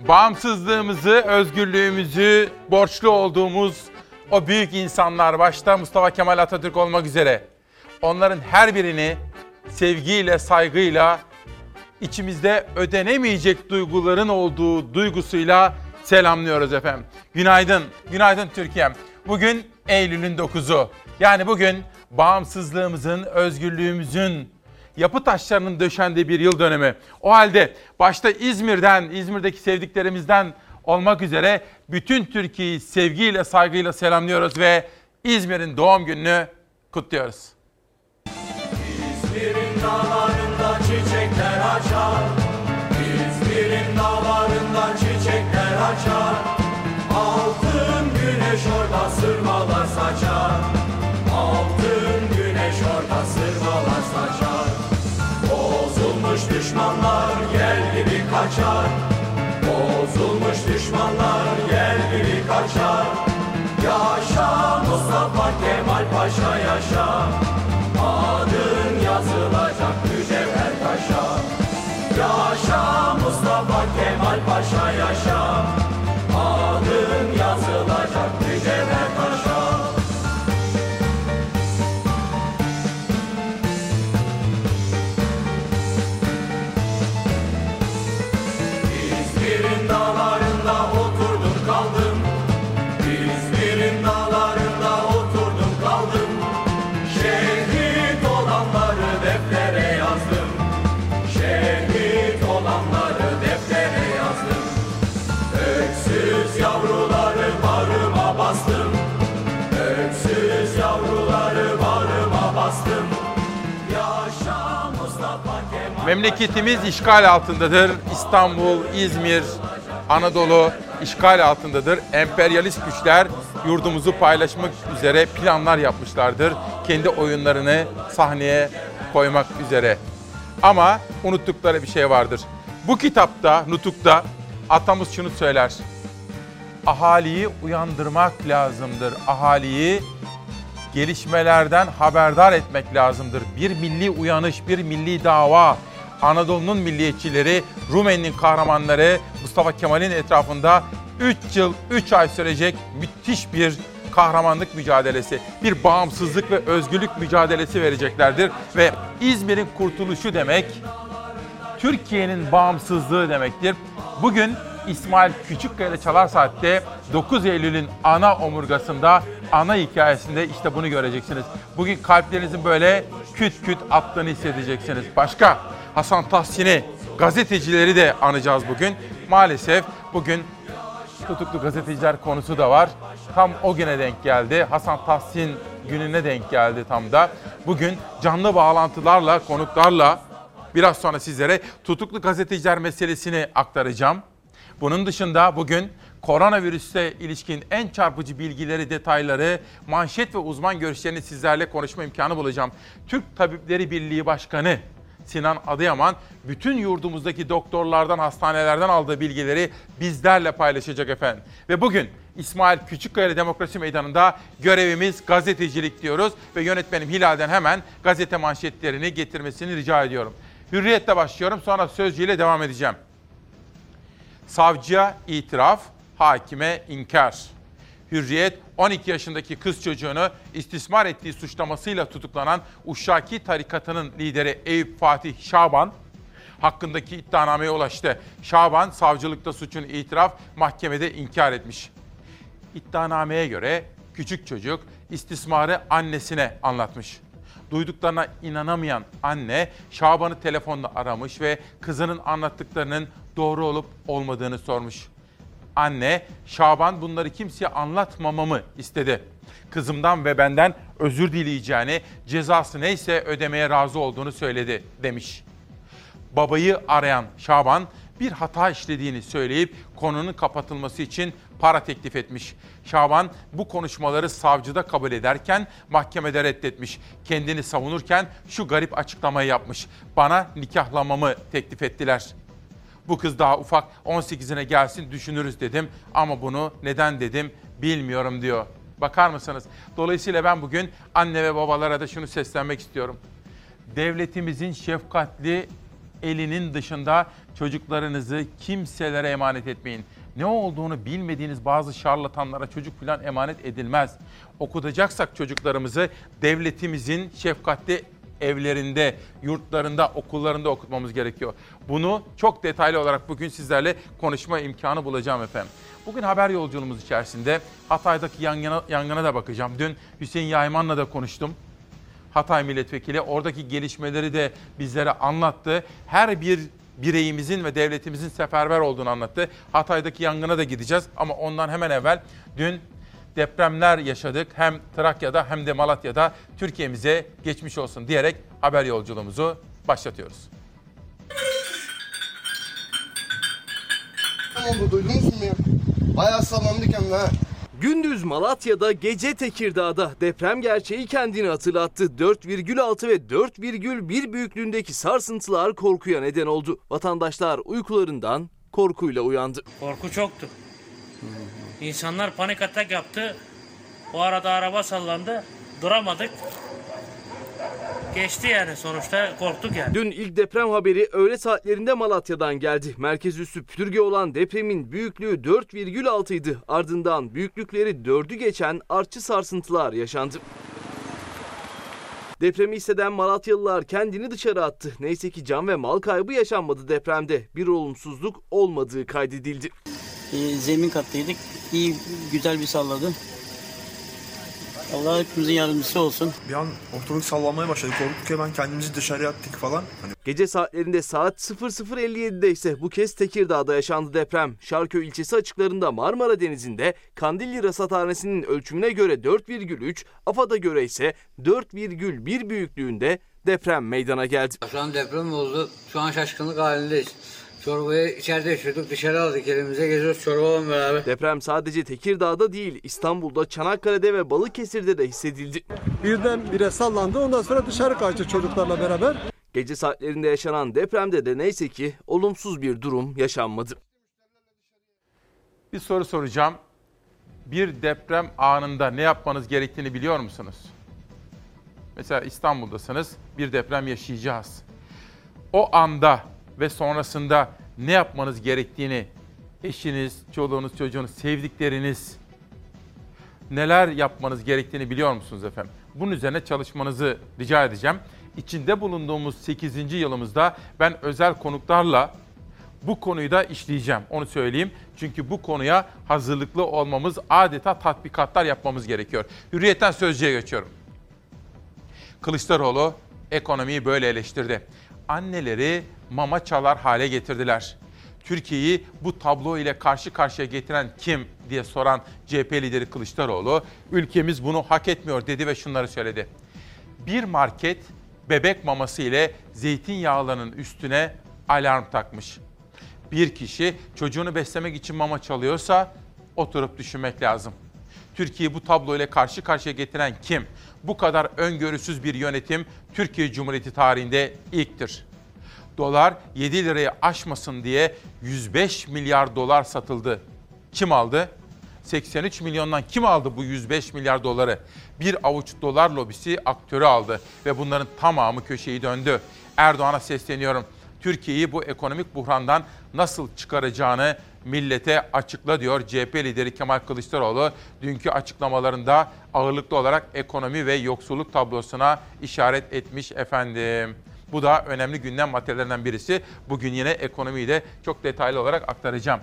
bağımsızlığımızı, özgürlüğümüzü borçlu olduğumuz o büyük insanlar başta Mustafa Kemal Atatürk olmak üzere onların her birini sevgiyle, saygıyla içimizde ödenemeyecek duyguların olduğu duygusuyla selamlıyoruz efendim. Günaydın, günaydın Türkiye'm. Bugün Eylül'ün 9'u. Yani bugün bağımsızlığımızın, özgürlüğümüzün yapı taşlarının döşendiği bir yıl dönemi. O halde başta İzmir'den, İzmir'deki sevdiklerimizden olmak üzere bütün Türkiye'yi sevgiyle, saygıyla selamlıyoruz ve İzmir'in doğum gününü kutluyoruz. İzmir'in dağlarında çiçekler açar İzmir'in dağlarında çiçekler açar Altın güneş orada sırmalar saçar düşmanlar gel gibi kaçar. Bozulmuş düşmanlar gel gibi kaçar. Yaşa Mustafa Kemal Paşa yaşa Memleketimiz işgal altındadır. İstanbul, İzmir, Anadolu işgal altındadır. Emperyalist güçler yurdumuzu paylaşmak üzere planlar yapmışlardır. Kendi oyunlarını sahneye koymak üzere. Ama unuttukları bir şey vardır. Bu kitapta, Nutuk'ta atamız şunu söyler. Ahaliyi uyandırmak lazımdır. Ahaliyi gelişmelerden haberdar etmek lazımdır. Bir milli uyanış, bir milli dava. Anadolu'nun milliyetçileri, Rumeli'nin kahramanları Mustafa Kemal'in etrafında 3 yıl, 3 ay sürecek müthiş bir kahramanlık mücadelesi, bir bağımsızlık ve özgürlük mücadelesi vereceklerdir. Ve İzmir'in kurtuluşu demek, Türkiye'nin bağımsızlığı demektir. Bugün İsmail Küçükkaya ile Çalar Saat'te 9 Eylül'ün ana omurgasında, ana hikayesinde işte bunu göreceksiniz. Bugün kalplerinizin böyle küt küt attığını hissedeceksiniz. Başka Hasan Tahsin'i, gazetecileri de anacağız bugün. Maalesef bugün tutuklu gazeteciler konusu da var. Tam o güne denk geldi. Hasan Tahsin gününe denk geldi tam da. Bugün canlı bağlantılarla, konuklarla biraz sonra sizlere tutuklu gazeteciler meselesini aktaracağım. Bunun dışında bugün koronavirüse ilişkin en çarpıcı bilgileri, detayları, manşet ve uzman görüşlerini sizlerle konuşma imkanı bulacağım. Türk Tabipleri Birliği Başkanı Sinan Adıyaman bütün yurdumuzdaki doktorlardan, hastanelerden aldığı bilgileri bizlerle paylaşacak efendim. Ve bugün İsmail Küçükkaya Demokrasi Meydanı'nda görevimiz gazetecilik diyoruz ve yönetmenim Hilal'den hemen gazete manşetlerini getirmesini rica ediyorum. Hürriyet'te başlıyorum sonra Sözcü ile devam edeceğim. Savcıya itiraf, hakime inkar. Hürriyet 12 yaşındaki kız çocuğunu istismar ettiği suçlamasıyla tutuklanan Uşşaki tarikatının lideri Eyüp Fatih Şaban hakkındaki iddianameye ulaştı. Şaban savcılıkta suçun itiraf, mahkemede inkar etmiş. İddianameye göre küçük çocuk istismarı annesine anlatmış. Duyduklarına inanamayan anne Şaban'ı telefonla aramış ve kızının anlattıklarının doğru olup olmadığını sormuş. Anne, Şaban bunları kimseye anlatmamamı istedi. Kızımdan ve benden özür dileyeceğini, cezası neyse ödemeye razı olduğunu söyledi demiş. Babayı arayan Şaban bir hata işlediğini söyleyip konunun kapatılması için para teklif etmiş. Şaban bu konuşmaları savcıda kabul ederken mahkemede reddetmiş. Kendini savunurken şu garip açıklamayı yapmış. Bana nikahlamamı teklif ettiler. Bu kız daha ufak 18'ine gelsin düşünürüz dedim ama bunu neden dedim bilmiyorum diyor. Bakar mısınız? Dolayısıyla ben bugün anne ve babalara da şunu seslenmek istiyorum. Devletimizin şefkatli elinin dışında Çocuklarınızı kimselere emanet etmeyin. Ne olduğunu bilmediğiniz bazı şarlatanlara çocuk falan emanet edilmez. Okutacaksak çocuklarımızı devletimizin şefkatli evlerinde, yurtlarında, okullarında okutmamız gerekiyor. Bunu çok detaylı olarak bugün sizlerle konuşma imkanı bulacağım efendim. Bugün haber yolculuğumuz içerisinde Hatay'daki yangına, yangına da bakacağım. Dün Hüseyin Yayman'la da konuştum. Hatay milletvekili oradaki gelişmeleri de bizlere anlattı. Her bir bireyimizin ve devletimizin seferber olduğunu anlattı. Hatay'daki yangına da gideceğiz ama ondan hemen evvel dün depremler yaşadık. Hem Trakya'da hem de Malatya'da Türkiye'mize geçmiş olsun diyerek haber yolculuğumuzu başlatıyoruz. oldu duydunuz mu ya? Bayağı sallandık hem de ha. Gündüz Malatya'da, gece Tekirdağ'da deprem gerçeği kendini hatırlattı. 4,6 ve 4,1 büyüklüğündeki sarsıntılar korkuya neden oldu. Vatandaşlar uykularından korkuyla uyandı. Korku çoktu. İnsanlar panik atak yaptı. O arada araba sallandı. Duramadık. Geçti yani sonuçta korktuk yani. Dün ilk deprem haberi öğle saatlerinde Malatya'dan geldi. Merkez üssü pütürge olan depremin büyüklüğü 4,6 idi. Ardından büyüklükleri 4'ü geçen artçı sarsıntılar yaşandı. Depremi hisseden Malatyalılar kendini dışarı attı. Neyse ki can ve mal kaybı yaşanmadı depremde. Bir olumsuzluk olmadığı kaydedildi. E, zemin kattaydık. İyi, güzel bir salladı. Allah hepimizin yardımcısı olsun. Bir an ortalık sallanmaya başladı. Korktuk hemen kendimizi dışarıya attık falan. Hani Gece saatlerinde saat 00.57'de ise bu kez Tekirdağ'da yaşandı deprem. Şarköy ilçesi açıklarında Marmara Denizi'nde Kandilli Rasathanesi'nin ölçümüne göre 4,3, AFAD'a göre ise 4,1 büyüklüğünde deprem meydana geldi. Şu an deprem oldu. Şu an şaşkınlık halindeyiz. Çorbayı içeride içiyorduk. Dışarı aldık elimize. Geziyoruz çorbayla beraber. Deprem sadece Tekirdağ'da değil İstanbul'da, Çanakkale'de ve Balıkesir'de de hissedildi. birdenbire sallandı. Ondan sonra dışarı kaçtı çocuklarla beraber. Gece saatlerinde yaşanan depremde de neyse ki olumsuz bir durum yaşanmadı. Bir soru soracağım. Bir deprem anında ne yapmanız gerektiğini biliyor musunuz? Mesela İstanbul'dasınız, bir deprem yaşayacağız. O anda ve sonrasında ne yapmanız gerektiğini eşiniz, çoluğunuz, çocuğunuz, sevdikleriniz neler yapmanız gerektiğini biliyor musunuz efendim? Bunun üzerine çalışmanızı rica edeceğim. İçinde bulunduğumuz 8. yılımızda ben özel konuklarla bu konuyu da işleyeceğim. Onu söyleyeyim. Çünkü bu konuya hazırlıklı olmamız, adeta tatbikatlar yapmamız gerekiyor. Hürriyetten sözcüye geçiyorum. Kılıçdaroğlu ekonomiyi böyle eleştirdi. Anneleri mama çalar hale getirdiler. Türkiye'yi bu tablo ile karşı karşıya getiren kim diye soran CHP lideri Kılıçdaroğlu, ülkemiz bunu hak etmiyor dedi ve şunları söyledi. Bir market bebek maması ile zeytinyağlarının üstüne alarm takmış. Bir kişi çocuğunu beslemek için mama çalıyorsa oturup düşünmek lazım. Türkiye'yi bu tablo ile karşı karşıya getiren kim? Bu kadar öngörüsüz bir yönetim Türkiye Cumhuriyeti tarihinde ilktir. Dolar 7 lirayı aşmasın diye 105 milyar dolar satıldı. Kim aldı? 83 milyondan kim aldı bu 105 milyar doları? Bir avuç dolar lobisi aktörü aldı ve bunların tamamı köşeyi döndü. Erdoğan'a sesleniyorum. Türkiye'yi bu ekonomik buhrandan nasıl çıkaracağını millete açıkla diyor CHP lideri Kemal Kılıçdaroğlu. Dünkü açıklamalarında ağırlıklı olarak ekonomi ve yoksulluk tablosuna işaret etmiş efendim. Bu da önemli gündem maddelerinden birisi. Bugün yine ekonomiyi de çok detaylı olarak aktaracağım.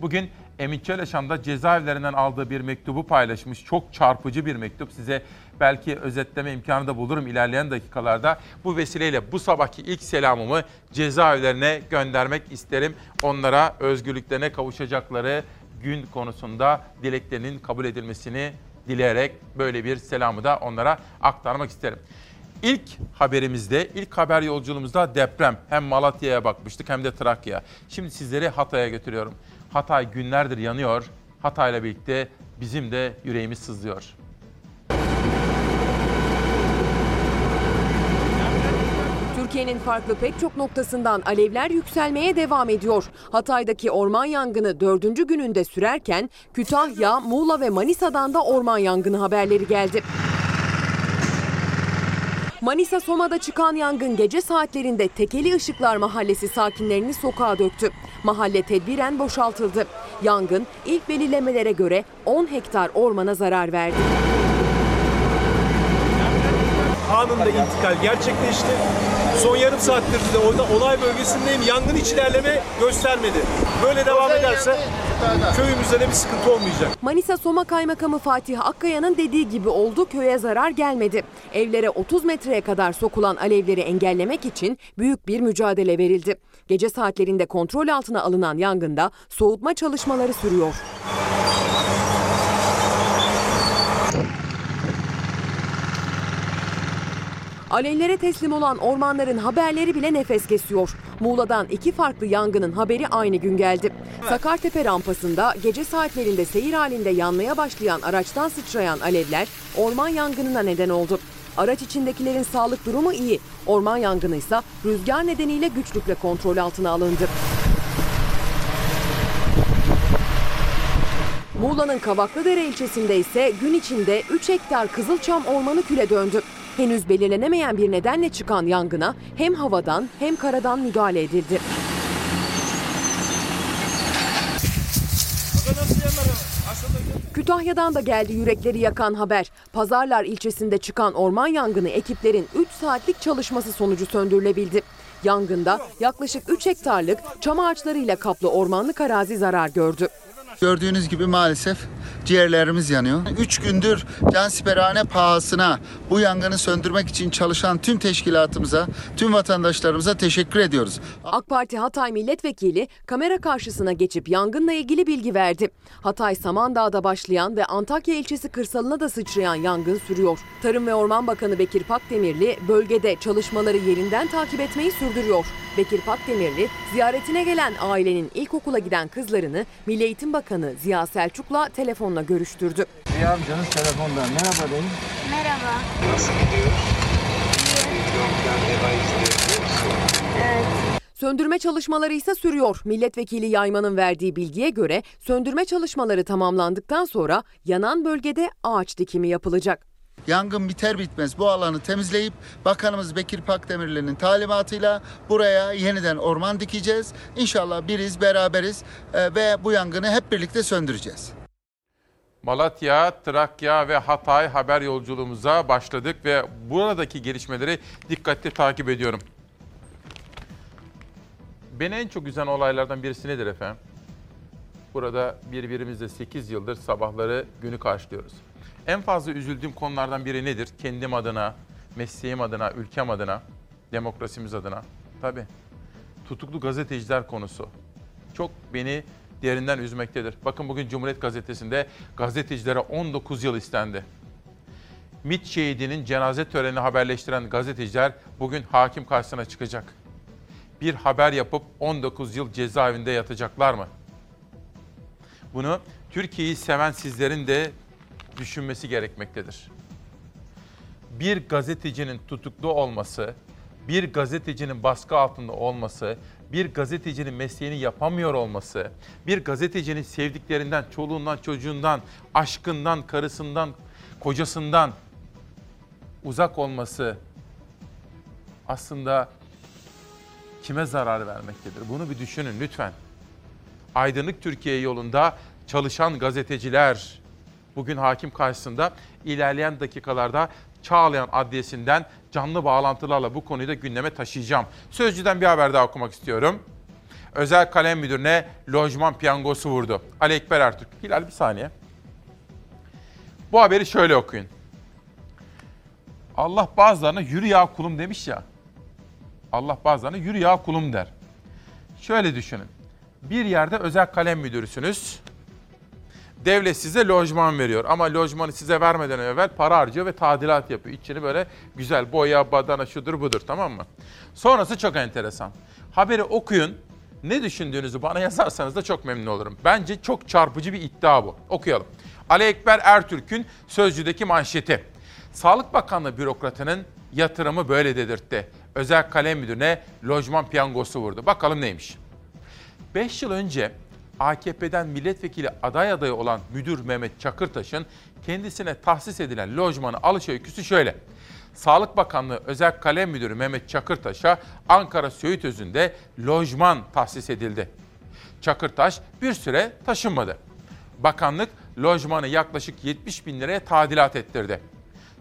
Bugün Emin Çeleşan da cezaevlerinden aldığı bir mektubu paylaşmış. Çok çarpıcı bir mektup. Size belki özetleme imkanı da bulurum ilerleyen dakikalarda. Bu vesileyle bu sabahki ilk selamımı cezaevlerine göndermek isterim. Onlara özgürlüklerine kavuşacakları gün konusunda dileklerinin kabul edilmesini dileyerek böyle bir selamı da onlara aktarmak isterim. İlk haberimizde, ilk haber yolculuğumuzda deprem. Hem Malatya'ya bakmıştık hem de Trakya. Şimdi sizleri Hatay'a götürüyorum. Hatay günlerdir yanıyor. Hatay'la birlikte bizim de yüreğimiz sızlıyor. Türkiye'nin farklı pek çok noktasından alevler yükselmeye devam ediyor. Hatay'daki orman yangını dördüncü gününde sürerken Kütahya, Muğla ve Manisa'dan da orman yangını haberleri geldi. Manisa Soma'da çıkan yangın gece saatlerinde Tekeli Işıklar Mahallesi sakinlerini sokağa döktü. Mahalle tedbiren boşaltıldı. Yangın ilk belirlemelere göre 10 hektar ormana zarar verdi. Anında intikal gerçekleşti. Son yarım saattir de orada olay bölgesindeyim. Yangın hiç ilerleme göstermedi. Böyle devam ederse köyümüzde de bir sıkıntı olmayacak. Manisa Soma Kaymakamı Fatih Akkaya'nın dediği gibi oldu köye zarar gelmedi. Evlere 30 metreye kadar sokulan alevleri engellemek için büyük bir mücadele verildi. Gece saatlerinde kontrol altına alınan yangında soğutma çalışmaları sürüyor. Alevlere teslim olan ormanların haberleri bile nefes kesiyor. Muğla'dan iki farklı yangının haberi aynı gün geldi. Sakartepe rampasında gece saatlerinde seyir halinde yanmaya başlayan araçtan sıçrayan alevler orman yangınına neden oldu. Araç içindekilerin sağlık durumu iyi. Orman yangını ise rüzgar nedeniyle güçlükle kontrol altına alındı. Muğla'nın Kavaklıdere ilçesinde ise gün içinde 3 hektar Kızılçam ormanı küle döndü. Henüz belirlenemeyen bir nedenle çıkan yangına hem havadan hem karadan müdahale edildi. Kütahya'dan da geldi yürekleri yakan haber. Pazarlar ilçesinde çıkan orman yangını ekiplerin 3 saatlik çalışması sonucu söndürülebildi. Yangında yaklaşık 3 hektarlık çam ağaçlarıyla kaplı ormanlık arazi zarar gördü. Gördüğünüz gibi maalesef ciğerlerimiz yanıyor. Üç gündür cansiperhane pahasına bu yangını söndürmek için çalışan tüm teşkilatımıza, tüm vatandaşlarımıza teşekkür ediyoruz. AK Parti Hatay Milletvekili kamera karşısına geçip yangınla ilgili bilgi verdi. Hatay Samandağ'da başlayan ve Antakya ilçesi kırsalına da sıçrayan yangın sürüyor. Tarım ve Orman Bakanı Bekir Pakdemirli bölgede çalışmaları yerinden takip etmeyi sürdürüyor. Bekir Pakdemirli ziyaretine gelen ailenin ilkokula giden kızlarını Milli Eğitim Bakanı Ziya Selçuk'la telefonla görüştürdü. Bir amcanız telefonda. Merhaba deyin. Merhaba. Nasıl gidiyor? Söndürme çalışmaları ise sürüyor. Milletvekili Yayman'ın verdiği bilgiye göre söndürme çalışmaları tamamlandıktan sonra yanan bölgede ağaç dikimi yapılacak. Yangın biter bitmez bu alanı temizleyip Bakanımız Bekir Pakdemirli'nin talimatıyla buraya yeniden orman dikeceğiz. İnşallah biriz, beraberiz e, ve bu yangını hep birlikte söndüreceğiz. Malatya, Trakya ve Hatay haber yolculuğumuza başladık ve buradaki gelişmeleri dikkatli takip ediyorum. Beni en çok üzen olaylardan birisi nedir efendim? Burada birbirimizle 8 yıldır sabahları günü karşılıyoruz. En fazla üzüldüğüm konulardan biri nedir? Kendim adına, mesleğim adına, ülkem adına, demokrasimiz adına. Tabii. Tutuklu gazeteciler konusu. Çok beni derinden üzmektedir. Bakın bugün Cumhuriyet Gazetesi'nde gazetecilere 19 yıl istendi. MİT şehidinin cenaze törenini haberleştiren gazeteciler bugün hakim karşısına çıkacak. Bir haber yapıp 19 yıl cezaevinde yatacaklar mı? Bunu Türkiye'yi seven sizlerin de düşünmesi gerekmektedir. Bir gazetecinin tutuklu olması, bir gazetecinin baskı altında olması, bir gazetecinin mesleğini yapamıyor olması, bir gazetecinin sevdiklerinden, çoluğundan, çocuğundan, aşkından, karısından, kocasından uzak olması aslında kime zarar vermektedir? Bunu bir düşünün lütfen. Aydınlık Türkiye yolunda çalışan gazeteciler bugün hakim karşısında ilerleyen dakikalarda Çağlayan Adliyesi'nden canlı bağlantılarla bu konuyu da gündeme taşıyacağım. Sözcüden bir haber daha okumak istiyorum. Özel kalem müdürüne lojman piyangosu vurdu. Ali Ekber Ertürk. Hilal bir saniye. Bu haberi şöyle okuyun. Allah bazılarına yürü ya kulum demiş ya. Allah bazılarına yürü ya kulum der. Şöyle düşünün. Bir yerde özel kalem müdürüsünüz. Devlet size lojman veriyor ama lojmanı size vermeden evvel para harcıyor ve tadilat yapıyor. İçini böyle güzel boya, badana şudur budur tamam mı? Sonrası çok enteresan. Haberi okuyun. Ne düşündüğünüzü bana yazarsanız da çok memnun olurum. Bence çok çarpıcı bir iddia bu. Okuyalım. Ali Ekber Ertürk'ün Sözcü'deki manşeti. Sağlık Bakanlığı bürokratının yatırımı böyle dedirtti. Özel kalem müdürüne lojman piyangosu vurdu. Bakalım neymiş? 5 yıl önce AKP'den milletvekili aday adayı olan müdür Mehmet Çakırtaş'ın kendisine tahsis edilen lojmanı alış öyküsü şöyle. Sağlık Bakanlığı Özel Kalem Müdürü Mehmet Çakırtaş'a Ankara Söğütözü'nde lojman tahsis edildi. Çakırtaş bir süre taşınmadı. Bakanlık lojmanı yaklaşık 70 bin liraya tadilat ettirdi.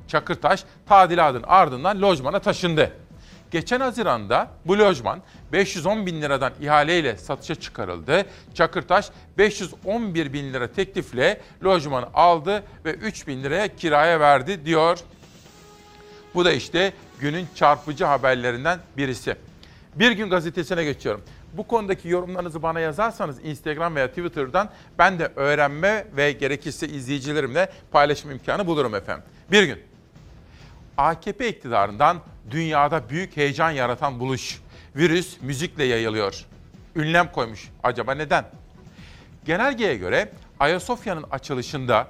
Çakırtaş tadilatın ardından lojmana taşındı. Geçen Haziran'da bu lojman 510 bin liradan ihaleyle satışa çıkarıldı. Çakırtaş 511 bin lira teklifle lojmanı aldı ve 3 bin liraya kiraya verdi diyor. Bu da işte günün çarpıcı haberlerinden birisi. Bir gün gazetesine geçiyorum. Bu konudaki yorumlarınızı bana yazarsanız Instagram veya Twitter'dan ben de öğrenme ve gerekirse izleyicilerimle paylaşım imkanı bulurum efendim. Bir gün AKP iktidarından dünyada büyük heyecan yaratan buluş. Virüs müzikle yayılıyor. Ünlem koymuş. Acaba neden? Genelgeye göre Ayasofya'nın açılışında,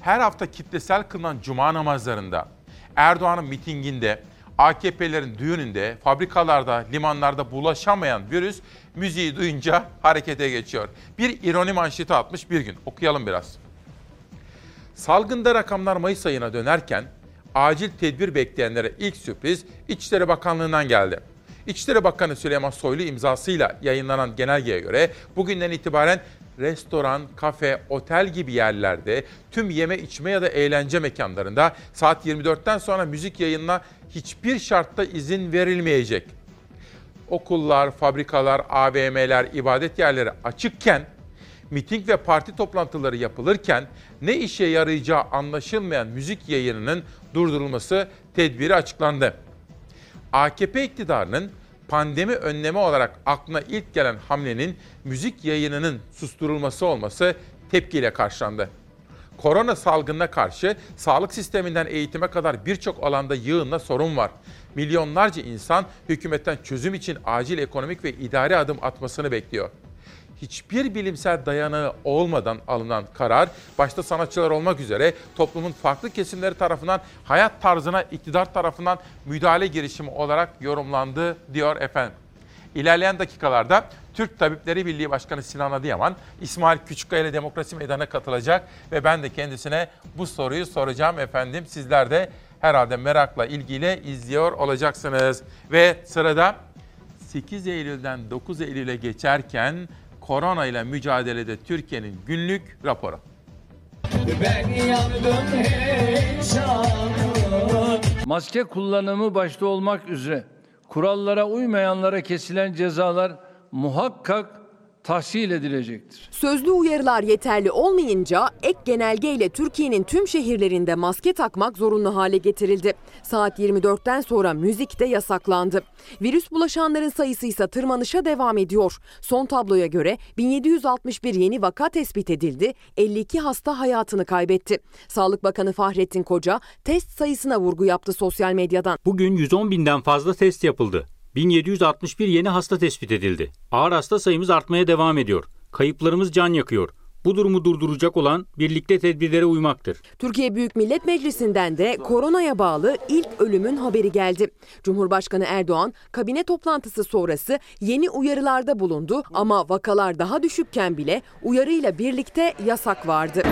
her hafta kitlesel kılınan cuma namazlarında, Erdoğan'ın mitinginde, AKP'lerin düğününde, fabrikalarda, limanlarda bulaşamayan virüs müziği duyunca harekete geçiyor. Bir ironi manşeti atmış bir gün. Okuyalım biraz. Salgında rakamlar Mayıs ayına dönerken acil tedbir bekleyenlere ilk sürpriz İçişleri Bakanlığı'ndan geldi. İçişleri Bakanı Süleyman Soylu imzasıyla yayınlanan genelgeye göre bugünden itibaren restoran, kafe, otel gibi yerlerde tüm yeme içme ya da eğlence mekanlarında saat 24'ten sonra müzik yayınına hiçbir şartta izin verilmeyecek. Okullar, fabrikalar, AVM'ler, ibadet yerleri açıkken miting ve parti toplantıları yapılırken ne işe yarayacağı anlaşılmayan müzik yayınının durdurulması tedbiri açıklandı. AKP iktidarının pandemi önlemi olarak aklına ilk gelen hamlenin müzik yayınının susturulması olması tepkiyle karşılandı. Korona salgınına karşı sağlık sisteminden eğitime kadar birçok alanda yığınla sorun var. Milyonlarca insan hükümetten çözüm için acil ekonomik ve idari adım atmasını bekliyor hiçbir bilimsel dayanağı olmadan alınan karar, başta sanatçılar olmak üzere toplumun farklı kesimleri tarafından hayat tarzına iktidar tarafından müdahale girişimi olarak yorumlandı diyor efendim. İlerleyen dakikalarda Türk Tabipleri Birliği Başkanı Sinan Adıyaman, İsmail Küçükkaya ile Demokrasi Meydanı'na katılacak ve ben de kendisine bu soruyu soracağım efendim. Sizler de herhalde merakla, ilgiyle izliyor olacaksınız. Ve sırada 8 Eylül'den 9 Eylül'e geçerken korona ile mücadelede Türkiye'nin günlük raporu. Ben yandım heyecanım. Maske kullanımı başta olmak üzere kurallara uymayanlara kesilen cezalar muhakkak tahsil edilecektir. Sözlü uyarılar yeterli olmayınca ek genelge ile Türkiye'nin tüm şehirlerinde maske takmak zorunlu hale getirildi. Saat 24'ten sonra müzik de yasaklandı. Virüs bulaşanların sayısı ise tırmanışa devam ediyor. Son tabloya göre 1761 yeni vaka tespit edildi, 52 hasta hayatını kaybetti. Sağlık Bakanı Fahrettin Koca test sayısına vurgu yaptı sosyal medyadan. Bugün 110 binden fazla test yapıldı. 1761 yeni hasta tespit edildi. Ağır hasta sayımız artmaya devam ediyor. Kayıplarımız can yakıyor. Bu durumu durduracak olan birlikte tedbirlere uymaktır. Türkiye Büyük Millet Meclisi'nden de koronaya bağlı ilk ölümün haberi geldi. Cumhurbaşkanı Erdoğan kabine toplantısı sonrası yeni uyarılarda bulundu ama vakalar daha düşükken bile uyarıyla birlikte yasak vardı.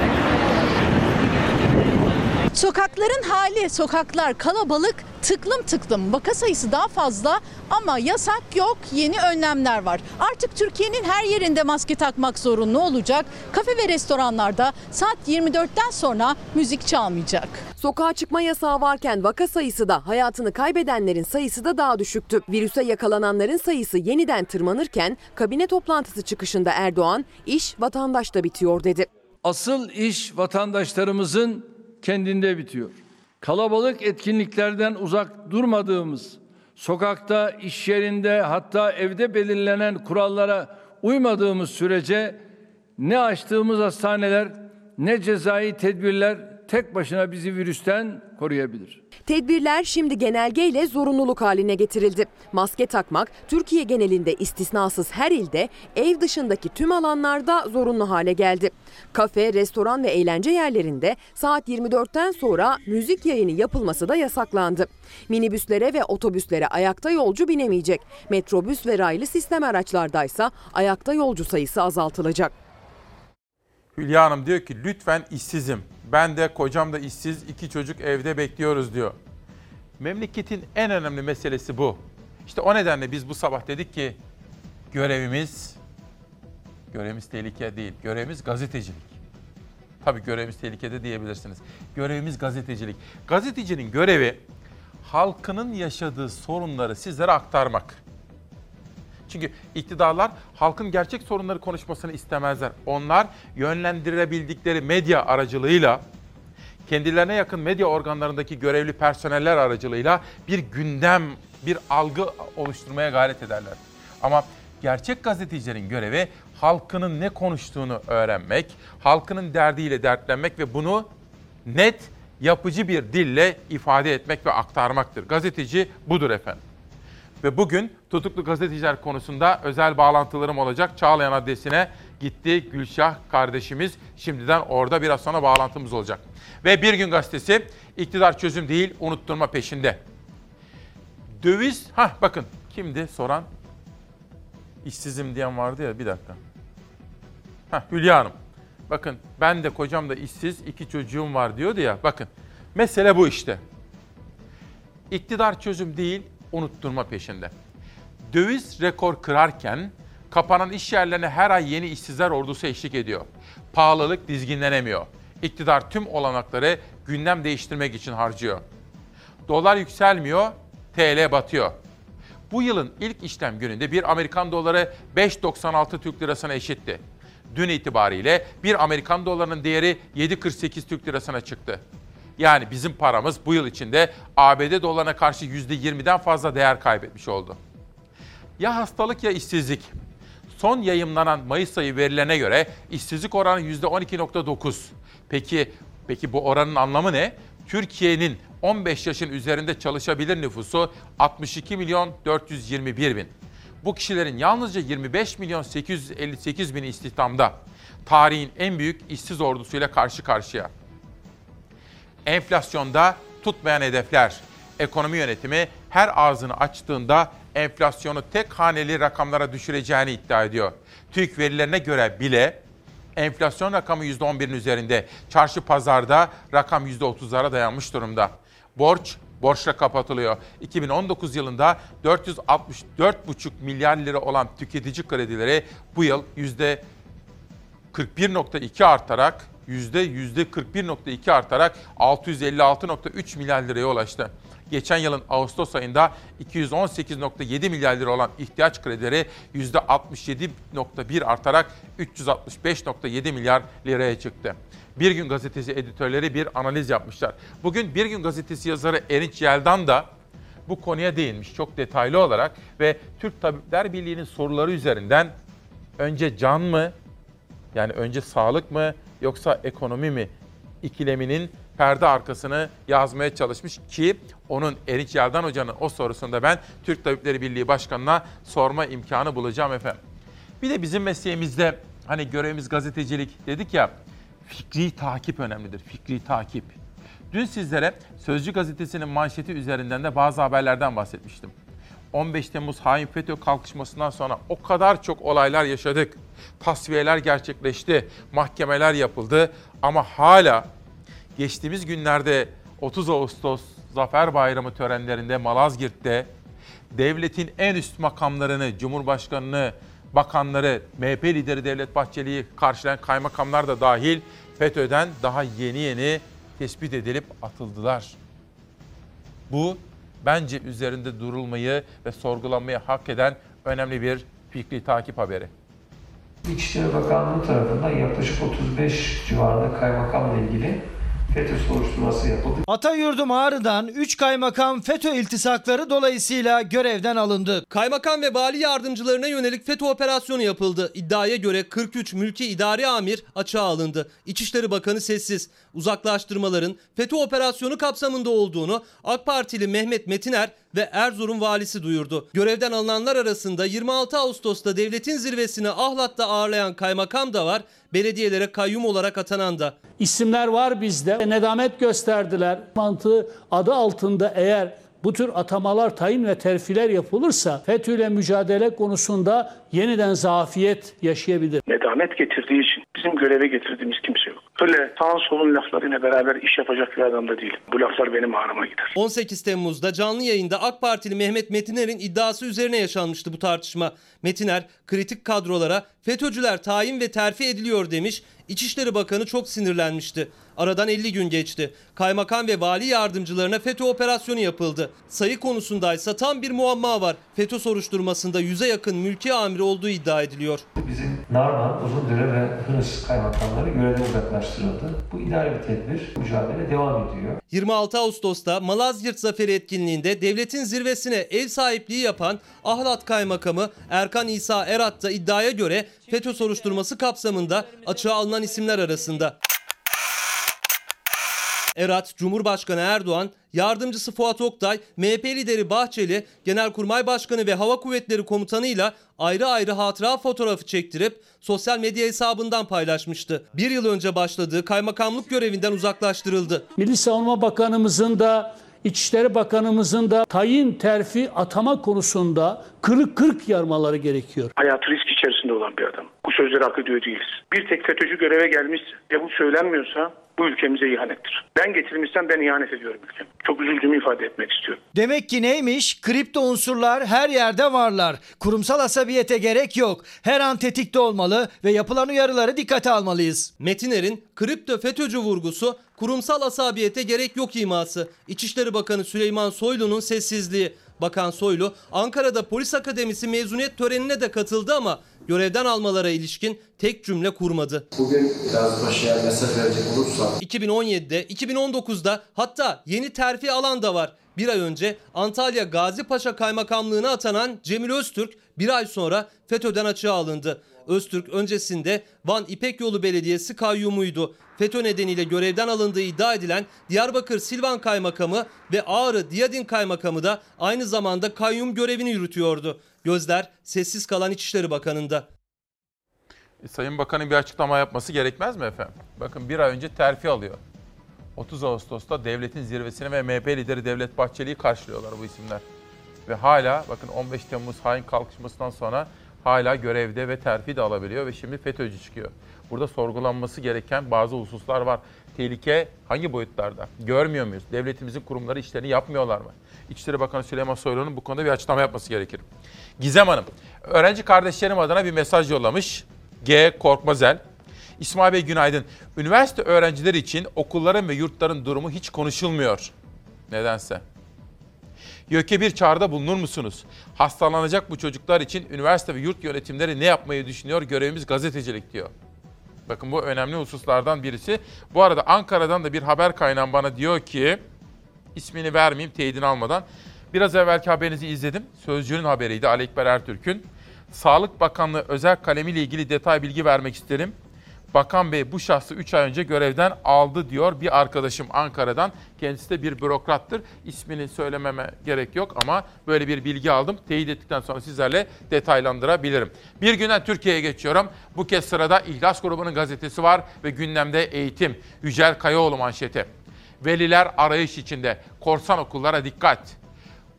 Sokakların hali, sokaklar kalabalık, tıklım tıklım. Vaka sayısı daha fazla ama yasak yok, yeni önlemler var. Artık Türkiye'nin her yerinde maske takmak zorunlu olacak. Kafe ve restoranlarda saat 24'ten sonra müzik çalmayacak. Sokağa çıkma yasağı varken vaka sayısı da hayatını kaybedenlerin sayısı da daha düşüktü. Virüse yakalananların sayısı yeniden tırmanırken kabine toplantısı çıkışında Erdoğan iş vatandaşta bitiyor dedi. Asıl iş vatandaşlarımızın kendinde bitiyor. Kalabalık etkinliklerden uzak durmadığımız, sokakta, iş yerinde hatta evde belirlenen kurallara uymadığımız sürece ne açtığımız hastaneler ne cezai tedbirler tek başına bizi virüsten koruyabilir. Tedbirler şimdi genelgeyle zorunluluk haline getirildi. Maske takmak Türkiye genelinde istisnasız her ilde, ev dışındaki tüm alanlarda zorunlu hale geldi. Kafe, restoran ve eğlence yerlerinde saat 24'ten sonra müzik yayını yapılması da yasaklandı. Minibüslere ve otobüslere ayakta yolcu binemeyecek. Metrobüs ve raylı sistem araçlardaysa ayakta yolcu sayısı azaltılacak. Hülya Hanım diyor ki lütfen işsizim. Ben de kocam da işsiz, iki çocuk evde bekliyoruz diyor. Memleketin en önemli meselesi bu. İşte o nedenle biz bu sabah dedik ki görevimiz görevimiz tehlike değil. Görevimiz gazetecilik. Tabii görevimiz tehlikede diyebilirsiniz. Görevimiz gazetecilik. Gazetecinin görevi halkının yaşadığı sorunları sizlere aktarmak. Çünkü iktidarlar halkın gerçek sorunları konuşmasını istemezler. Onlar yönlendirebildikleri medya aracılığıyla kendilerine yakın medya organlarındaki görevli personeller aracılığıyla bir gündem, bir algı oluşturmaya gayret ederler. Ama gerçek gazetecilerin görevi halkının ne konuştuğunu öğrenmek, halkının derdiyle dertlenmek ve bunu net, yapıcı bir dille ifade etmek ve aktarmaktır. Gazeteci budur efendim. Ve bugün tutuklu gazeteciler konusunda özel bağlantılarım olacak. Çağlayan adresine gitti Gülşah kardeşimiz. Şimdiden orada biraz sonra bağlantımız olacak. Ve Bir Gün Gazetesi iktidar çözüm değil unutturma peşinde. Döviz, ha bakın kimdi soran? İşsizim diyen vardı ya bir dakika. Ha Hülya Hanım. Bakın ben de kocam da işsiz, iki çocuğum var diyordu ya. Bakın mesele bu işte. İktidar çözüm değil, unutturma peşinde. Döviz rekor kırarken kapanan iş yerlerine her ay yeni işsizler ordusu eşlik ediyor. Pahalılık dizginlenemiyor. İktidar tüm olanakları gündem değiştirmek için harcıyor. Dolar yükselmiyor, TL batıyor. Bu yılın ilk işlem gününde bir Amerikan doları 5.96 Türk lirasına eşitti. Dün itibariyle bir Amerikan dolarının değeri 7.48 Türk lirasına çıktı. Yani bizim paramız bu yıl içinde ABD dolarına karşı %20'den fazla değer kaybetmiş oldu. Ya hastalık ya işsizlik. Son yayımlanan Mayıs ayı verilerine göre işsizlik oranı %12.9. Peki peki bu oranın anlamı ne? Türkiye'nin 15 yaşın üzerinde çalışabilir nüfusu 62 milyon 421 bin. Bu kişilerin yalnızca 25 milyon 858 bin istihdamda. Tarihin en büyük işsiz ordusuyla karşı karşıya. Enflasyonda tutmayan hedefler. Ekonomi yönetimi her ağzını açtığında enflasyonu tek haneli rakamlara düşüreceğini iddia ediyor. TÜİK verilerine göre bile enflasyon rakamı %11'in üzerinde. Çarşı pazarda rakam %30'lara dayanmış durumda. Borç borçla kapatılıyor. 2019 yılında 464,5 milyar lira olan tüketici kredileri bu yıl %41.2 artarak yüzde 41.2 artarak 656.3 milyar liraya ulaştı. Geçen yılın Ağustos ayında 218.7 milyar lira olan ihtiyaç kredileri %67.1 artarak 365.7 milyar liraya çıktı. Bir Gün Gazetesi editörleri bir analiz yapmışlar. Bugün Bir Gün Gazetesi yazarı Erinç Yeldan da bu konuya değinmiş çok detaylı olarak ve Türk Tabipler Birliği'nin soruları üzerinden önce can mı yani önce sağlık mı yoksa ekonomi mi ikileminin perde arkasını yazmaya çalışmış ki onun Erinç Yeldan Hoca'nın o sorusunda ben Türk Tabipleri Birliği Başkanı'na sorma imkanı bulacağım efendim. Bir de bizim mesleğimizde hani görevimiz gazetecilik dedik ya fikri takip önemlidir. Fikri takip. Dün sizlere Sözcü gazetesinin manşeti üzerinden de bazı haberlerden bahsetmiştim. 15 Temmuz hain FETÖ kalkışmasından sonra o kadar çok olaylar yaşadık. Tasfiyeler gerçekleşti, mahkemeler yapıldı ama hala geçtiğimiz günlerde 30 Ağustos Zafer Bayramı törenlerinde Malazgirt'te devletin en üst makamlarını, Cumhurbaşkanını, bakanları, MHP lideri Devlet Bahçeli'yi karşılayan kaymakamlar da dahil FETÖ'den daha yeni yeni tespit edilip atıldılar. Bu bence üzerinde durulmayı ve sorgulanmayı hak eden önemli bir fikri takip haberi. İçişleri Bakanlığı tarafından yaklaşık 35 civarında kaymakamla ilgili FETÖ soruşturması yapıldı. Atayurdum Ağrı'dan 3 kaymakam FETÖ iltisakları dolayısıyla görevden alındı. Kaymakam ve vali yardımcılarına yönelik FETÖ operasyonu yapıldı. İddiaya göre 43 mülki idari amir açığa alındı. İçişleri Bakanı sessiz. Uzaklaştırmaların FETÖ operasyonu kapsamında olduğunu AK Partili Mehmet Metiner ve Erzurum valisi duyurdu. Görevden alınanlar arasında 26 Ağustos'ta devletin zirvesini Ahlat'ta ağırlayan kaymakam da var. Belediyelere kayyum olarak atanan da. İsimler var bizde. Nedamet gösterdiler. Mantığı adı altında eğer bu tür atamalar, tayin ve terfiler yapılırsa FETÖ ile mücadele konusunda yeniden zafiyet yaşayabilir. Nedamet getirdiği için bizim göreve getirdiğimiz kimse yok. Öyle sağın solun laflarıyla beraber iş yapacak bir adam da değilim. Bu laflar benim ağrıma gider. 18 Temmuz'da canlı yayında AK Partili Mehmet Metiner'in iddiası üzerine yaşanmıştı bu tartışma. Metiner kritik kadrolara FETÖ'cüler tayin ve terfi ediliyor demiş. İçişleri Bakanı çok sinirlenmişti. Aradan 50 gün geçti. Kaymakam ve vali yardımcılarına FETÖ operasyonu yapıldı. Sayı konusundaysa tam bir muamma var. FETÖ soruşturmasında yüze yakın mülki amiri olduğu iddia ediliyor. Bizim Narman, Uzundere ve Hınıs kaymakamları görevden uzaklaştırıldı. Bu idari bir tedbir, mücadele devam ediyor. 26 Ağustos'ta Malazgirt Zaferi etkinliğinde devletin zirvesine ev sahipliği yapan Ahlat Kaymakamı Erkan İsa Erat da iddiaya göre FETÖ soruşturması kapsamında açığa alınan isimler arasında. Erat, Cumhurbaşkanı Erdoğan, yardımcısı Fuat Oktay, MHP lideri Bahçeli, Genelkurmay Başkanı ve Hava Kuvvetleri Komutanı'yla ayrı ayrı hatıra fotoğrafı çektirip sosyal medya hesabından paylaşmıştı. Bir yıl önce başladığı kaymakamlık görevinden uzaklaştırıldı. Milli Savunma Bakanımızın da İçişleri Bakanımızın da tayin terfi atama konusunda kırık kırık yarmaları gerekiyor. Hayatı risk içerisinde olan bir adam. Bu sözleri hak ediyor değiliz. Bir tek FETÖ'cü göreve gelmiş ve bu söylenmiyorsa bu ülkemize ihanettir. Ben getirmişsem ben ihanet ediyorum ülkem. Çok üzüldüğümü ifade etmek istiyorum. Demek ki neymiş? Kripto unsurlar her yerde varlar. Kurumsal asabiyete gerek yok. Her an tetikte olmalı ve yapılan uyarıları dikkate almalıyız. Metiner'in kripto FETÖ'cü vurgusu kurumsal asabiyete gerek yok iması. İçişleri Bakanı Süleyman Soylu'nun sessizliği. Bakan Soylu Ankara'da Polis Akademisi mezuniyet törenine de katıldı ama görevden almalara ilişkin tek cümle kurmadı. Bugün Gazipaşa'ya mesaj verecek olursam 2017'de, 2019'da hatta yeni terfi alan da var. Bir ay önce Antalya Gazi Paşa Kaymakamlığına atanan Cemil Öztürk bir ay sonra FETÖ'den açığa alındı. Öztürk öncesinde Van İpek Yolu Belediyesi kayyumuydu. FETÖ nedeniyle görevden alındığı iddia edilen Diyarbakır Silvan Kaymakamı ve Ağrı Diyadin Kaymakamı da aynı zamanda kayyum görevini yürütüyordu. Gözler sessiz kalan İçişleri Bakanı'nda. E, Sayın Bakan'ın bir açıklama yapması gerekmez mi efendim? Bakın bir ay önce terfi alıyor. 30 Ağustos'ta devletin zirvesine ve MHP lideri Devlet Bahçeli'yi karşılıyorlar bu isimler. Ve hala bakın 15 Temmuz hain kalkışmasından sonra hala görevde ve terfi de alabiliyor ve şimdi FETÖ'cü çıkıyor. Burada sorgulanması gereken bazı hususlar var. Tehlike hangi boyutlarda? Görmüyor muyuz? Devletimizin kurumları işlerini yapmıyorlar mı? İçişleri Bakanı Süleyman Soylu'nun bu konuda bir açıklama yapması gerekir. Gizem Hanım, öğrenci kardeşlerim adına bir mesaj yollamış. G. Korkmazel. İsmail Bey günaydın. Üniversite öğrencileri için okulların ve yurtların durumu hiç konuşulmuyor. Nedense. YÖK'e bir çağrıda bulunur musunuz? Hastalanacak bu çocuklar için üniversite ve yurt yönetimleri ne yapmayı düşünüyor? Görevimiz gazetecilik diyor. Bakın bu önemli hususlardan birisi. Bu arada Ankara'dan da bir haber kaynağım bana diyor ki, ismini vermeyeyim teyidini almadan. Biraz evvelki haberinizi izledim. Sözcü'nün haberiydi Ali Ekber Ertürk'ün. Sağlık Bakanlığı özel kalemiyle ilgili detay bilgi vermek isterim. Bakan Bey bu şahsı 3 ay önce görevden aldı diyor bir arkadaşım Ankara'dan. Kendisi de bir bürokrattır. İsmini söylememe gerek yok ama böyle bir bilgi aldım. Teyit ettikten sonra sizlerle detaylandırabilirim. Bir günden Türkiye'ye geçiyorum. Bu kez sırada İhlas Grubu'nun gazetesi var ve gündemde eğitim. Yücel Kayaoğlu manşeti. Veliler arayış içinde. Korsan okullara dikkat.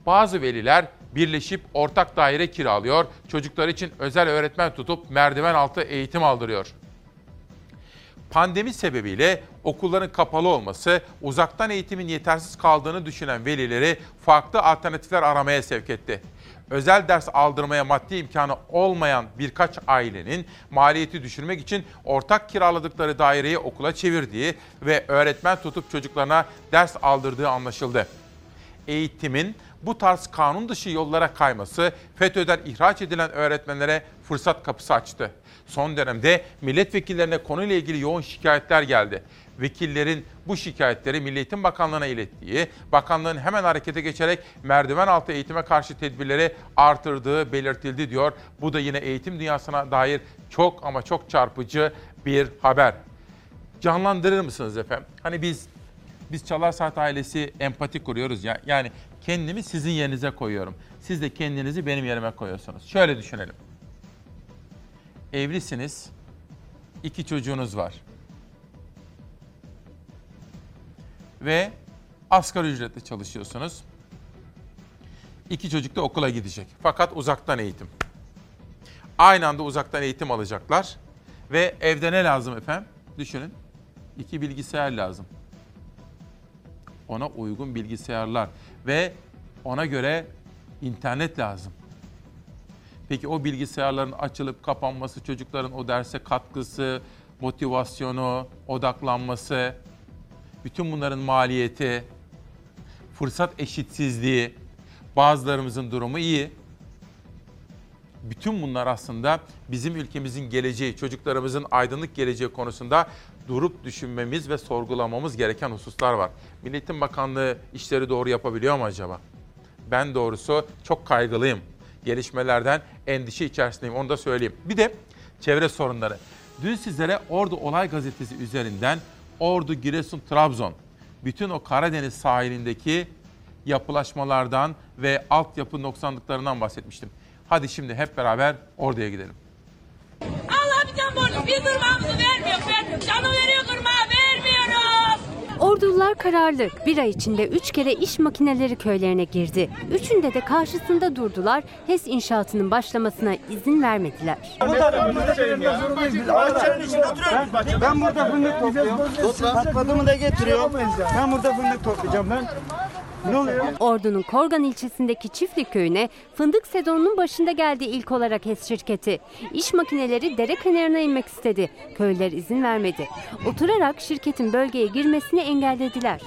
Bazı veliler birleşip ortak daire kiralıyor. Çocuklar için özel öğretmen tutup merdiven altı eğitim aldırıyor. Pandemi sebebiyle okulların kapalı olması uzaktan eğitimin yetersiz kaldığını düşünen velileri farklı alternatifler aramaya sevk etti. Özel ders aldırmaya maddi imkanı olmayan birkaç ailenin maliyeti düşürmek için ortak kiraladıkları daireyi okula çevirdiği ve öğretmen tutup çocuklarına ders aldırdığı anlaşıldı. Eğitimin bu tarz kanun dışı yollara kayması FETÖ'den ihraç edilen öğretmenlere fırsat kapısı açtı. Son dönemde milletvekillerine konuyla ilgili yoğun şikayetler geldi. Vekillerin bu şikayetleri Milli Eğitim Bakanlığı'na ilettiği, bakanlığın hemen harekete geçerek merdiven altı eğitime karşı tedbirleri artırdığı belirtildi diyor. Bu da yine eğitim dünyasına dair çok ama çok çarpıcı bir haber. Canlandırır mısınız efendim? Hani biz biz Çalar Saat ailesi empati kuruyoruz ya. Yani kendimi sizin yerinize koyuyorum. Siz de kendinizi benim yerime koyuyorsunuz. Şöyle düşünelim. Evlisiniz. iki çocuğunuz var. Ve asgari ücretle çalışıyorsunuz. İki çocuk da okula gidecek. Fakat uzaktan eğitim. Aynı anda uzaktan eğitim alacaklar. Ve evde ne lazım efendim? Düşünün. İki bilgisayar lazım. Ona uygun bilgisayarlar ve ona göre internet lazım. Peki o bilgisayarların açılıp kapanması, çocukların o derse katkısı, motivasyonu, odaklanması, bütün bunların maliyeti, fırsat eşitsizliği, bazılarımızın durumu iyi. Bütün bunlar aslında bizim ülkemizin geleceği, çocuklarımızın aydınlık geleceği konusunda durup düşünmemiz ve sorgulamamız gereken hususlar var. Milletin Bakanlığı işleri doğru yapabiliyor mu acaba? Ben doğrusu çok kaygılıyım. Gelişmelerden endişe içerisindeyim onu da söyleyeyim. Bir de çevre sorunları. Dün sizlere Ordu Olay Gazetesi üzerinden Ordu, Giresun, Trabzon bütün o Karadeniz sahilindeki yapılaşmalardan ve altyapı noksanlıklarından bahsetmiştim. Hadi şimdi hep beraber Ordu'ya gidelim. Allah bizden borcu bir durmamızı vermiyor. vermiyor. Canı veriyor. Ordulular kararlı. Bir ay içinde üç kere iş makineleri köylerine girdi. Üçünde de karşısında durdular. HES inşaatının başlamasına izin vermediler. Ben burada fındık topluyorum. Patladığımı da getiriyor. Ben burada fındık toplayacağım ben. Ne oluyor? Ordu'nun Korgan ilçesindeki Çiftlik köyüne fındık sezonunun başında geldi ilk olarak HES şirketi. İş makineleri dere kenarına inmek istedi. Köylüler izin vermedi. Oturarak şirketin bölgeye girmesini engellediler.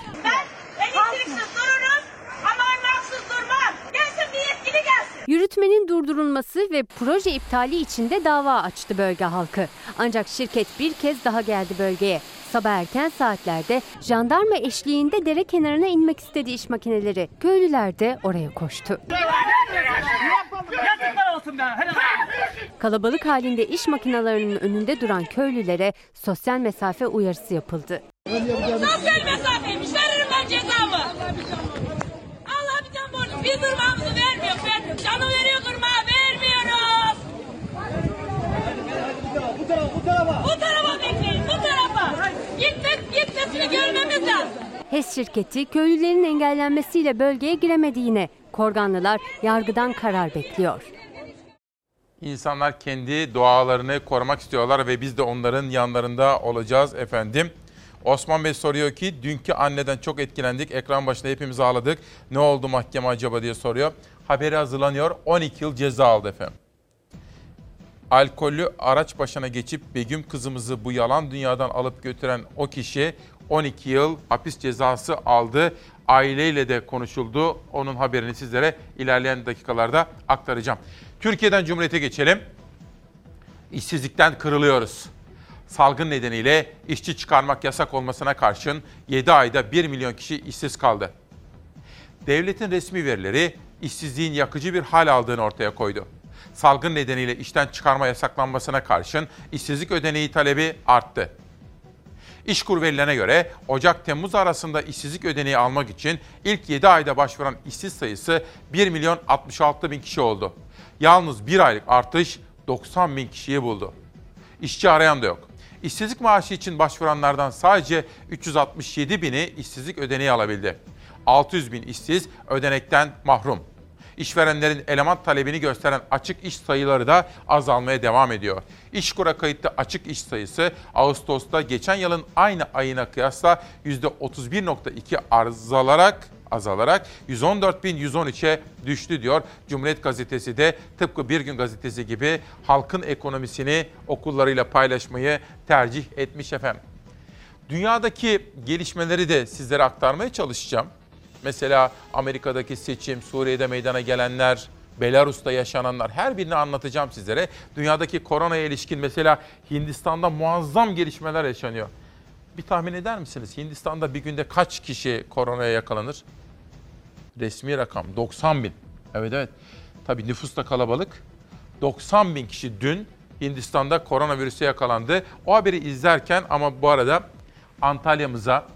Elektriksiz dururuz ama anlamsız durmam. Gelsin bir yetkili gelsin. Yürütmenin durdurulması ve proje iptali için de dava açtı bölge halkı. Ancak şirket bir kez daha geldi bölgeye. Sabah erken saatlerde jandarma eşliğinde dere kenarına inmek istedi iş makineleri. Köylüler de oraya koştu. Kalabalık halinde iş makinelerinin önünde duran köylülere sosyal mesafe uyarısı yapıldı. Sosyal mesafeymiş. Veririm ben cezamı. Allah bizden borcu bir durmamızı Canı veriyor durmağı vermiyoruz. Bu tarafa, bu tarafa. Bu tarafa bekleyin, bu tarafa. Gitmek, gitmesini görmemiz lazım. HES şirketi köylülerin engellenmesiyle bölgeye giremedi yine. Korganlılar yargıdan karar bekliyor. İnsanlar kendi doğalarını korumak istiyorlar ve biz de onların yanlarında olacağız efendim. Osman Bey soruyor ki dünkü anneden çok etkilendik. Ekran başında hepimiz ağladık. Ne oldu mahkeme acaba diye soruyor. Haberi hazırlanıyor. 12 yıl ceza aldı efendim. Alkollü araç başına geçip Begüm kızımızı bu yalan dünyadan alıp götüren o kişi 12 yıl hapis cezası aldı. Aileyle de konuşuldu. Onun haberini sizlere ilerleyen dakikalarda aktaracağım. Türkiye'den Cumhuriyet'e geçelim. İşsizlikten kırılıyoruz. Salgın nedeniyle işçi çıkarmak yasak olmasına karşın 7 ayda 1 milyon kişi işsiz kaldı. Devletin resmi verileri işsizliğin yakıcı bir hal aldığını ortaya koydu. Salgın nedeniyle işten çıkarma yasaklanmasına karşın işsizlik ödeneği talebi arttı. İşkur verilerine göre Ocak-Temmuz arasında işsizlik ödeneği almak için ilk 7 ayda başvuran işsiz sayısı 1 milyon 66 bin kişi oldu. Yalnız bir aylık artış 90 bin kişiyi buldu. İşçi arayan da yok. İşsizlik maaşı için başvuranlardan sadece 367 bini işsizlik ödeneği alabildi. 600 bin işsiz ödenekten mahrum. İşverenlerin eleman talebini gösteren açık iş sayıları da azalmaya devam ediyor. İşkur'a kayıtlı açık iş sayısı Ağustos'ta geçen yılın aynı ayına kıyasla %31.2 azalarak azalarak 114.113'e düştü diyor. Cumhuriyet Gazetesi de tıpkı Bir Gün Gazetesi gibi halkın ekonomisini okullarıyla paylaşmayı tercih etmiş efendim. Dünyadaki gelişmeleri de sizlere aktarmaya çalışacağım. Mesela Amerika'daki seçim, Suriye'de meydana gelenler, Belarus'ta yaşananlar her birini anlatacağım sizlere. Dünyadaki koronaya ilişkin mesela Hindistan'da muazzam gelişmeler yaşanıyor. Bir tahmin eder misiniz? Hindistan'da bir günde kaç kişi koronaya yakalanır? Resmi rakam 90 bin. Evet evet. Tabii nüfus da kalabalık. 90 bin kişi dün Hindistan'da koronavirüse yakalandı. O haberi izlerken ama bu arada Antalya'mıza,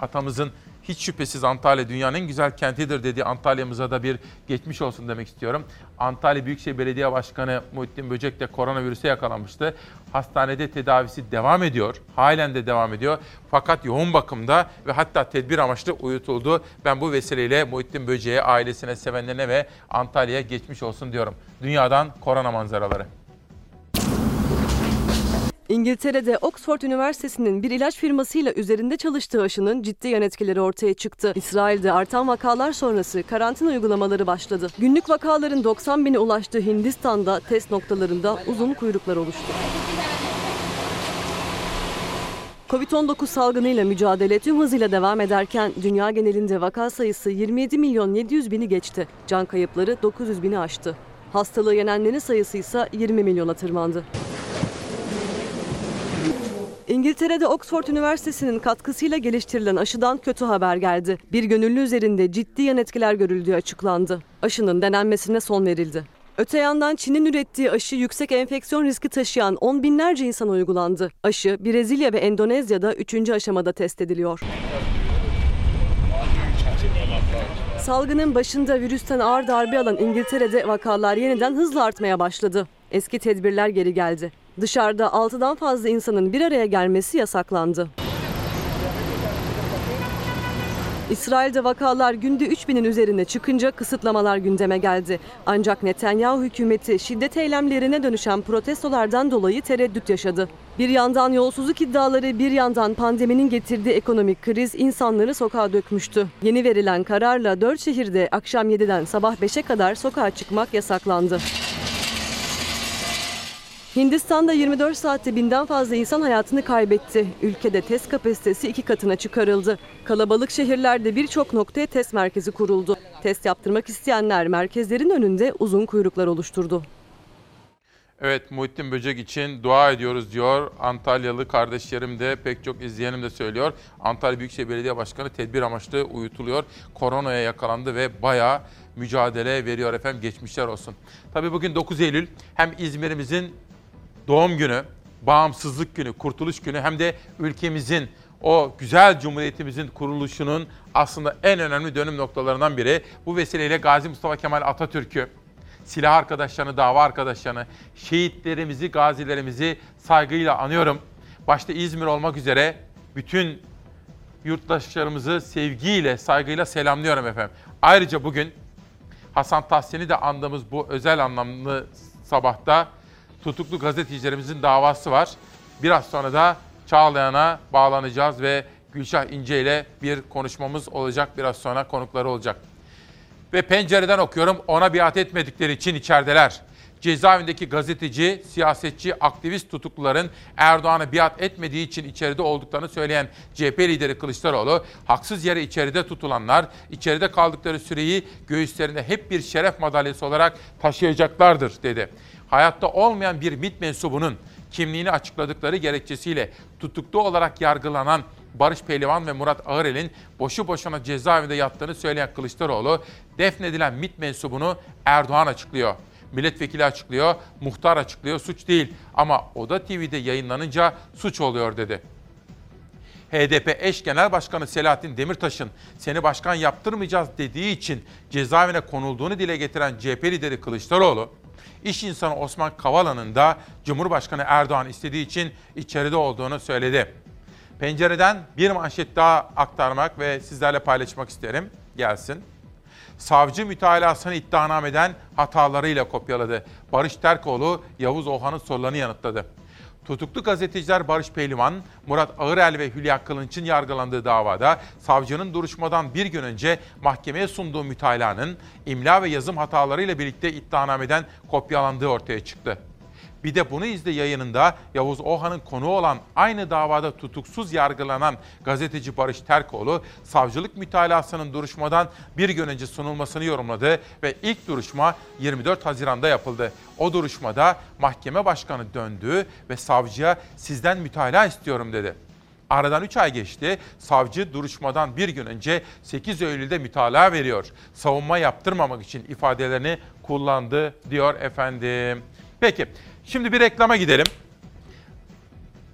atamızın hiç şüphesiz Antalya dünyanın en güzel kentidir dediği Antalya'mıza da bir geçmiş olsun demek istiyorum. Antalya Büyükşehir Belediye Başkanı Muhittin Böcek de koronavirüse yakalanmıştı. Hastanede tedavisi devam ediyor. Halen de devam ediyor. Fakat yoğun bakımda ve hatta tedbir amaçlı uyutuldu. Ben bu vesileyle Muhittin Böcek'e, ailesine, sevenlerine ve Antalya'ya geçmiş olsun diyorum. Dünyadan korona manzaraları. İngiltere'de Oxford Üniversitesi'nin bir ilaç firmasıyla üzerinde çalıştığı aşının ciddi yan etkileri ortaya çıktı. İsrail'de artan vakalar sonrası karantina uygulamaları başladı. Günlük vakaların 90 bine ulaştığı Hindistan'da test noktalarında uzun kuyruklar oluştu. Covid-19 salgınıyla mücadele tüm hızıyla devam ederken dünya genelinde vaka sayısı 27 milyon 700 bini geçti. Can kayıpları 900 bini aştı. Hastalığı yenenlerin sayısı ise 20 milyona tırmandı. İngiltere'de Oxford Üniversitesi'nin katkısıyla geliştirilen aşıdan kötü haber geldi. Bir gönüllü üzerinde ciddi yan etkiler görüldüğü açıklandı. Aşının denenmesine son verildi. Öte yandan Çin'in ürettiği aşı yüksek enfeksiyon riski taşıyan on binlerce insana uygulandı. Aşı Brezilya ve Endonezya'da 3. aşamada test ediliyor. Salgının başında virüsten ağır darbe alan İngiltere'de vakalar yeniden hızla artmaya başladı. Eski tedbirler geri geldi. Dışarıda 6'dan fazla insanın bir araya gelmesi yasaklandı. İsrail'de vakalar günde 3000'in üzerine çıkınca kısıtlamalar gündeme geldi. Ancak Netanyahu hükümeti şiddet eylemlerine dönüşen protestolardan dolayı tereddüt yaşadı. Bir yandan yolsuzluk iddiaları, bir yandan pandeminin getirdiği ekonomik kriz insanları sokağa dökmüştü. Yeni verilen kararla 4 şehirde akşam 7'den sabah 5'e kadar sokağa çıkmak yasaklandı. Hindistan'da 24 saatte binden fazla insan hayatını kaybetti. Ülkede test kapasitesi iki katına çıkarıldı. Kalabalık şehirlerde birçok noktaya test merkezi kuruldu. Test yaptırmak isteyenler merkezlerin önünde uzun kuyruklar oluşturdu. Evet Muhittin Böcek için dua ediyoruz diyor. Antalyalı kardeşlerim de pek çok izleyenim de söylüyor. Antalya Büyükşehir Belediye Başkanı tedbir amaçlı uyutuluyor. Koronaya yakalandı ve bayağı mücadele veriyor efendim. Geçmişler olsun. Tabii bugün 9 Eylül hem İzmir'imizin doğum günü, bağımsızlık günü, kurtuluş günü hem de ülkemizin o güzel cumhuriyetimizin kuruluşunun aslında en önemli dönüm noktalarından biri. Bu vesileyle Gazi Mustafa Kemal Atatürk'ü, silah arkadaşlarını, dava arkadaşlarını, şehitlerimizi, gazilerimizi saygıyla anıyorum. Başta İzmir olmak üzere bütün yurttaşlarımızı sevgiyle, saygıyla selamlıyorum efendim. Ayrıca bugün Hasan Tahsin'i de andığımız bu özel anlamlı sabahta tutuklu gazetecilerimizin davası var. Biraz sonra da Çağlayan'a bağlanacağız ve Gülşah İnce ile bir konuşmamız olacak. Biraz sonra konukları olacak. Ve pencereden okuyorum ona biat etmedikleri için içerideler. Cezaevindeki gazeteci, siyasetçi, aktivist tutukluların Erdoğan'a biat etmediği için içeride olduklarını söyleyen CHP lideri Kılıçdaroğlu, haksız yere içeride tutulanlar, içeride kaldıkları süreyi göğüslerinde hep bir şeref madalyası olarak taşıyacaklardır dedi. Hayatta olmayan bir MİT mensubunun kimliğini açıkladıkları gerekçesiyle tutuklu olarak yargılanan Barış Pehlivan ve Murat Ağırel'in boşu boşuna cezaevinde yattığını söyleyen Kılıçdaroğlu, defnedilen MİT mensubunu Erdoğan açıklıyor. Milletvekili açıklıyor, muhtar açıklıyor, suç değil. Ama Oda TV'de yayınlanınca suç oluyor dedi. HDP eş genel başkanı Selahattin Demirtaş'ın seni başkan yaptırmayacağız dediği için cezaevine konulduğunu dile getiren CHP lideri Kılıçdaroğlu, iş insanı Osman Kavala'nın da Cumhurbaşkanı Erdoğan istediği için içeride olduğunu söyledi. Pencereden bir manşet daha aktarmak ve sizlerle paylaşmak isterim. Gelsin. Savcı mütalasını iddianameden hatalarıyla kopyaladı. Barış Terkoğlu, Yavuz Ohan'ın sorularını yanıtladı. Tutuklu gazeteciler Barış Pehlivan, Murat Ağırel ve Hülya Kılınç'ın yargılandığı davada savcının duruşmadan bir gün önce mahkemeye sunduğu mütalaanın imla ve yazım hatalarıyla birlikte iddianameden kopyalandığı ortaya çıktı. Bir de bunu izle yayınında Yavuz Ohan'ın konu olan aynı davada tutuksuz yargılanan gazeteci Barış Terkoğlu, savcılık mütalasının duruşmadan bir gün önce sunulmasını yorumladı ve ilk duruşma 24 Haziran'da yapıldı. O duruşmada mahkeme başkanı döndü ve savcıya sizden mütalaa istiyorum dedi. Aradan 3 ay geçti. Savcı duruşmadan bir gün önce 8 Eylül'de mütalaa veriyor. Savunma yaptırmamak için ifadelerini kullandı diyor efendim. Peki Şimdi bir reklama gidelim.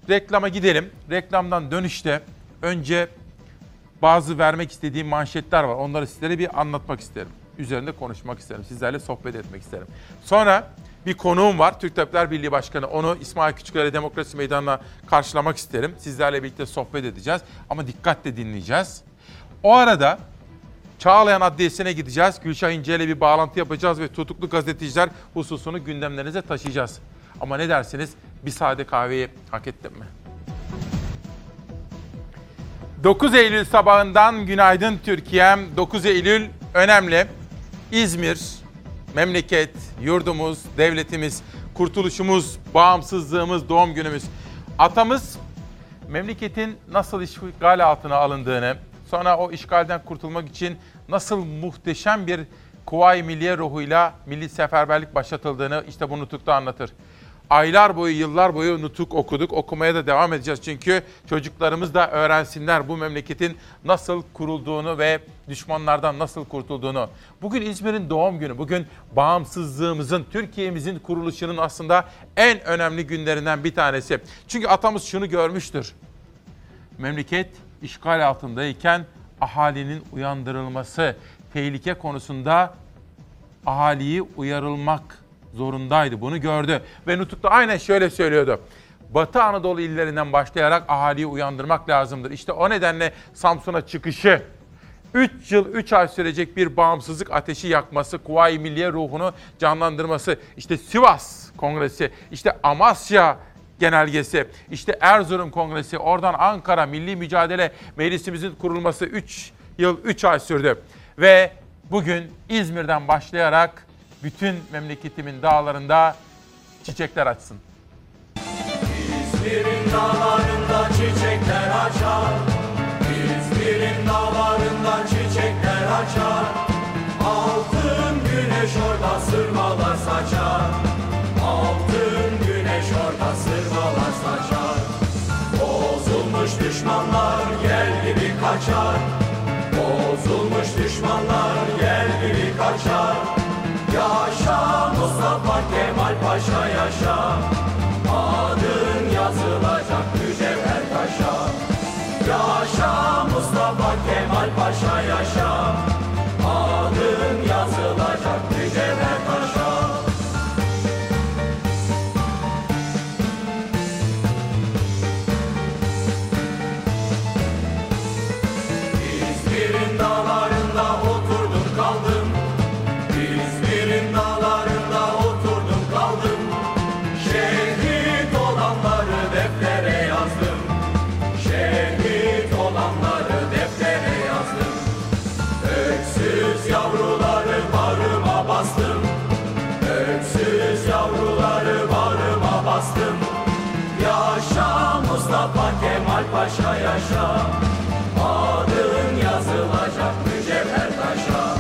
Reklama gidelim. Reklamdan dönüşte önce bazı vermek istediğim manşetler var. Onları sizlere bir anlatmak isterim. Üzerinde konuşmak isterim. Sizlerle sohbet etmek isterim. Sonra bir konuğum var. Türk Tabipler Birliği Başkanı. Onu İsmail Küçükler'e Demokrasi Meydanı'na karşılamak isterim. Sizlerle birlikte sohbet edeceğiz. Ama dikkatle dinleyeceğiz. O arada Çağlayan Adliyesi'ne gideceğiz. Gülşah İnce ile bir bağlantı yapacağız ve tutuklu gazeteciler hususunu gündemlerinize taşıyacağız. Ama ne dersiniz? bir sade kahveyi hak ettim mi? 9 Eylül sabahından günaydın Türkiye'm. 9 Eylül önemli. İzmir, memleket, yurdumuz, devletimiz, kurtuluşumuz, bağımsızlığımız, doğum günümüz. Atamız memleketin nasıl işgal altına alındığını, sonra o işgalden kurtulmak için nasıl muhteşem bir Kuvayi Milliye ruhuyla milli seferberlik başlatıldığını işte bu nutukta anlatır. Aylar boyu, yıllar boyu nutuk okuduk. Okumaya da devam edeceğiz çünkü çocuklarımız da öğrensinler bu memleketin nasıl kurulduğunu ve düşmanlardan nasıl kurtulduğunu. Bugün İzmir'in doğum günü. Bugün bağımsızlığımızın, Türkiye'mizin kuruluşunun aslında en önemli günlerinden bir tanesi. Çünkü atamız şunu görmüştür. Memleket işgal altındayken ahalinin uyandırılması, tehlike konusunda ahaliyi uyarılmak zorundaydı. Bunu gördü ve Nutuk'ta aynen şöyle söylüyordu. Batı Anadolu illerinden başlayarak ahaliyi uyandırmak lazımdır. İşte o nedenle Samsun'a çıkışı, 3 yıl 3 ay sürecek bir bağımsızlık ateşi yakması, Kuvayi Milliye ruhunu canlandırması, işte Sivas Kongresi, işte Amasya genelgesi, işte Erzurum Kongresi, oradan Ankara Milli Mücadele Meclisimizin kurulması 3 yıl 3 ay sürdü. Ve bugün İzmir'den başlayarak bütün memleketimin dağlarında çiçekler açsın. İzmir'in dağlarında çiçekler açar. İzmir'in dağlarında çiçekler açar. Altın güneş orada sırmalar saçar. Altın güneş orada sırmalar saçar. Bozulmuş düşmanlar gel gibi kaçar. Bozulmuş düşmanlar gel gibi kaçar. Yaşa Mustafa Kemal Paşa yaşa. Paşa yaşa. Adın yazılacak mücevher taşa.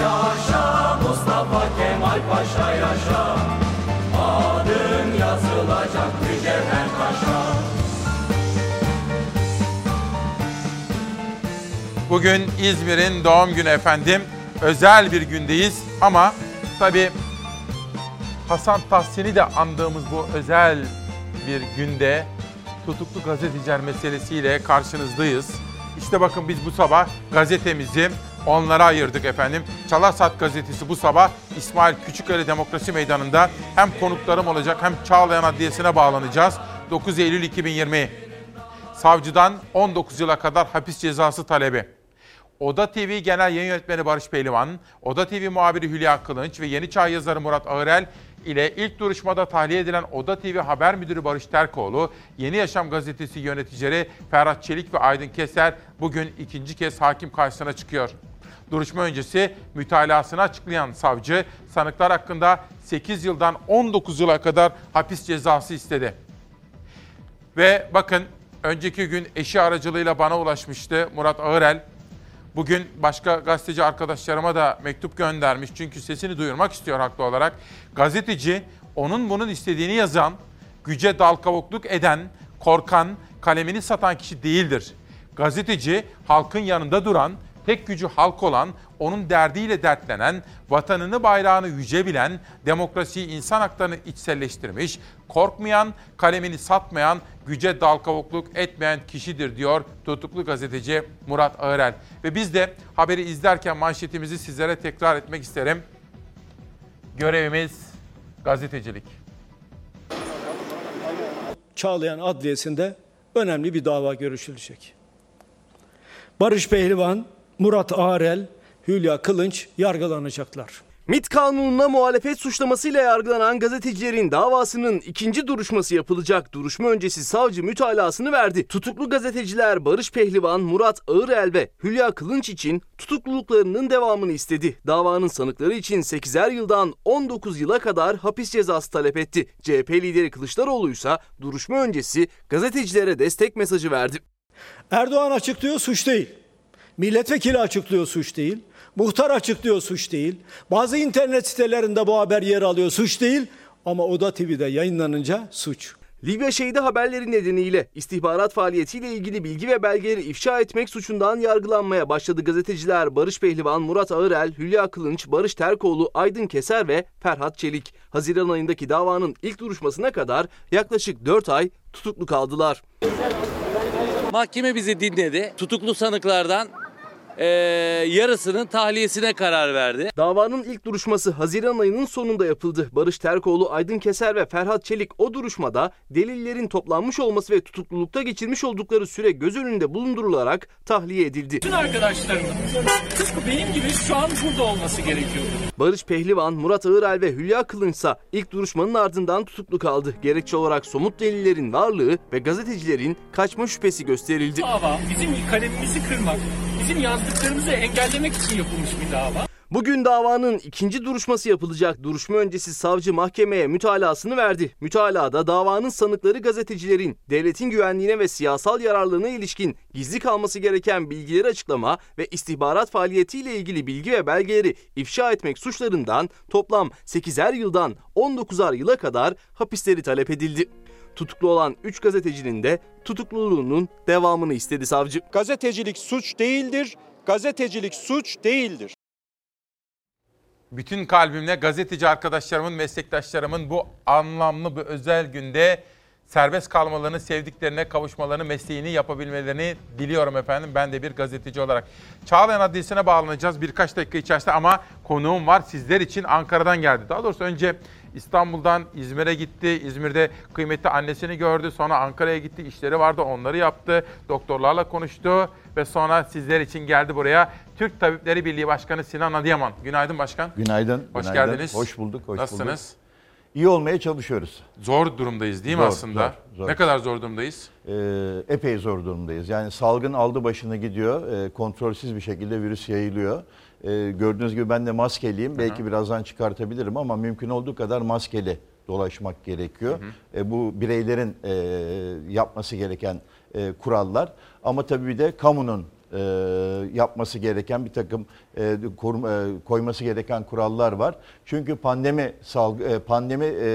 Yaşa Mustafa Kemal Paşa yaşa. Adın yazılacak mücevher taşa. Bugün İzmir'in doğum günü efendim. Özel bir gündeyiz ama tabii Hasan Tahsin'i de andığımız bu özel bir günde tutuklu gazeteciler meselesiyle karşınızdayız. İşte bakın biz bu sabah gazetemizi onlara ayırdık efendim. Çalarsat gazetesi bu sabah İsmail Küçüköy'le Demokrasi Meydanı'nda hem konuklarım olacak hem Çağlayan Adliyesi'ne bağlanacağız. 9 Eylül 2020. Savcıdan 19 yıla kadar hapis cezası talebi. Oda TV Genel Yayın Yönetmeni Barış Pehlivan, Oda TV muhabiri Hülya Kılınç ve Yeni Çağ yazarı Murat Ağırel ile ilk duruşmada tahliye edilen Oda TV Haber Müdürü Barış Terkoğlu, Yeni Yaşam Gazetesi yöneticileri Ferhat Çelik ve Aydın Keser bugün ikinci kez hakim karşısına çıkıyor. Duruşma öncesi mütalasını açıklayan savcı, sanıklar hakkında 8 yıldan 19 yıla kadar hapis cezası istedi. Ve bakın önceki gün eşi aracılığıyla bana ulaşmıştı Murat Ağırel. Bugün başka gazeteci arkadaşlarıma da mektup göndermiş. Çünkü sesini duyurmak istiyor haklı olarak. Gazeteci onun bunun istediğini yazan, güce dal kavukluk eden, korkan, kalemini satan kişi değildir. Gazeteci halkın yanında duran, tek gücü halk olan, onun derdiyle dertlenen, vatanını bayrağını yüce bilen, demokrasiyi insan haklarını içselleştirmiş, korkmayan, kalemini satmayan, güce dal kavukluk etmeyen kişidir diyor tutuklu gazeteci Murat Ağırel. Ve biz de haberi izlerken manşetimizi sizlere tekrar etmek isterim. Görevimiz gazetecilik. Çağlayan Adliyesi'nde önemli bir dava görüşülecek. Barış Pehlivan, Murat Ağrel, Hülya Kılınç yargılanacaklar. MİT kanununa muhalefet suçlamasıyla yargılanan gazetecilerin davasının ikinci duruşması yapılacak. Duruşma öncesi savcı mütalasını verdi. Tutuklu gazeteciler Barış Pehlivan, Murat Ağırel ve Hülya Kılınç için tutukluluklarının devamını istedi. Davanın sanıkları için 8'er yıldan 19 yıla kadar hapis cezası talep etti. CHP lideri Kılıçdaroğlu ise duruşma öncesi gazetecilere destek mesajı verdi. Erdoğan açıklıyor suç değil. Milletvekili açıklıyor suç değil. Muhtar açıklıyor suç değil. Bazı internet sitelerinde bu haber yer alıyor suç değil. Ama Oda TV'de yayınlanınca suç. Libya şehidi haberleri nedeniyle istihbarat faaliyetiyle ilgili bilgi ve belgeleri ifşa etmek suçundan yargılanmaya başladı gazeteciler Barış Pehlivan, Murat Ağırel, Hülya Kılınç, Barış Terkoğlu, Aydın Keser ve Ferhat Çelik. Haziran ayındaki davanın ilk duruşmasına kadar yaklaşık 4 ay tutuklu kaldılar. Mahkeme bizi dinledi. Tutuklu sanıklardan eee, yarısının tahliyesine karar verdi. Davanın ilk duruşması Haziran ayının sonunda yapıldı. Barış Terkoğlu, Aydın Keser ve Ferhat Çelik o duruşmada delillerin toplanmış olması ve tutuklulukta geçirmiş oldukları süre göz önünde bulundurularak tahliye edildi. Bütün arkadaşlarımın tıpkı benim gibi şu an burada olması gerekiyordu. Barış Pehlivan, Murat Ağırel ve Hülya Kılınçsa ilk duruşmanın ardından tutuklu kaldı. Gerekçe olarak somut delillerin varlığı ve gazetecilerin kaçma şüphesi gösterildi. Dava bizim kalemimizi kırmak, bizim yazdıklarımızı engellemek için yapılmış bir dava. Bugün davanın ikinci duruşması yapılacak. Duruşma öncesi savcı mahkemeye mütalasını verdi. Mütalada davanın sanıkları gazetecilerin devletin güvenliğine ve siyasal yararlılığına ilişkin gizli kalması gereken bilgileri açıklama ve istihbarat faaliyetiyle ilgili bilgi ve belgeleri ifşa etmek suçlarından toplam 8'er yıldan 19'ar yıla kadar hapisleri talep edildi. Tutuklu olan 3 gazetecinin de tutukluluğunun devamını istedi savcı. Gazetecilik suç değildir. Gazetecilik suç değildir. Bütün kalbimle gazeteci arkadaşlarımın, meslektaşlarımın bu anlamlı, bu özel günde serbest kalmalarını, sevdiklerine kavuşmalarını, mesleğini yapabilmelerini diliyorum efendim. Ben de bir gazeteci olarak. Çağlayan Adliyesi'ne bağlanacağız birkaç dakika içerisinde ama konuğum var sizler için Ankara'dan geldi. Daha doğrusu önce İstanbul'dan İzmir'e gitti. İzmir'de kıymetli annesini gördü. Sonra Ankara'ya gitti. İşleri vardı onları yaptı. Doktorlarla konuştu ve sonra sizler için geldi buraya. Türk Tabipleri Birliği Başkanı Sinan Adıyaman. Günaydın başkan. Günaydın. Hoş günaydın. geldiniz. Hoş bulduk. Hoş Nasılsınız? Bulduk. İyi olmaya çalışıyoruz. Zor durumdayız değil mi Zor, aslında? zor, zor. Ne kadar zor durumdayız? Ee, epey zor durumdayız. Yani salgın aldı başını gidiyor. Ee, kontrolsüz bir şekilde virüs yayılıyor. Ee, gördüğünüz gibi ben de maskeliyim. Belki birazdan çıkartabilirim ama mümkün olduğu kadar maskeli dolaşmak gerekiyor. Ee, bu bireylerin e, yapması gereken e, kurallar. Ama tabii bir de kamunun e, yapması gereken bir takım e, korum- e, koyması gereken kurallar var. Çünkü pandemi salgı e, pandemi e,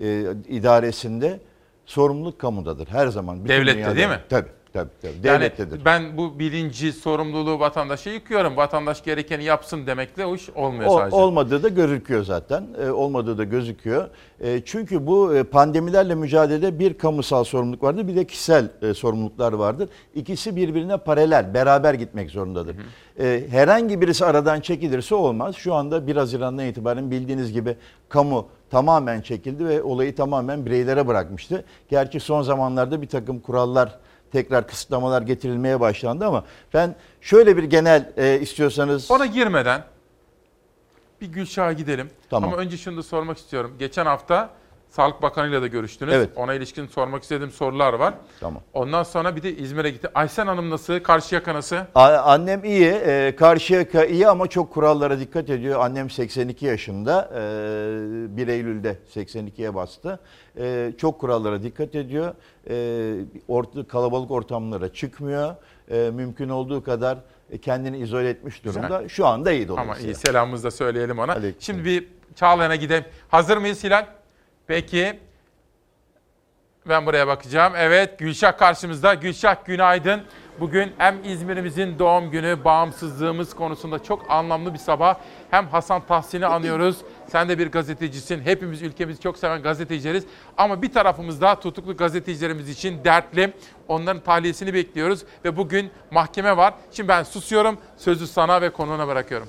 e, idaresinde sorumluluk kamudadır her zaman. Bütün Devlette dünyada- değil mi? Tabii tabii. tabii. Yani Devlettedir. ben bu bilinci, sorumluluğu vatandaşa yıkıyorum. Vatandaş gerekeni yapsın demekle o iş olmuyor O- sadece. olmadığı da gözüküyor zaten. E, olmadığı da gözüküyor. E, çünkü bu e, pandemilerle mücadelede bir kamusal sorumluluk vardır, bir de kişisel e, sorumluluklar vardır. İkisi birbirine paralel, beraber gitmek zorundadır. E, herhangi birisi aradan çekilirse olmaz. Şu anda 1 Haziran'dan itibaren bildiğiniz gibi kamu tamamen çekildi ve olayı tamamen bireylere bırakmıştı. Gerçi son zamanlarda bir takım kurallar tekrar kısıtlamalar getirilmeye başlandı ama ben şöyle bir genel e, istiyorsanız Ona girmeden bir Gülşah'a gidelim. Tamam. Ama önce şunu da sormak istiyorum. Geçen hafta Sağlık Bakanı'yla da görüştünüz. Evet. Ona ilişkin sormak istediğim sorular var. Tamam. Ondan sonra bir de İzmir'e gitti. Aysen Hanım nasıl? Karşıyaka nasıl? A- Annem iyi, e, Karşıyaka iyi ama çok kurallara dikkat ediyor. Annem 82 yaşında, e, 1 Eylül'de 82'ye bastı. E, çok kurallara dikkat ediyor. E, orta, kalabalık ortamlara çıkmıyor. E, mümkün olduğu kadar kendini izole etmiş durumda. Güzel. Şu anda iyi Ama dolayısıyla. iyi selamımızı da söyleyelim ona. Aleyküm. Şimdi bir Çağlayan'a gidelim. Hazır mıyız Hilal? Peki. Ben buraya bakacağım. Evet Gülşah karşımızda. Gülşah günaydın. Bugün hem İzmir'imizin doğum günü, bağımsızlığımız konusunda çok anlamlı bir sabah. Hem Hasan Tahsin'i anıyoruz. Sen de bir gazetecisin. Hepimiz ülkemizi çok seven gazetecileriz. Ama bir tarafımız da tutuklu gazetecilerimiz için dertli. Onların tahliyesini bekliyoruz. Ve bugün mahkeme var. Şimdi ben susuyorum. Sözü sana ve konuğuna bırakıyorum.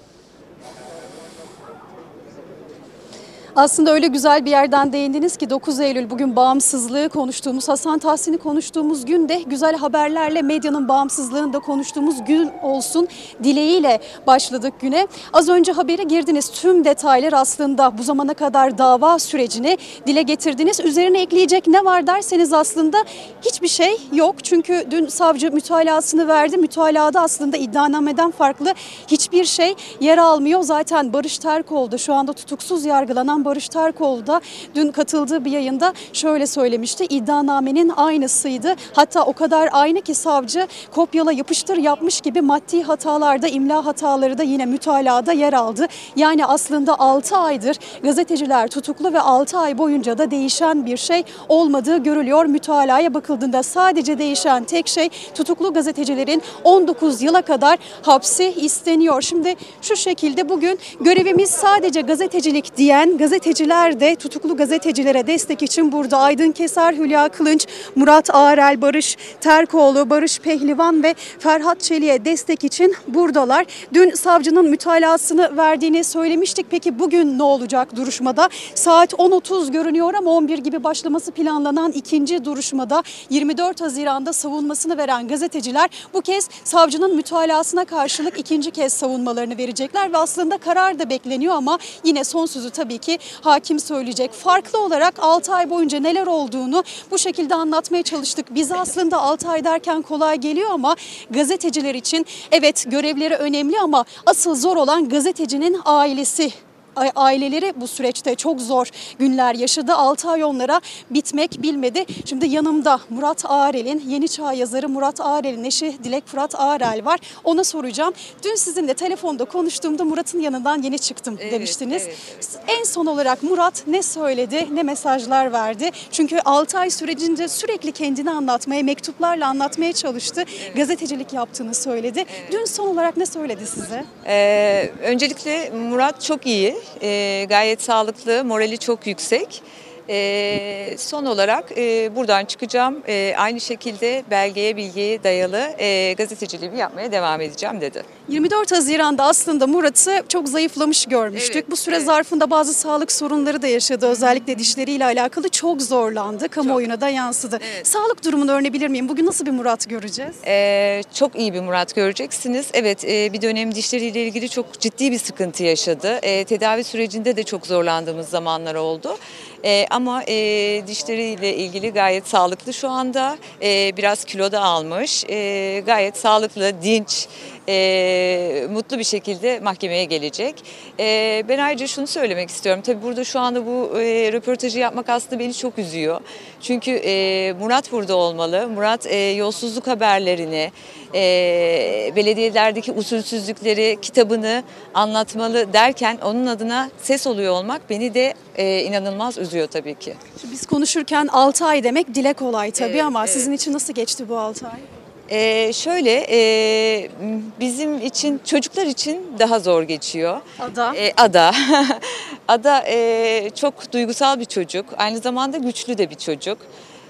Aslında öyle güzel bir yerden değindiniz ki 9 Eylül bugün bağımsızlığı konuştuğumuz, Hasan Tahsin'i konuştuğumuz gün de güzel haberlerle medyanın bağımsızlığını da konuştuğumuz gün olsun dileğiyle başladık güne. Az önce habere girdiniz. Tüm detaylar aslında bu zamana kadar dava sürecini dile getirdiniz. Üzerine ekleyecek ne var derseniz aslında hiçbir şey yok. Çünkü dün savcı mütalasını verdi. Mütalada aslında iddianameden farklı hiçbir şey yer almıyor. Zaten Barış Terkoğlu da şu anda tutuksuz yargılanan Barış Terkoğlu da dün katıldığı bir yayında şöyle söylemişti. İddianamenin aynısıydı. Hatta o kadar aynı ki savcı kopyala yapıştır yapmış gibi maddi hatalarda, imla hataları da yine mütalada yer aldı. Yani aslında 6 aydır gazeteciler tutuklu ve 6 ay boyunca da değişen bir şey olmadığı görülüyor. Mütalaya bakıldığında sadece değişen tek şey tutuklu gazetecilerin 19 yıla kadar hapsi isteniyor. Şimdi şu şekilde bugün görevimiz sadece gazetecilik diyen gazeteciler de tutuklu gazetecilere destek için burada. Aydın Keser, Hülya Kılınç, Murat Ağrel, Barış Terkoğlu, Barış Pehlivan ve Ferhat Çelik'e destek için buradalar. Dün savcının mütalasını verdiğini söylemiştik. Peki bugün ne olacak duruşmada? Saat 10.30 görünüyor ama 11 gibi başlaması planlanan ikinci duruşmada 24 Haziran'da savunmasını veren gazeteciler bu kez savcının mütalasına karşılık ikinci kez savunmalarını verecekler ve aslında karar da bekleniyor ama yine son sözü tabii ki hakim söyleyecek. Farklı olarak 6 ay boyunca neler olduğunu bu şekilde anlatmaya çalıştık. Bize aslında 6 ay derken kolay geliyor ama gazeteciler için evet görevleri önemli ama asıl zor olan gazetecinin ailesi aileleri bu süreçte çok zor günler yaşadı. 6 ay onlara bitmek bilmedi. Şimdi yanımda Murat Ağrel'in, Yeni Çağ yazarı Murat Ağrel'in eşi Dilek Fırat Ağrel var. Ona soracağım. Dün sizinle telefonda konuştuğumda Murat'ın yanından yeni çıktım demiştiniz. En son olarak Murat ne söyledi, ne mesajlar verdi? Çünkü 6 ay sürecince sürekli kendini anlatmaya, mektuplarla anlatmaya çalıştı. Gazetecilik yaptığını söyledi. Dün son olarak ne söyledi size? Ee, öncelikle Murat çok iyi, Ee, gayet sağlıklı, morali çok yüksek. Ee, son olarak e, buradan çıkacağım, Ee, aynı şekilde belgeye bilgiye dayalı e, gazeteciliğimi yapmaya devam edeceğim dedi. 24 Haziran'da aslında Murat'ı çok zayıflamış görmüştük. Bu süre zarfında bazı sağlık sorunları da yaşadı. Özellikle dişleriyle alakalı çok zorlandı. Kamuoyuna da yansıdı. Sağlık durumunu öğrenebilir miyim? Bugün nasıl bir Murat göreceğiz? Ee, çok iyi bir Murat göreceksiniz. Evet e, bir dönem dişleriyle ilgili çok ciddi bir sıkıntı yaşadı. E, tedavi sürecinde de çok zorlandığımız zamanlar oldu. E, ama e, dişleriyle ilgili gayet sağlıklı şu anda. E, biraz kilo da almış. E, gayet sağlıklı, dinç, e, mutlu bir şekilde mahkemeye gelecek. E, ben ayrıca şunu söylemek istiyorum. Tabii burada şu anda bu e, röportajı yapmak aslında beni çok üzüyor. Çünkü e, Murat burada olmalı. Murat e, yolsuzluk haberlerini, e, belediyelerdeki usulsüzlükleri, kitabını anlatmalı derken onun adına ses oluyor olmak beni de e, inanılmaz üzüyor tabii ki. Şimdi Biz konuşurken 6 ay demek dile kolay tabii Evet, ama evet. sizin için nasıl geçti bu 6 ay? Ee, şöyle e, bizim için çocuklar için daha zor geçiyor. Ada. Ee, Ada. Ada e, çok duygusal bir çocuk. Aynı zamanda güçlü de bir çocuk.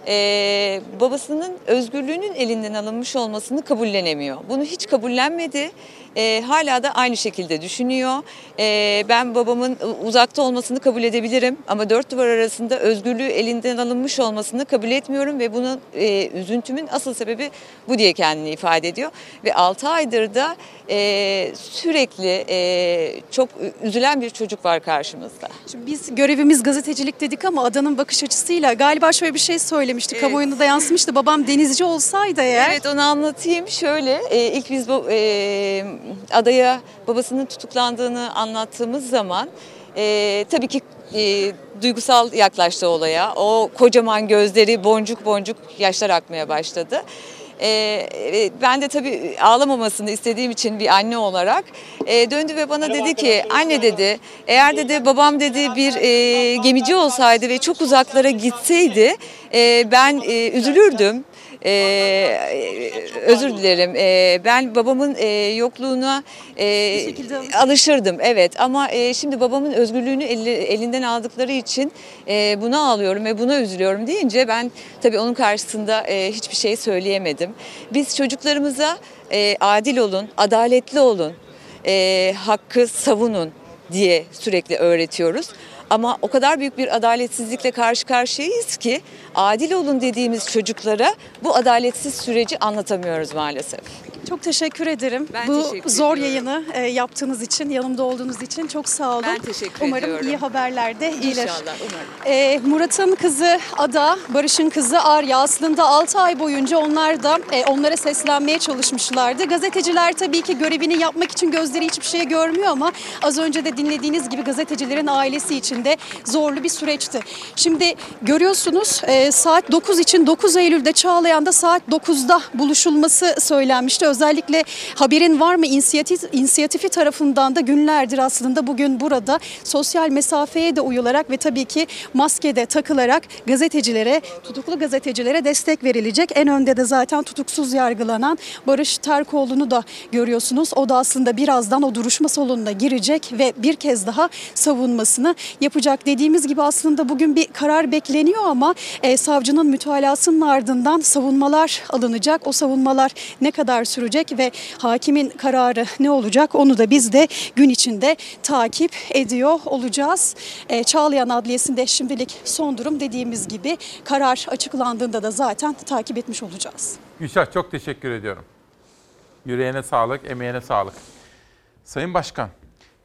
Ee, babasının özgürlüğünün elinden alınmış olmasını kabullenemiyor. Bunu hiç kabullenmedi. Ee, hala da aynı şekilde düşünüyor. Ee, ben babamın uzakta olmasını kabul edebilirim ama dört duvar arasında özgürlüğü elinden alınmış olmasını kabul etmiyorum ve bunun e, üzüntümün asıl sebebi bu diye kendini ifade ediyor. Ve 6 aydır da e, sürekli e, çok üzülen bir çocuk var karşımızda. Şimdi biz görevimiz gazetecilik dedik ama adanın bakış açısıyla galiba şöyle bir şey söylemişti. Kamuoyunda da yansımıştı. Babam denizci olsaydı eğer. Evet onu anlatayım. Şöyle e, ilk biz bu e, adaya babasının tutuklandığını anlattığımız zaman e, tabii ki e, duygusal yaklaştı olaya. O kocaman gözleri boncuk boncuk yaşlar akmaya başladı. E, e, ben de tabii ağlamamasını istediğim için bir anne olarak e, döndü ve bana dedi ki anne dedi eğer dedi babam dedi bir e, gemici olsaydı ve çok uzaklara gitseydi e, ben e, üzülürdüm. Ee, özür dilerim. Ee, ben babamın e, yokluğuna e, alışırdım. Evet ama e, şimdi babamın özgürlüğünü eli- elinden aldıkları için e, buna ağlıyorum ve buna üzülüyorum deyince ben tabii onun karşısında e, hiçbir şey söyleyemedim. Biz çocuklarımıza e, adil olun, adaletli olun, e, hakkı savunun diye sürekli öğretiyoruz. Ama o kadar büyük bir adaletsizlikle karşı karşıyayız ki adil olun dediğimiz çocuklara bu adaletsiz süreci anlatamıyoruz maalesef. Çok teşekkür ederim. Ben Bu teşekkür zor ediyorum. yayını e, yaptığınız için, yanımda olduğunuz için çok sağ olun. Ben teşekkür umarım ediyorum. iyi haberler de gelir. İnşallah umarım. E, Murat'ın kızı Ada, Barış'ın kızı Arya aslında 6 ay boyunca onlar da e, onlara seslenmeye çalışmışlardı. Gazeteciler tabii ki görevini yapmak için gözleri hiçbir şey görmüyor ama az önce de dinlediğiniz gibi gazetecilerin ailesi için de zorlu bir süreçti. Şimdi görüyorsunuz e, saat 9 için 9 Eylül'de Çağlayan'da saat 9'da buluşulması söylenmişti. Özellikle haberin var mı inisiyatif, inisiyatifi tarafından da günlerdir aslında bugün burada sosyal mesafeye de uyularak ve tabii ki maske de takılarak gazetecilere, tutuklu gazetecilere destek verilecek. En önde de zaten tutuksuz yargılanan Barış Terkoğlu'nu da görüyorsunuz. O da aslında birazdan o duruşma salonuna girecek ve bir kez daha savunmasını yapacak. Dediğimiz gibi aslında bugün bir karar bekleniyor ama e, savcının mütalasının ardından savunmalar alınacak. O savunmalar ne kadar sürecek ve hakimin kararı ne olacak onu da biz de gün içinde takip ediyor olacağız. E, Çağlayan Adliyesi'nde şimdilik son durum dediğimiz gibi karar açıklandığında da zaten takip etmiş olacağız. Gülşah çok teşekkür ediyorum. Yüreğine sağlık, emeğine sağlık. Sayın Başkan,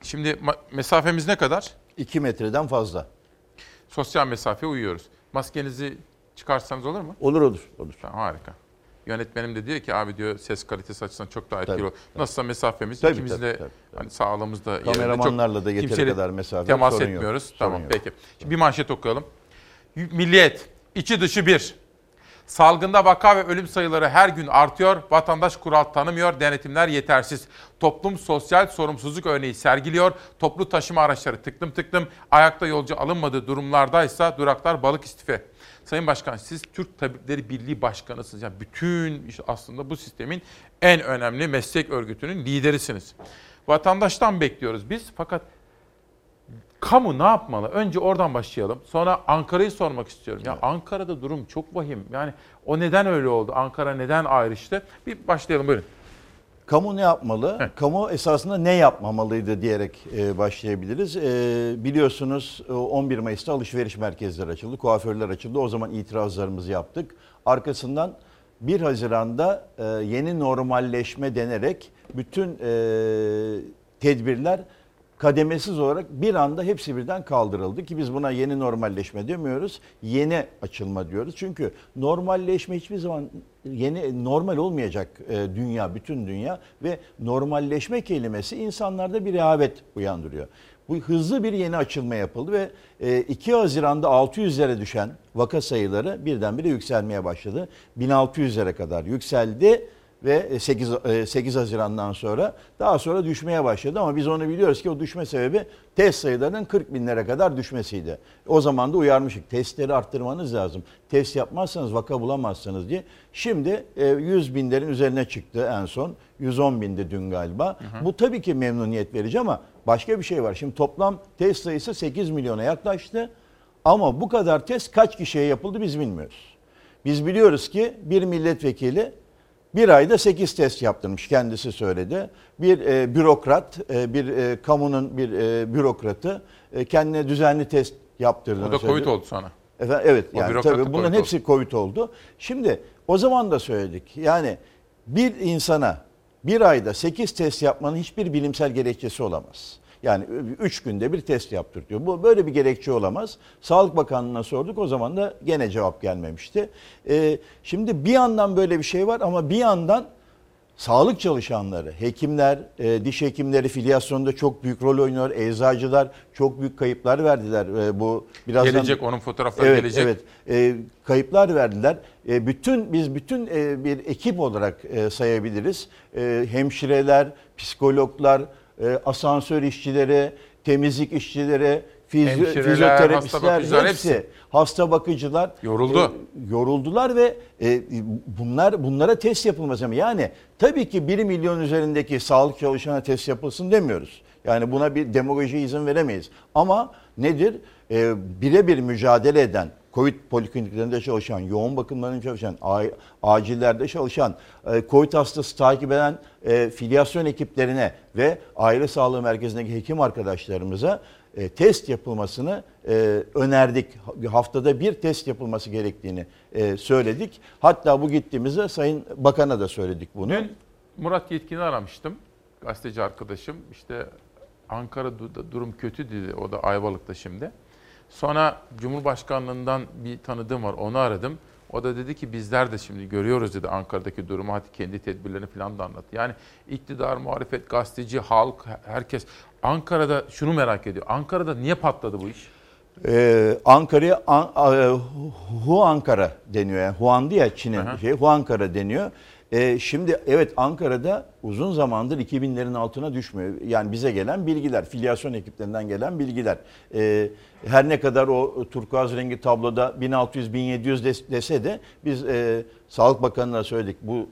şimdi mesafemiz ne kadar? 2 metreden fazla. Sosyal mesafeye uyuyoruz. Maskenizi çıkarsanız olur mu? Olur olur. olur. Tamam, harika. Yönetmenim de diyor ki abi diyor ses kalitesi açısından çok daha etkili Tabii, olur. Nasılsa mesafemiz Tabii, ikimiz tabii, de tabii, hani sağlığımızda yerinde. Kameramanlarla Çok da yeteri kadar mesafe, temas sorun yok. etmiyoruz. Sorun tamam yok. peki. Şimdi bir manşet okuyalım. Milliyet içi dışı bir. Salgında vaka ve ölüm sayıları her gün artıyor. Vatandaş kural tanımıyor. Denetimler yetersiz. Toplum sosyal sorumsuzluk örneği sergiliyor. Toplu taşıma araçları tıklım tıklım. Ayakta yolcu alınmadığı durumlardaysa duraklar balık istife. Sayın Başkan siz Türk Tabipleri Birliği Başkanısınız. Yani bütün işte aslında bu sistemin en önemli meslek örgütünün liderisiniz. Vatandaştan bekliyoruz biz fakat kamu ne yapmalı? Önce oradan başlayalım. Sonra Ankara'yı sormak istiyorum. Ya Ankara'da durum çok vahim. Yani o neden öyle oldu? Ankara neden ayrıştı? Bir başlayalım buyurun. Kamu ne yapmalı? Kamu esasında ne yapmamalıydı diyerek e, başlayabiliriz. E, biliyorsunuz e, 11 Mayıs'ta alışveriş merkezleri açıldı, kuaförler açıldı. O zaman itirazlarımızı yaptık. Arkasından 1 Haziran'da e, yeni normalleşme denerek bütün e, tedbirler kademesiz olarak bir anda hepsi birden kaldırıldı ki biz buna yeni normalleşme demiyoruz. Yeni açılma diyoruz. Çünkü normalleşme hiçbir zaman yeni normal olmayacak e, dünya, bütün dünya ve normalleşme kelimesi insanlarda bir rehavet uyandırıyor. Bu hızlı bir yeni açılma yapıldı ve e, 2 Haziran'da 600'lere düşen vaka sayıları birdenbire yükselmeye başladı. 1600'lere kadar yükseldi ve 8, 8 Haziran'dan sonra daha sonra düşmeye başladı ama biz onu biliyoruz ki o düşme sebebi test sayılarının 40 binlere kadar düşmesiydi. O zaman da uyarmıştık testleri arttırmanız lazım. Test yapmazsanız vaka bulamazsınız diye. Şimdi e, 100 binlerin üzerine çıktı en son. 110 bindi dün galiba. Bu tabii ki memnuniyet verici ama başka bir şey var. Şimdi toplam test sayısı 8 milyona yaklaştı. Ama bu kadar test kaç kişiye yapıldı biz bilmiyoruz. Biz biliyoruz ki bir milletvekili bir ayda 8 test yaptırmış kendisi söyledi. Bir e, bürokrat, e, bir e, kamunun bir e, bürokratı e, kendine düzenli test yaptırdığını O da söyledi. Covid oldu sonra. Efendim, evet O yani tabii bunların Covid hepsi Covid oldu. Şimdi o zaman da söyledik. Yani bir insana bir ayda 8 test yapmanın hiçbir bilimsel gerekçesi olamaz. Yani 3 günde bir test yaptır diyor. Bu böyle bir gerekçe olamaz. Sağlık Bakanlığı'na sorduk o zaman da gene cevap gelmemişti. Ee, şimdi bir yandan böyle bir şey var ama bir yandan sağlık çalışanları, hekimler, e, diş hekimleri filyasyonda çok büyük rol oynuyor. Eczacılar çok büyük kayıplar verdiler. E, bu birazdan Gelecek, onun fotoğrafları evet, gelecek. Evet, e, kayıplar verdiler. E, bütün biz bütün e, bir ekip olarak e, sayabiliriz. E, hemşireler, psikologlar, e, asansör işçileri, temizlik işçileri, fizyo, fizyoterapistler hasta hepsi, hepsi. hasta bakıcılar Yoruldu. e, yoruldular ve e, bunlar bunlara test yapılmaz ama yani tabii ki 1 milyon üzerindeki sağlık çalışanına test yapılsın demiyoruz. Yani buna bir demagoji izin veremeyiz. Ama nedir? E, birebir mücadele eden Covid polikliniklerinde çalışan, yoğun bakımlarında çalışan, acillerde çalışan, e, Covid hastası takip eden e, filyasyon ekiplerine ve aile sağlığı merkezindeki hekim arkadaşlarımıza e, test yapılmasını önerdik. Haftada bir test yapılması gerektiğini söyledik. Hatta bu gittiğimizde Sayın Bakan'a da söyledik bunu. Dün Murat Yetkin'i aramıştım. Gazeteci arkadaşım. İşte Ankara'da durum kötü dedi. O da Ayvalık'ta şimdi. Sonra Cumhurbaşkanlığından bir tanıdığım var. Onu aradım. O da dedi ki bizler de şimdi görüyoruz dedi Ankara'daki durumu. Hadi kendi tedbirlerini falan da anlat. Yani iktidar, muhalefet, gazeteci, halk, herkes Ankara'da şunu merak ediyor. Ankara'da niye patladı bu iş? Ee, Ankara'ya An, a- Hu Ankara deniyor. Yani Huan diye Çin'in şey Hu Ankara deniyor. Ee, şimdi evet Ankara'da uzun zamandır 2000'lerin altına düşmüyor. Yani bize gelen bilgiler, filyasyon ekiplerinden gelen bilgiler. Ee, her ne kadar o turkuaz rengi tabloda 1600-1700 des- dese de biz e, Sağlık Bakanı'na söyledik. Bu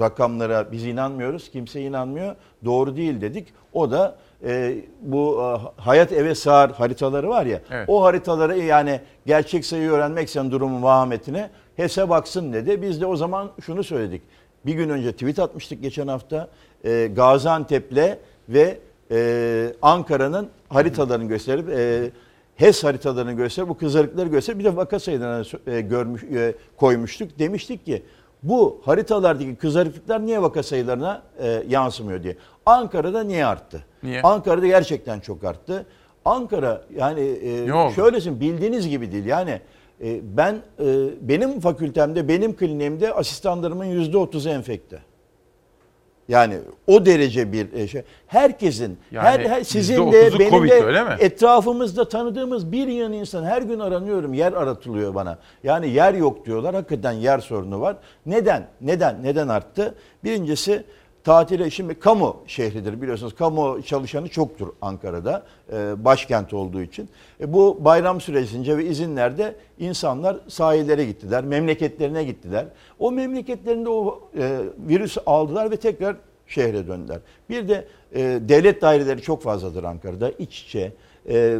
rakamlara biz inanmıyoruz, kimse inanmıyor. Doğru değil dedik. O da e, bu e, hayat eve sığar haritaları var ya. Evet. O haritaları yani gerçek sayıyı öğrenmeksen durumun vahametine HES'e baksın dedi. Biz de o zaman şunu söyledik. Bir gün önce tweet atmıştık geçen hafta. E, Gaziantep'le ve e, Ankara'nın haritalarını gösterip e, HES haritalarını gösterip bu kızarıkları gösterip bir de vaka sayılarını e, görmüş e, koymuştuk. Demiştik ki bu haritalardaki kızarıklıklar niye vaka sayılarına e, yansımıyor diye. Ankara'da niye arttı? Niye? Ankara'da gerçekten çok arttı. Ankara yani e, şöylesin bildiğiniz gibi değil. Yani ben e, benim fakültemde benim kliniğimde asistanlarımın yüzde otuzu enfekte. Yani o derece bir e, şey. Herkesin, Yani her, her sizin %30'u de benim Covid, de etrafımızda tanıdığımız bir yığın insan her gün aranıyorum. Yer aratılıyor bana. Yani yer yok diyorlar. Hakikaten yer sorunu var. Neden? Neden? Neden arttı? Birincisi tatile şimdi kamu şehridir biliyorsunuz. Kamu çalışanı çoktur Ankara'da. e, başkent olduğu için. E, bu bayram süresince ve izinlerde insanlar sahillere gittiler. Memleketlerine gittiler. O memleketlerinde o e, virüsü aldılar ve tekrar şehre döndüler. Bir de e, devlet daireleri çok fazladır Ankara'da. İç içe. e,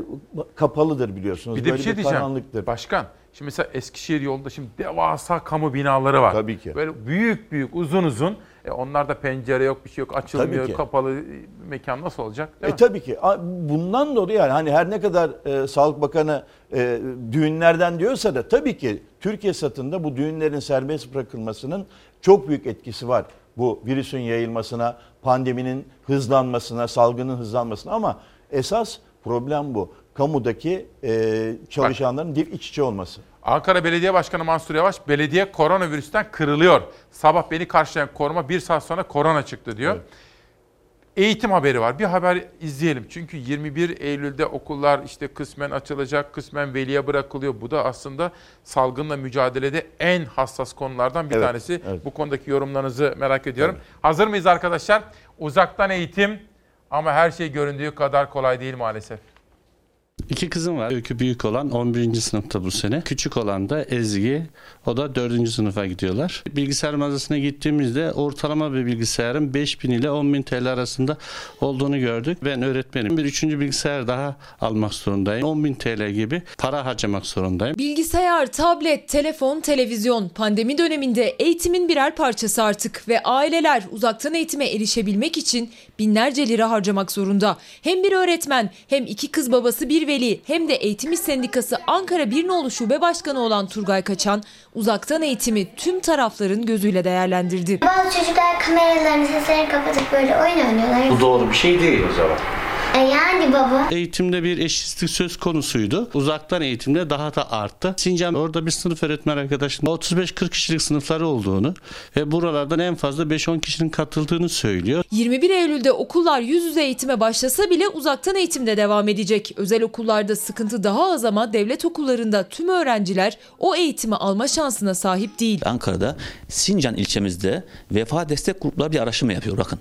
kapalıdır biliyorsunuz. Bir de bir Böyle şey diyeceğim. karanlıktır. Başkan, şimdi mesela Eskişehir yolunda şimdi devasa kamu binaları var. Tabii ki. Böyle büyük büyük uzun uzun. E onlarda pencere yok, bir şey yok, açılmıyor, kapalı e, mekan nasıl olacak? E mi? tabii ki. Bundan dolayı yani hani her ne kadar e, Sağlık Bakanı e, düğünlerden diyorsa da tabii ki Türkiye satında bu düğünlerin serbest bırakılmasının çok büyük etkisi var. Bu virüsün yayılmasına, pandeminin hızlanmasına, salgının hızlanmasına ama esas problem bu. Kamudaki e, çalışanların dip iç içe olması. Ankara Belediye Başkanı Mansur Yavaş, belediye koronavirüsten kırılıyor. Sabah beni karşılayan koruma bir saat sonra korona çıktı diyor. Eğitim haberi var. Bir haber izleyelim. Çünkü 21 Eylül'de okullar işte kısmen açılacak, kısmen veliye bırakılıyor. Bu da aslında salgınla mücadelede en hassas konulardan bir Evet, tanesi. evet. Bu konudaki yorumlarınızı merak ediyorum. Hazır mıyız arkadaşlar? Uzaktan eğitim ama her şey göründüğü kadar kolay değil maalesef. İki kızım var. Öykü büyük olan 11. sınıfta bu sene. Küçük olan da Ezgi. O da 4. sınıfa gidiyorlar. Bilgisayar mağazasına gittiğimizde ortalama bir bilgisayarın 5000 ile 10.000 TL arasında olduğunu gördük. Ben öğretmenim. Bir üçüncü bilgisayar daha almak zorundayım. 10.000 TL gibi para harcamak zorundayım. Bilgisayar, tablet, telefon, televizyon pandemi döneminde eğitimin birer parçası artık ve aileler uzaktan eğitime erişebilmek için binlerce lira harcamak zorunda. Hem bir öğretmen hem iki kız babası bir veli hem de Eğitim İş Sendikası Ankara Birnoğlu Şube Başkanı olan Turgay Kaçan uzaktan eğitimi tüm tarafların gözüyle değerlendirdi. Bazı çocuklar kameralarını seslerini kapatıp böyle oyun oynuyorlar. Bu doğru bir şey değil o zaman. E yani baba. Eğitimde bir eşitsizlik söz konusuydu. Uzaktan eğitimde daha da arttı. Sincan orada bir sınıf öğretmen arkadaşım 35-40 kişilik sınıfları olduğunu ve buralardan en fazla 5-10 kişinin katıldığını söylüyor. 21 Eylül'de okullar yüz yüze eğitime başlasa bile uzaktan eğitimde devam edecek. Özel okullarda sıkıntı daha az ama devlet okullarında tüm öğrenciler o eğitimi alma şansına sahip değil. Ankara'da Sincan ilçemizde vefa destek grupları bir araştırma yapıyor bakın.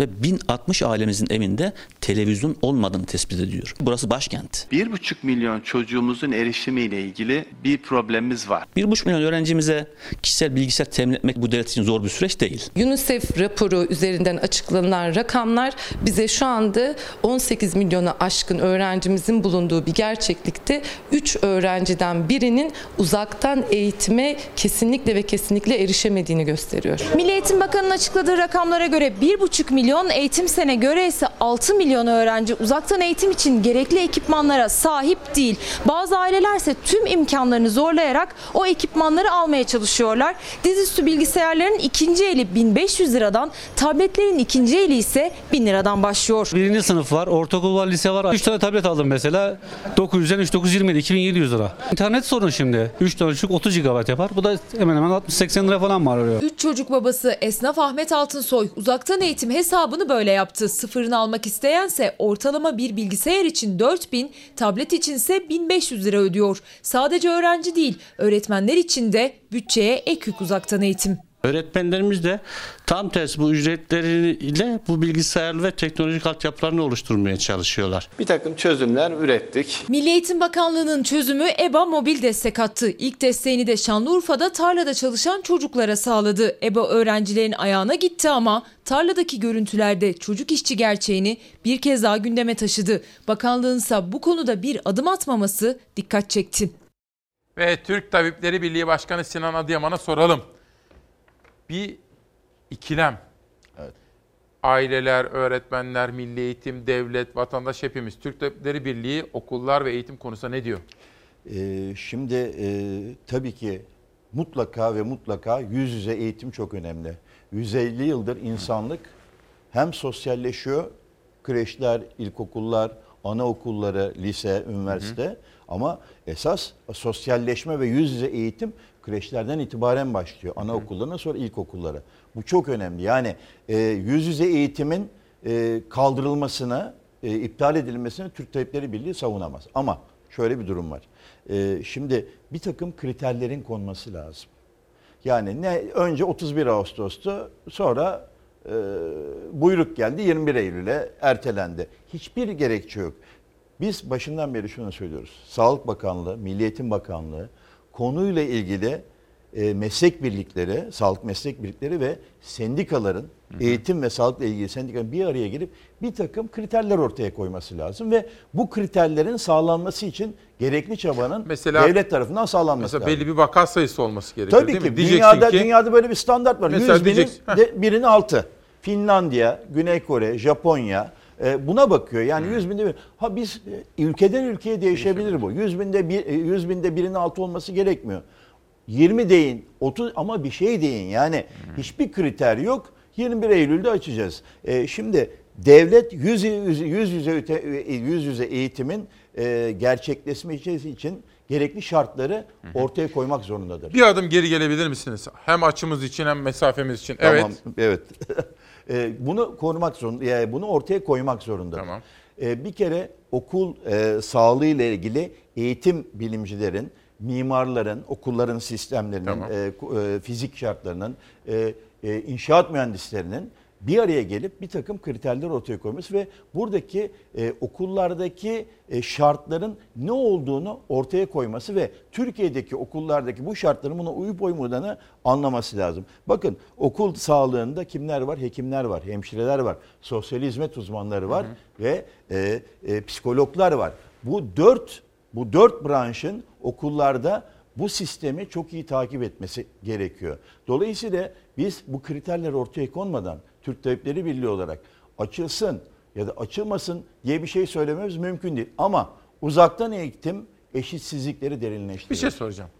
Ve 1060 ailemizin evinde televizyon olmadığını tespit ediyor. Burası başkent. 1,5 milyon çocuğumuzun erişimiyle ilgili bir problemimiz var. 1,5 milyon öğrencimize kişisel bilgisayar temin etmek bu devlet için zor bir süreç değil. UNICEF raporu üzerinden açıklanan rakamlar bize şu anda 18 milyona aşkın öğrencimizin bulunduğu bir gerçeklikte 3 öğrenciden birinin uzaktan eğitime kesinlikle ve kesinlikle erişemediğini gösteriyor. Milli Eğitim Bakanı'nın açıkladığı rakamlara göre 1,5 milyon milyon eğitim sene göre ise 6 milyon öğrenci uzaktan eğitim için gerekli ekipmanlara sahip değil. Bazı aileler ise tüm imkanlarını zorlayarak o ekipmanları almaya çalışıyorlar. Dizüstü bilgisayarların ikinci eli 1500 liradan, tabletlerin ikinci eli ise 1000 liradan başlıyor. Birinci sınıf var, ortaokul var, lise var. 3 tane tablet aldım mesela. 900'den 3 927 2700 lira. İnternet sorun şimdi. 3 tane çocuk 30 GB yapar. Bu da hemen hemen 60-80 lira falan var arıyor. Üç çocuk babası esnaf Ahmet Altınsoy uzaktan eğitim hesabını böyle yaptı. Sıfırını almak isteyense ortalama bir bilgisayar için 4000, tablet içinse 1500 lira ödüyor. Sadece öğrenci değil, öğretmenler için de bütçeye ek yük uzaktan eğitim. Öğretmenlerimiz de tam tersi bu ücretleriyle bu bilgisayar ve teknolojik altyapılarını oluşturmaya çalışıyorlar. Bir takım çözümler ürettik. Milli Eğitim Bakanlığı'nın çözümü EBA mobil destek attı. İlk desteğini de Şanlıurfa'da tarlada çalışan çocuklara sağladı. EBA öğrencilerin ayağına gitti ama tarladaki görüntülerde çocuk işçi gerçeğini bir kez daha gündeme taşıdı. Bakanlığınsa bu konuda bir adım atmaması dikkat çekti. Ve Türk Tabipleri Birliği Başkanı Sinan Adıyaman'a soralım. Bir ikilem. Aileler, öğretmenler, milli eğitim, devlet, vatandaş hepimiz. Türk Tabipleri Birliği okullar ve eğitim konusunda ne diyor? Ee, şimdi e, tabii ki mutlaka ve mutlaka yüz yüze eğitim çok önemli. 150 yıldır insanlık hem sosyalleşiyor, kreşler, ilkokullar, anaokulları, lise, üniversite ama esas sosyalleşme ve yüz yüze eğitim kreşlerden itibaren başlıyor. Anaokullarına sonra ilkokullara. Bu çok önemli. Yani e, yüz yüze eğitimin e, kaldırılmasına, e, iptal edilmesini Türk Tabipleri Birliği savunamaz. Ama şöyle bir durum var. E, şimdi bir takım kriterlerin konması lazım. Yani ne önce 31 Ağustos'tu sonra e, buyruk geldi 21 Eylül'e ertelendi. Hiçbir gerekçe yok. Biz başından beri şunu söylüyoruz. Sağlık Bakanlığı, Milli Eğitim Bakanlığı konuyla ilgili e, meslek birlikleri, sağlık meslek birlikleri ve sendikaların eğitim ve sağlıkla ilgili sendikaların bir araya gelip bir takım kriterler ortaya koyması lazım ve bu kriterlerin sağlanması için gerekli çabanın Mesela- devlet tarafından sağlanması Mesela lazım. belli bir vaka sayısı olması gerekiyor Tabii değil ki mi? Diyeceksin dünyada ki, dünyada böyle bir standart var. Mesela 100 binin de birinin altı. Finlandiya, Güney Kore, Japonya buna bakıyor. Yani Hmm. 100 binde bir. Ha biz e, ülkeden ülkeye değişebilir bu. 100 binde bir, e, 100 binde birinin altı olması gerekmiyor. 20 deyin, 30 ama bir şey deyin. Yani Hmm. hiçbir kriter yok. 21 Eylül'de açacağız. E, şimdi devlet yüz yüze, yüz yüze, öte- e, yüz yüze eğitimin e, gerçekleşmesi için gerekli şartları ortaya koymak zorundadır. Bir adım geri gelebilir misiniz? Hem açımız için hem mesafemiz için. Tamam, Evet. evet. E, bunu korumak zorunda, yani bunu ortaya koymak zorunda. Tamam. E, bir kere okul e, sağlığı ile ilgili eğitim bilimcilerin, mimarların, okulların sistemlerinin, Tamam. e, e, fizik şartlarının, e, e, inşaat mühendislerinin bir araya gelip bir takım kriterler ortaya koyması ve buradaki e, okullardaki e, şartların ne olduğunu ortaya koyması ve Türkiye'deki okullardaki bu şartların buna uyup uymadığını anlaması lazım. Bakın okul sağlığında kimler var? Hekimler var, hemşireler var, sosyal hizmet uzmanları var ve e, e, psikologlar var. Bu dört bu dört branşın okullarda bu sistemi çok iyi takip etmesi gerekiyor. Dolayısıyla biz bu kriterler ortaya konmadan Türk Tabipleri Birliği olarak açılsın ya da açılmasın diye bir şey söylememiz mümkün değil. Ama uzaktan eğitim eşitsizlikleri derinleştiriyor. Bir şey soracağım.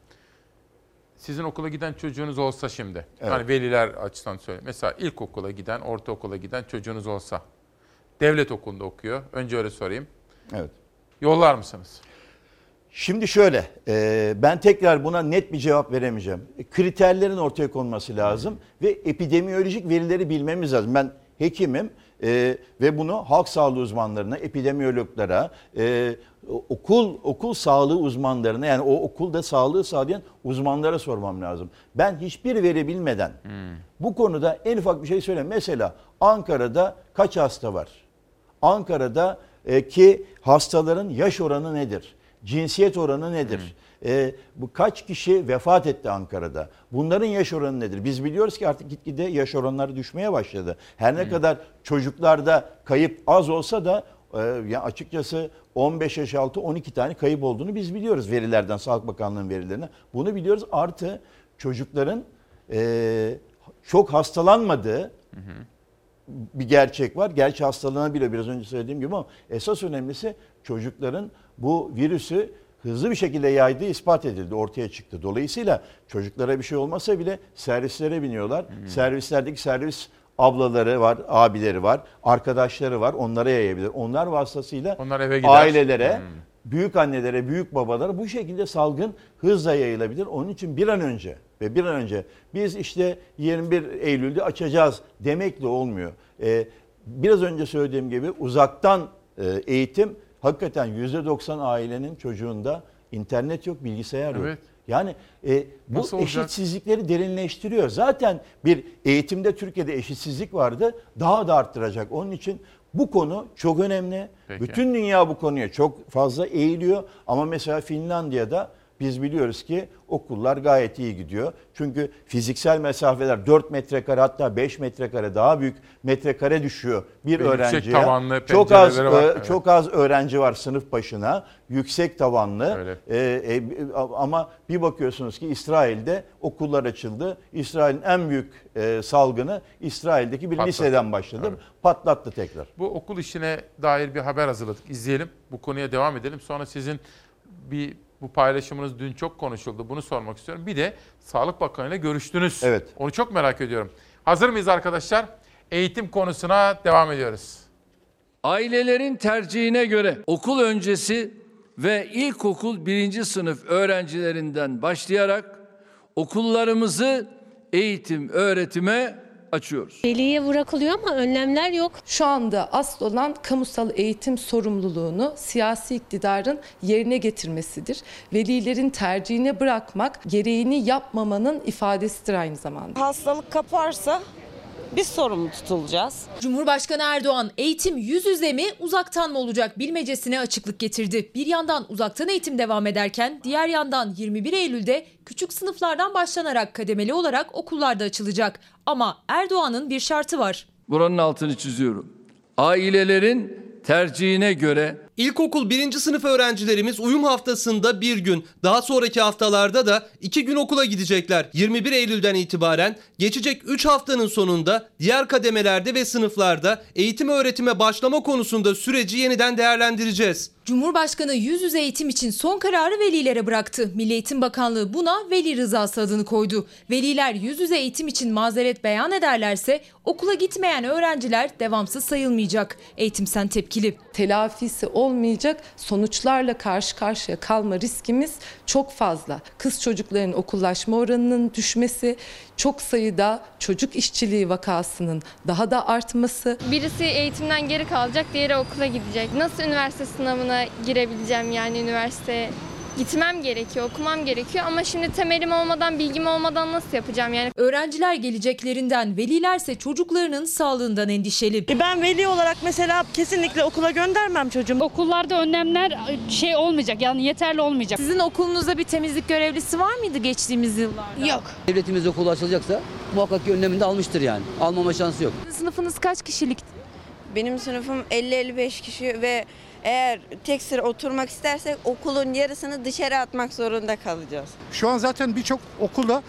Sizin okula giden çocuğunuz olsa şimdi, Evet. hani veliler açısından söyleyeyim. Mesela ilkokula giden, ortaokula giden çocuğunuz olsa, devlet okulunda okuyor. Önce öyle sorayım. Evet. Yollar mısınız? Şimdi şöyle, e, ben tekrar buna net bir cevap veremeyeceğim. Kriterlerin ortaya konması lazım ve epidemiyolojik verileri bilmemiz lazım. Ben hekimim e, ve bunu halk sağlığı uzmanlarına, epidemiyologlara, e, okul okul sağlığı uzmanlarına yani o okulda sağlığı sağlayan uzmanlara sormam lazım. Ben hiçbir veri bilmeden bu konuda en ufak bir şey söyleyeyim. Mesela Ankara'da kaç hasta var? Ankara'da e, ki hastaların yaş oranı nedir? Cinsiyet oranı nedir? E, bu kaç kişi vefat etti Ankara'da? Bunların yaş oranı nedir? Biz biliyoruz ki artık gitgide yaş oranları düşmeye başladı. Her ne kadar çocuklarda kayıp az olsa da e, ya açıkçası 15 yaş altı 12 tane kayıp olduğunu biz biliyoruz verilerden, Sağlık Bakanlığı'nın verilerine. Bunu biliyoruz. Artı çocukların e, çok hastalanmadığı bir gerçek var. Gerçi hastalığına bile biraz önce söylediğim gibi ama esas önemlisi çocukların bu virüsü hızlı bir şekilde yaydığı ispat edildi, ortaya çıktı. Dolayısıyla çocuklara bir şey olmasa bile servislere biniyorlar. Servislerdeki servis ablaları var, abileri var, arkadaşları var. Onlara yayabilir. Onlar vasıtasıyla Onlar eve gider. ailelere, Hmm. büyük annelere, büyük babalara bu şekilde salgın hızla yayılabilir. Onun için bir an önce ve bir an önce biz işte 21 Eylül'de açacağız demekle olmuyor. Ee, biraz önce söylediğim gibi uzaktan e, eğitim hakikaten %90 ailenin çocuğunda internet yok, bilgisayar yok. Evet. Yani e, bu Nasıl olacak? eşitsizlikleri derinleştiriyor. Zaten bir eğitimde Türkiye'de eşitsizlik vardı. Daha da arttıracak. Onun için bu konu çok önemli. Peki. Bütün dünya bu konuya çok fazla eğiliyor. Ama mesela Finlandiya'da biz biliyoruz ki okullar gayet iyi gidiyor. Çünkü fiziksel mesafeler 4 metrekare hatta 5 metrekare daha büyük metrekare düşüyor bir Ve öğrenciye. tavanlı çok az var. e, Evet. çok az öğrenci var sınıf başına. Yüksek tavanlı. E, e, ama bir bakıyorsunuz ki İsrail'de okullar açıldı. İsrail'in en büyük e, salgını İsrail'deki bir Patlattı. liseden başladı. Evet. Patlattı tekrar. Bu okul işine dair bir haber hazırladık. İzleyelim. Bu konuya devam edelim. Sonra sizin bir bu paylaşımınız dün çok konuşuldu. Bunu sormak istiyorum. Bir de Sağlık Bakanı ile görüştünüz. Evet. Onu çok merak ediyorum. Hazır mıyız arkadaşlar? Eğitim konusuna devam ediyoruz. Ailelerin tercihine göre okul öncesi ve ilkokul birinci sınıf öğrencilerinden başlayarak okullarımızı eğitim, öğretime açıyoruz. Veliye bırakılıyor ama önlemler yok. Şu anda asıl olan kamusal eğitim sorumluluğunu siyasi iktidarın yerine getirmesidir. Velilerin tercihine bırakmak gereğini yapmamanın ifadesidir aynı zamanda. Hastalık kaparsa biz sorumlu tutulacağız. Cumhurbaşkanı Erdoğan eğitim yüz yüze mi uzaktan mı olacak bilmecesine açıklık getirdi. Bir yandan uzaktan eğitim devam ederken diğer yandan 21 Eylül'de küçük sınıflardan başlanarak kademeli olarak okullarda açılacak. Ama Erdoğan'ın bir şartı var. Buranın altını çiziyorum. Ailelerin tercihine göre İlkokul birinci sınıf öğrencilerimiz uyum haftasında bir gün, daha sonraki haftalarda da iki gün okula gidecekler. 21 Eylül'den itibaren geçecek 3 haftanın sonunda diğer kademelerde ve sınıflarda eğitim öğretime başlama konusunda süreci yeniden değerlendireceğiz. Cumhurbaşkanı yüz yüze eğitim için son kararı velilere bıraktı. Milli Eğitim Bakanlığı buna veli rızası adını koydu. Veliler yüz yüze eğitim için mazeret beyan ederlerse okula gitmeyen öğrenciler devamsız sayılmayacak. Eğitim Sen tepkili. Telafisi olmayacak sonuçlarla karşı karşıya kalma riskimiz çok fazla. Kız çocukların okullaşma oranının düşmesi, çok sayıda çocuk işçiliği vakasının daha da artması, Birisi eğitimden geri kalacak, diğeri okula gidecek. Nasıl üniversite sınavına girebileceğim yani üniversiteye? Gitmem gerekiyor, okumam gerekiyor ama şimdi temelim olmadan, bilgim olmadan nasıl yapacağım yani? Öğrenciler geleceklerinden, velilerse çocuklarının sağlığından endişeli. E Ben veli olarak mesela kesinlikle okula göndermem çocuğum. Okullarda önlemler şey olmayacak yani yeterli olmayacak. Sizin okulunuzda bir temizlik görevlisi var mıydı geçtiğimiz yıllarda? Yok. Devletimiz okulu açılacaksa muhakkak ki önlemini de almıştır yani. Almama şansı yok. Sınıfınız kaç kişilik? Benim sınıfım 50-55 kişi ve eğer tek sıra oturmak istersek okulun yarısını dışarı atmak zorunda kalacağız. Şu an zaten birçok okulda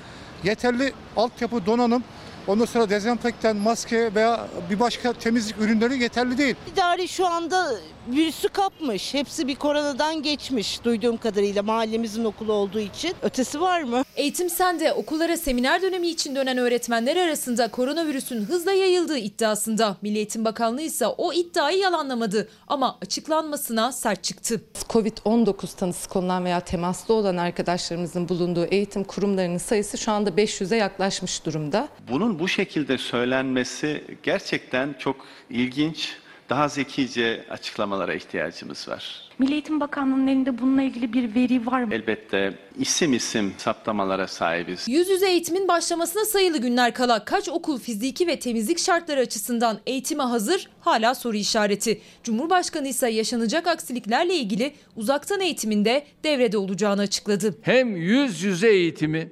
yeterli altyapı, donanım, ondan sonra dezenfektan, maske veya bir başka temizlik ürünleri yeterli değil. İdari şu anda virüsü kapmış. Hepsi bir koronadan geçmiş duyduğum kadarıyla mahallemizin okulu olduğu için. Ötesi var mı? Eğitim Sen'de okullara seminer dönemi için dönen öğretmenler arasında koronavirüsün hızla yayıldığı iddiasında. Milli Eğitim Bakanlığı ise o iddiayı yalanlamadı ama açıklanmasına sert çıktı. Covid-19 tanısı konulan veya temaslı olan arkadaşlarımızın bulunduğu eğitim kurumlarının sayısı şu anda 500'e yaklaşmış durumda. Bunun bu şekilde söylenmesi gerçekten çok ilginç. Daha zekice açıklamalara ihtiyacımız var. Milli Eğitim Bakanlığı'nın elinde bununla ilgili bir veri var mı? Elbette isim isim saptamalara sahibiz. Yüz yüze eğitimin başlamasına sayılı günler kala kaç okul fiziki ve temizlik şartları açısından eğitime hazır hala soru işareti. Cumhurbaşkanı ise yaşanacak aksiliklerle ilgili uzaktan eğitiminde devrede olacağını açıkladı. Hem yüz yüze eğitimi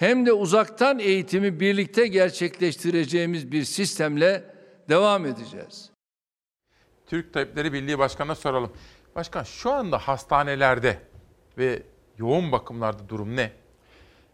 hem de uzaktan eğitimi birlikte gerçekleştireceğimiz bir sistemle devam edeceğiz. Türk Tabipleri Birliği Başkanı'na soralım. Başkan şu anda hastanelerde ve yoğun bakımlarda durum ne?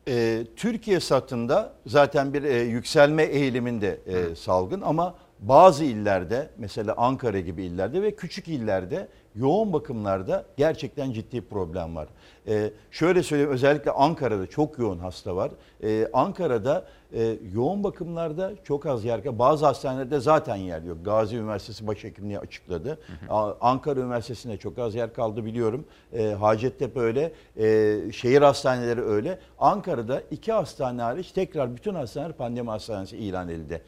Ee, Türkiye satında zaten bir e, yükselme eğiliminde e, salgın ama bazı illerde mesela Ankara gibi illerde ve küçük illerde yoğun bakımlarda gerçekten ciddi problem var. Ee, şöyle söyleyeyim özellikle Ankara'da çok yoğun hasta var. Ee, Ankara'da e, yoğun bakımlarda çok az yer kaldı. Bazı hastanelerde zaten yer yok. Gazi Üniversitesi Başhekimliği açıkladı. A- Ankara Üniversitesi'nde çok az yer kaldı biliyorum. Ee, Hacettepe öyle. Ee, şehir hastaneleri öyle. Ankara'da iki hastane hariç tekrar bütün hastaneler pandemi hastanesi ilan edildi.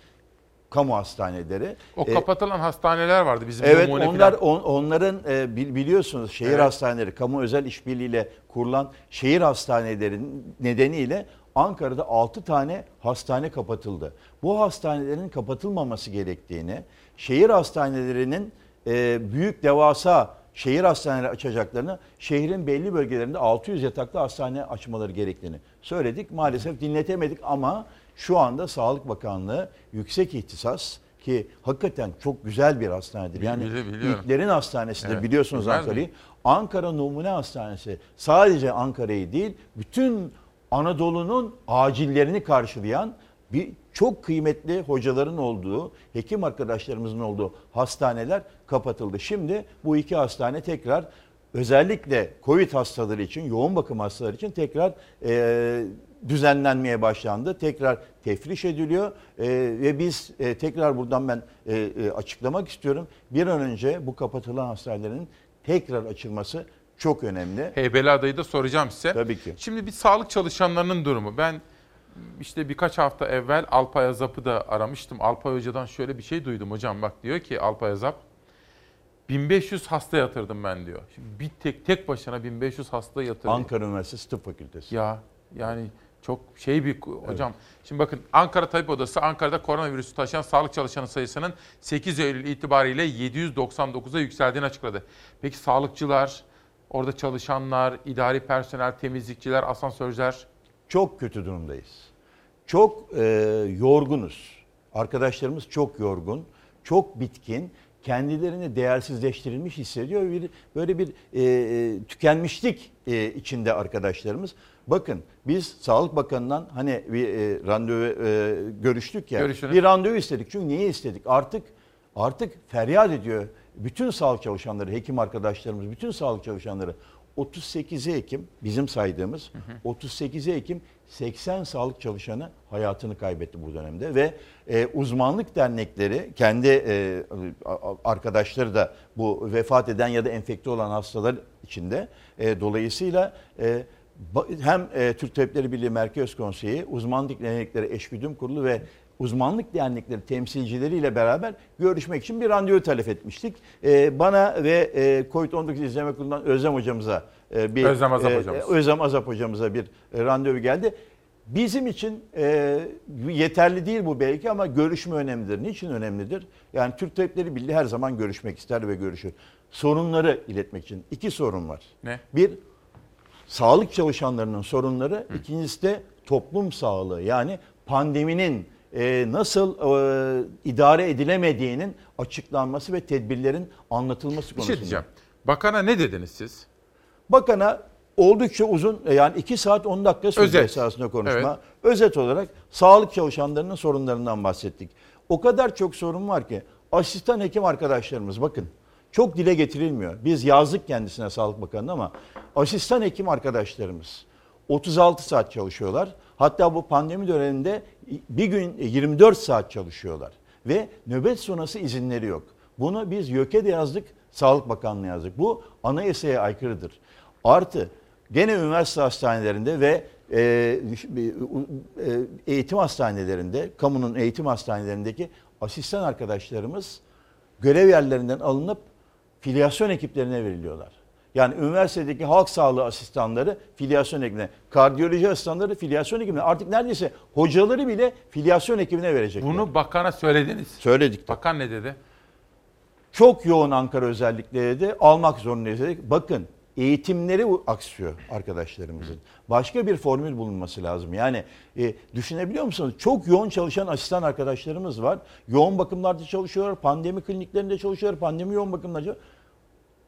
Kamu hastaneleri. O Ee, kapatılan hastaneler vardı bizim Evet onlar falan. on- onların e, bil- biliyorsunuz şehir Evet. hastaneleri kamu özel işbirliğiyle kurulan şehir hastanelerinin nedeniyle Ankara'da 6 tane hastane kapatıldı. Bu hastanelerin kapatılmaması gerektiğini, şehir hastanelerinin e, büyük devasa şehir hastaneleri açacaklarını, şehrin belli bölgelerinde 600 yataklı hastane açmaları gerektiğini söyledik. Maalesef dinletemedik ama şu anda Sağlık Bakanlığı yüksek ihtisas ki hakikaten çok güzel bir hastanedir. Yani ilklerin hastanesidir Evet, biliyorsunuz Ankara'yı. Ankara Numune Hastanesi sadece Ankara'yı değil bütün Anadolu'nun acillerini karşılayan bir çok kıymetli hocaların olduğu, hekim arkadaşlarımızın olduğu hastaneler kapatıldı. Şimdi bu iki hastane tekrar özellikle Covid hastaları için, yoğun bakım hastaları için tekrar e, düzenlenmeye başlandı. Tekrar tefriş ediliyor E, ve biz e, tekrar buradan ben e, e, açıklamak istiyorum. Bir an önce bu kapatılan hastanelerin tekrar açılması çok önemli. Heybeliada'yı da soracağım size. Tabii ki. Şimdi bir sağlık çalışanlarının durumu. Ben işte birkaç hafta evvel Alpay Azap'ı da aramıştım. Alpay Hoca'dan şöyle bir şey duydum hocam. Bak diyor ki Alpay Azap 1500 hasta yatırdım ben diyor. Şimdi bir tek tek başına 1500 hasta yatırdı. Ankara Üniversitesi Tıp Fakültesi. Ya yani çok şey bir hocam. Şimdi bakın Ankara Tabip Odası Ankara'da koronavirüsü taşıyan sağlık çalışanı sayısının 8 Eylül itibariyle 799'a yükseldiğini açıkladı. Peki sağlıkçılar, orada çalışanlar, idari personel, temizlikçiler, asansörcüler Çok kötü durumdayız. Çok e, yorgunuz. Arkadaşlarımız çok yorgun, çok bitkin, kendilerini değersizleştirilmiş hissediyor. Bir, böyle bir e, e, tükenmişlik e, içinde arkadaşlarımız. Bakın biz Sağlık Bakanı'ndan hani bir e, randevu e, görüştük ya. Görüşünüz. Bir randevu istedik. Çünkü niye istedik? Artık artık feryat ediyor bütün sağlık çalışanları, hekim arkadaşlarımız, bütün sağlık çalışanları 38 Ekim bizim saydığımız 38 Ekim 80 sağlık çalışanı hayatını kaybetti bu dönemde ve e, uzmanlık dernekleri kendi e, arkadaşları da bu vefat eden ya da enfekte olan hastalar içinde E, dolayısıyla e, hem e, Türk Tabipleri Birliği Merkez Konseyi, uzmanlık dernekleri eşgüdüm kurulu ve uzmanlık dernekleri temsilcileriyle beraber görüşmek için bir randevu talep etmiştik. Ee, bana ve e, COVID-19 İzleme Kurulu'ndan Özlem hocamıza e, bir Özlem Azap e, hocamız. Özlem Azap hocamıza bir e, randevu geldi. Bizim için e, yeterli değil bu belki ama görüşme önemlidir. Niçin önemlidir? Yani Türk Tabipleri Birliği her zaman görüşmek ister ve görüşür. Sorunları iletmek için iki sorun var. Ne? Bir, sağlık çalışanlarının sorunları. ikincisi de toplum sağlığı. Yani pandeminin e, nasıl e, idare edilemediğinin açıklanması ve tedbirlerin anlatılması bir konusunda. şey diyeceğim. Bakana ne dediniz siz? Bakana oldukça uzun e, yani 2 saat 10 dakika sürdü Özet. esasında konuşma. Evet. Özet olarak sağlık çalışanlarının sorunlarından bahsettik. O kadar çok sorun var ki asistan hekim arkadaşlarımız bakın çok dile getirilmiyor. Biz yazdık kendisine Sağlık Bakanı'na ama asistan hekim arkadaşlarımız 36 saat çalışıyorlar. Hatta bu pandemi döneminde bir gün 24 saat çalışıyorlar. Ve nöbet sonrası izinleri yok. Bunu biz YÖK'e de yazdık, Sağlık Bakanlığı'na yazdık. Bu anayasaya aykırıdır. Artı gene üniversite hastanelerinde ve e, e, eğitim hastanelerinde, kamunun eğitim hastanelerindeki asistan arkadaşlarımız görev yerlerinden alınıp filyasyon ekiplerine veriliyorlar. Yani üniversitedeki halk sağlığı asistanları filyasyon ekibine, kardiyoloji asistanları filyasyon ekibine, artık neredeyse hocaları bile filyasyon ekibine verecekler. Bunu bakana söylediniz. Söyledik. Bakan ne dedi? Çok yoğun Ankara özellikle dedi. Almak zorundayız dedik. Bakın eğitimleri aksıyor arkadaşlarımızın. Başka bir formül bulunması lazım. Yani e, düşünebiliyor musunuz? Çok yoğun çalışan asistan arkadaşlarımız var. Yoğun bakımlarda çalışıyorlar. Pandemi kliniklerinde çalışıyorlar. Pandemi yoğun bakımlarda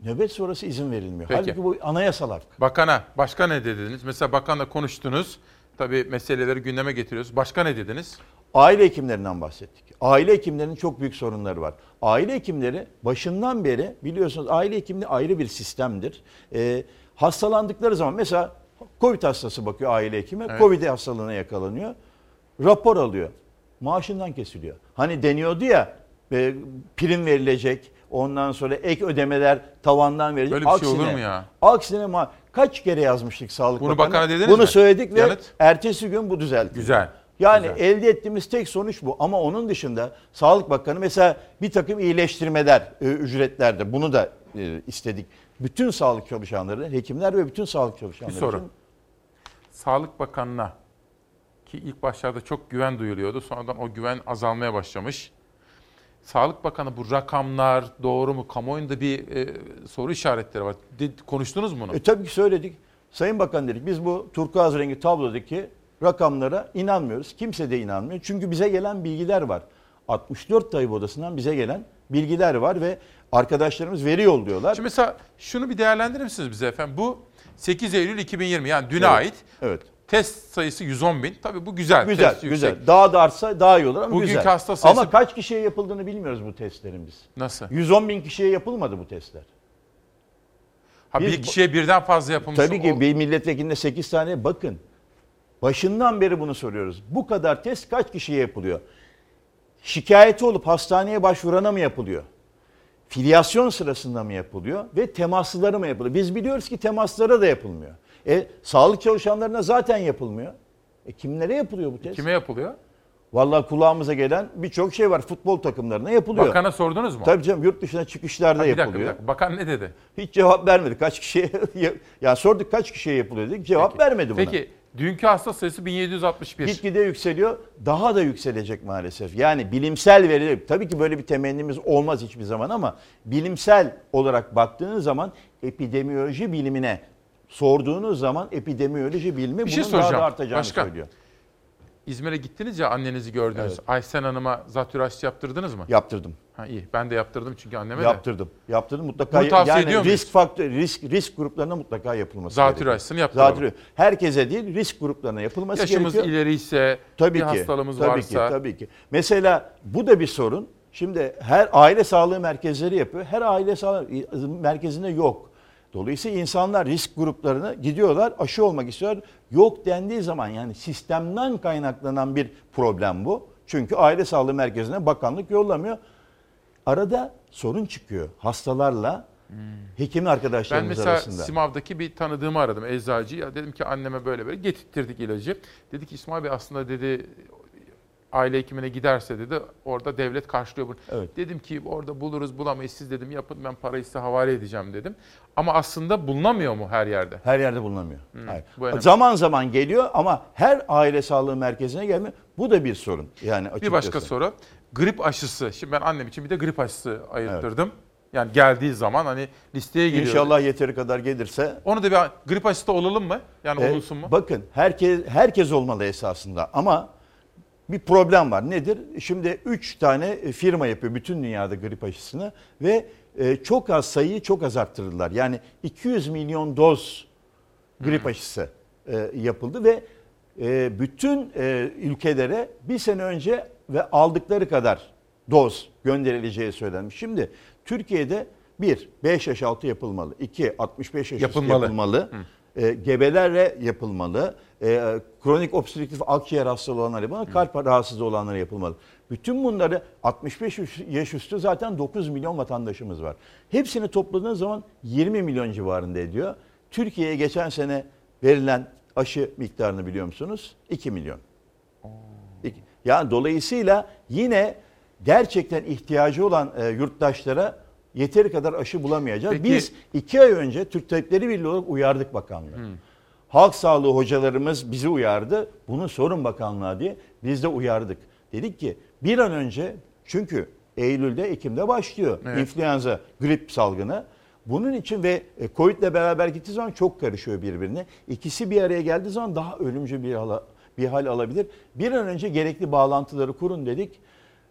Nöbet sonrası izin verilmiyor. Peki. Halbuki bu anayasal hak. Bakana başka ne dediniz? Mesela bakanla konuştunuz. Tabii meseleleri gündeme getiriyoruz. Başka ne dediniz? Aile hekimlerinden bahsettik. Aile hekimlerinin çok büyük sorunları var. Aile hekimleri başından beri biliyorsunuz aile hekimliği ayrı bir sistemdir. Ee, hastalandıkları zaman mesela Covid hastası bakıyor aile hekimi. Evet. Covid hastalığına yakalanıyor. Rapor alıyor. Maaşından kesiliyor. Hani deniyordu ya e, prim verilecek. Ondan sonra ek ödemeler tavandan verilecek. Böyle bir şey olur mu ya? Aksine ma- kaç kere yazmıştık Sağlık Bunu Bakanı. bakana dediniz Bunu mi? söyledik ve Yanıt? ertesi gün bu düzeltildi. Güzel. Yani Güzel. elde ettiğimiz tek sonuç bu. Ama onun dışında Sağlık Bakanı mesela bir takım iyileştirmeler e, ücretlerde bunu da e, istedik. Bütün sağlık çalışanları, hekimler ve bütün sağlık Bir çalışanları soru. için Sağlık Bakanı'na ki ilk başlarda çok güven duyuluyordu. Sonradan o güven azalmaya başlamış. Sağlık Bakanı bu rakamlar doğru mu? Kamuoyunda bir e, soru işaretleri var. De- konuştunuz mu bunu? E, tabii ki söyledik. Sayın Bakan dedik biz bu turkuaz rengi tablodaki rakamlara inanmıyoruz. Kimse de inanmıyor. Çünkü bize gelen bilgiler var. 64 Tayyip Odası'ndan bize gelen bilgiler var ve arkadaşlarımız veri yolluyorlar. Şimdi mesela şunu bir değerlendirir misiniz bize efendim? Bu 8 Eylül 2020 yani dün Evet, ait. Evet. Test sayısı 110 bin. Tabii bu güzel. Güzel, test güzel. yüksek. Daha da artsa daha iyi olur ama Bugünkü güzel. hasta sayısı- Ama kaç kişiye yapıldığını bilmiyoruz bu testlerin biz. Nasıl? 110 bin kişiye yapılmadı bu testler. Ha, bir bu- kişiye birden fazla yapılmış. Tabii ki O- bir milletvekilinde 8 tane bakın. Başından beri bunu soruyoruz. Bu kadar test kaç kişiye yapılıyor? Şikayeti olup hastaneye başvurana mı yapılıyor? Filyasyon sırasında mı yapılıyor ve temaslılara mı yapılıyor? Biz biliyoruz ki temaslara da yapılmıyor. E, sağlık çalışanlarına zaten yapılmıyor. E, kimlere yapılıyor bu test? Kime yapılıyor? Vallahi kulağımıza gelen birçok şey var. Futbol takımlarına yapılıyor. Bakana sordunuz mu? Tabii canım yurt dışına çıkışlarda Ha, bir dakika, yapılıyor. bir dakika. Bakan ne dedi? Hiç cevap vermedi. Kaç kişiye ya sorduk kaç kişiye yapılıyor dedik. Cevap vermedi buna. Peki dünkü hasta sayısı 1761. Gitgide yükseliyor. Daha da yükselecek maalesef. Yani bilimsel veri tabii ki böyle bir temennimiz olmaz hiçbir zaman ama bilimsel olarak baktığınız zaman epidemioloji bilimine sorduğunuz zaman epidemioloji bilimi Bir şey bunun daha da artacağını Başkan. söylüyor. İzmir'e gittiniz ya annenizi gördünüz. Evet. Aysen Hanım'a zatürre aşısı yaptırdınız mı? Yaptırdım. Ha iyi. Ben de yaptırdım çünkü anneme de. Yaptırdım. Yaptırdım mutlaka. Bunu tavsiye yani ediyor risk faktör risk risk gruplarına mutlaka yapılması Zatürre gerekiyor. aşısını yaptıralım. Zatürre. Herkese değil risk gruplarına yapılması Yaşımız gerekiyor. ileri ise, Tabii bir ki, hastalığımız tabii varsa. Ki, tabii ki. Mesela bu da bir sorun. Şimdi her aile sağlığı merkezleri yapıyor. Her aile sağlığı merkezinde yok. Dolayısıyla insanlar risk gruplarına gidiyorlar, aşı olmak istiyorlar. Yok dendiği zaman yani sistemden kaynaklanan bir problem bu. Çünkü aile sağlığı merkezine bakanlık yollamıyor. Arada sorun çıkıyor hastalarla hekim Ben arkadaşlarımız mesela arasında. Simav'daki bir tanıdığımı aradım eczacı. Ya dedim ki anneme böyle böyle getirttirdik ilacı. Dedi ki İsmail Bey aslında dedi aile hekimine giderse dedi orada devlet karşılıyor bunu. Evet. Dedim ki orada buluruz bulamayız siz dedim yapın ben parayı size havale edeceğim dedim. Ama aslında bulunamıyor mu her yerde? Her yerde bulunamıyor. Hayır. bu. Zaman zaman geliyor ama her aile sağlığı merkezine gelmiyor. Bu da bir sorun. Yani Bir açıkçası. başka soru. Grip aşısı. Şimdi ben annem için bir de grip aşısı ayırttırdım. Yani geldiği zaman hani listeye giriyor. İnşallah yeteri kadar gelirse. Onu da bir grip aşısı da olalım mı? Yani e, olunsun mu? Bakın herkes herkes olmalı esasında ama bir problem var. Nedir? Şimdi 3 tane firma yapıyor bütün dünyada grip aşısını ve e, çok az sayıyı çok az arttırdılar. Yani 200 milyon doz grip aşısı e, yapıldı ve e, bütün e, ülkelere bir sene önce ve aldıkları kadar doz gönderileceği söylenmiş. Şimdi Türkiye'de bir 5 yaş altı yapılmalı. 2 65 yaş Yapılmalı. yapılmalı. E, gebelerle yapılmalı. E, kronik obstrüktif akciğer hastalığı olanlar yapılmalı. Kalp rahatsızlığı olanlara yapılmalı. Bütün bunları 65 yaş üstü zaten 9 milyon vatandaşımız var. Hepsini topladığınız zaman 20 milyon civarında ediyor. Türkiye'ye geçen sene verilen aşı miktarını biliyor musunuz? 2 milyon. Yani dolayısıyla yine gerçekten ihtiyacı olan e, yurttaşlara yeteri kadar aşı bulamayacağız. Peki- Biz iki ay önce Türk Tabipleri Birliği olarak uyardık bakanlığı. Halk sağlığı hocalarımız bizi uyardı. Bunu sorun bakanlığa diye biz de uyardık. Dedik ki bir an önce çünkü Eylül'de Ekim'de başlıyor Evet. influenza grip salgını. Bunun için ve e, Covid ile beraber gittiği zaman çok karışıyor birbirine. İkisi bir araya geldiği zaman daha ölümcül bir hal, bir hal alabilir. Bir an önce gerekli bağlantıları kurun dedik.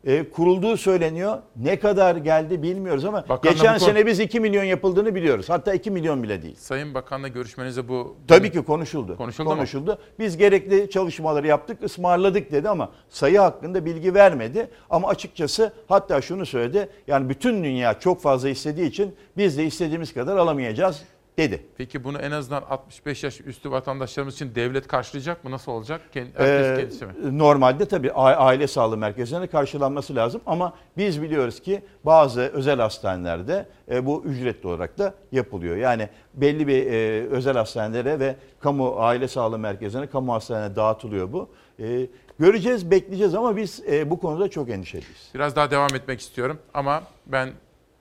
E, kurulduğu söyleniyor. Ne kadar geldi bilmiyoruz ama Bakanla geçen bu konu- sene biz 2 milyon yapıldığını biliyoruz. Hatta 2 milyon bile değil. Sayın Bakan'la görüşmenizde bu... Tabii ki konuşuldu. Konuşuldu mu? konuşuldu. Biz gerekli çalışmaları yaptık, ısmarladık dedi ama sayı hakkında bilgi vermedi. Ama açıkçası hatta şunu söyledi. Yani bütün dünya çok fazla istediği için biz de istediğimiz kadar alamayacağız dedi. Peki bunu en azından 65 yaş üstü vatandaşlarımız için devlet karşılayacak mı? Nasıl olacak? Herkes Ee, kendisi mi? Normalde tabii aile sağlığı merkezlerinde karşılanması lazım ama biz biliyoruz ki bazı özel hastanelerde e, bu ücretli olarak da yapılıyor. Yani belli bir e, özel hastanelere ve kamu aile sağlığı merkezlerine, kamu hastanelerine dağıtılıyor bu. E, göreceğiz, bekleyeceğiz ama biz e, bu konuda çok endişeliyiz. Biraz daha devam etmek istiyorum ama ben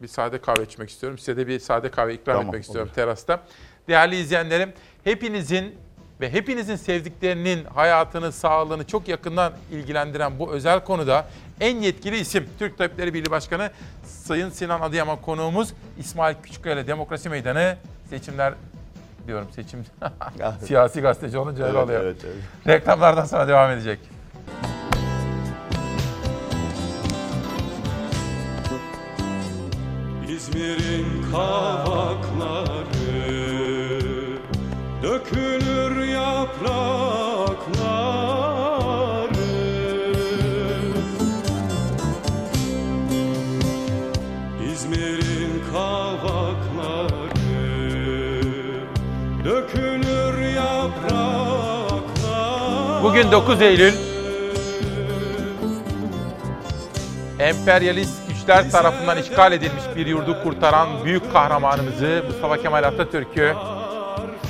bir sade kahve içmek istiyorum. Size de bir sade kahve ikram Tamam, etmek istiyorum olur. terasta. Değerli izleyenlerim, hepinizin ve hepinizin sevdiklerinin hayatını, sağlığını çok yakından ilgilendiren bu özel konuda en yetkili isim Türk Tabipleri Birliği Başkanı Sayın Sinan Adıyaman konuğumuz İsmail Küçükkaya Demokrasi Meydanı seçimler diyorum seçim siyasi gazeteci olunca öyle Evet, oluyor. evet, evet. Reklamlardan sonra devam edecek. İzmir'in kavakları dökülür yaprakları. İzmir'in kavakları dökülür yaprakları. Bugün 9 Eylül. Emperyalist güçler tarafından işgal edilmiş bir yurdu kurtaran büyük kahramanımızı Mustafa Kemal Atatürk'ü,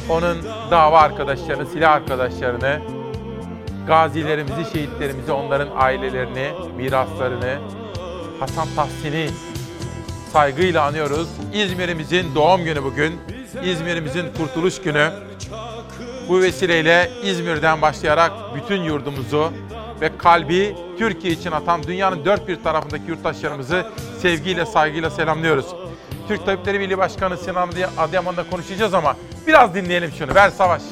onun dava arkadaşlarını, silah arkadaşlarını, gazilerimizi, şehitlerimizi, onların ailelerini, miraslarını, Hasan Tahsin'i saygıyla anıyoruz. İzmir'imizin doğum günü bugün. İzmir'imizin kurtuluş günü. Bu vesileyle İzmir'den başlayarak bütün yurdumuzu ve kalbi Türkiye için atan dünyanın dört bir tarafındaki yurttaşlarımızı sevgiyle, saygıyla selamlıyoruz. Türk Tabipleri Birliği Başkanı Sinan Adıyaman'la konuşacağız ama biraz dinleyelim şunu. Ver Savaş.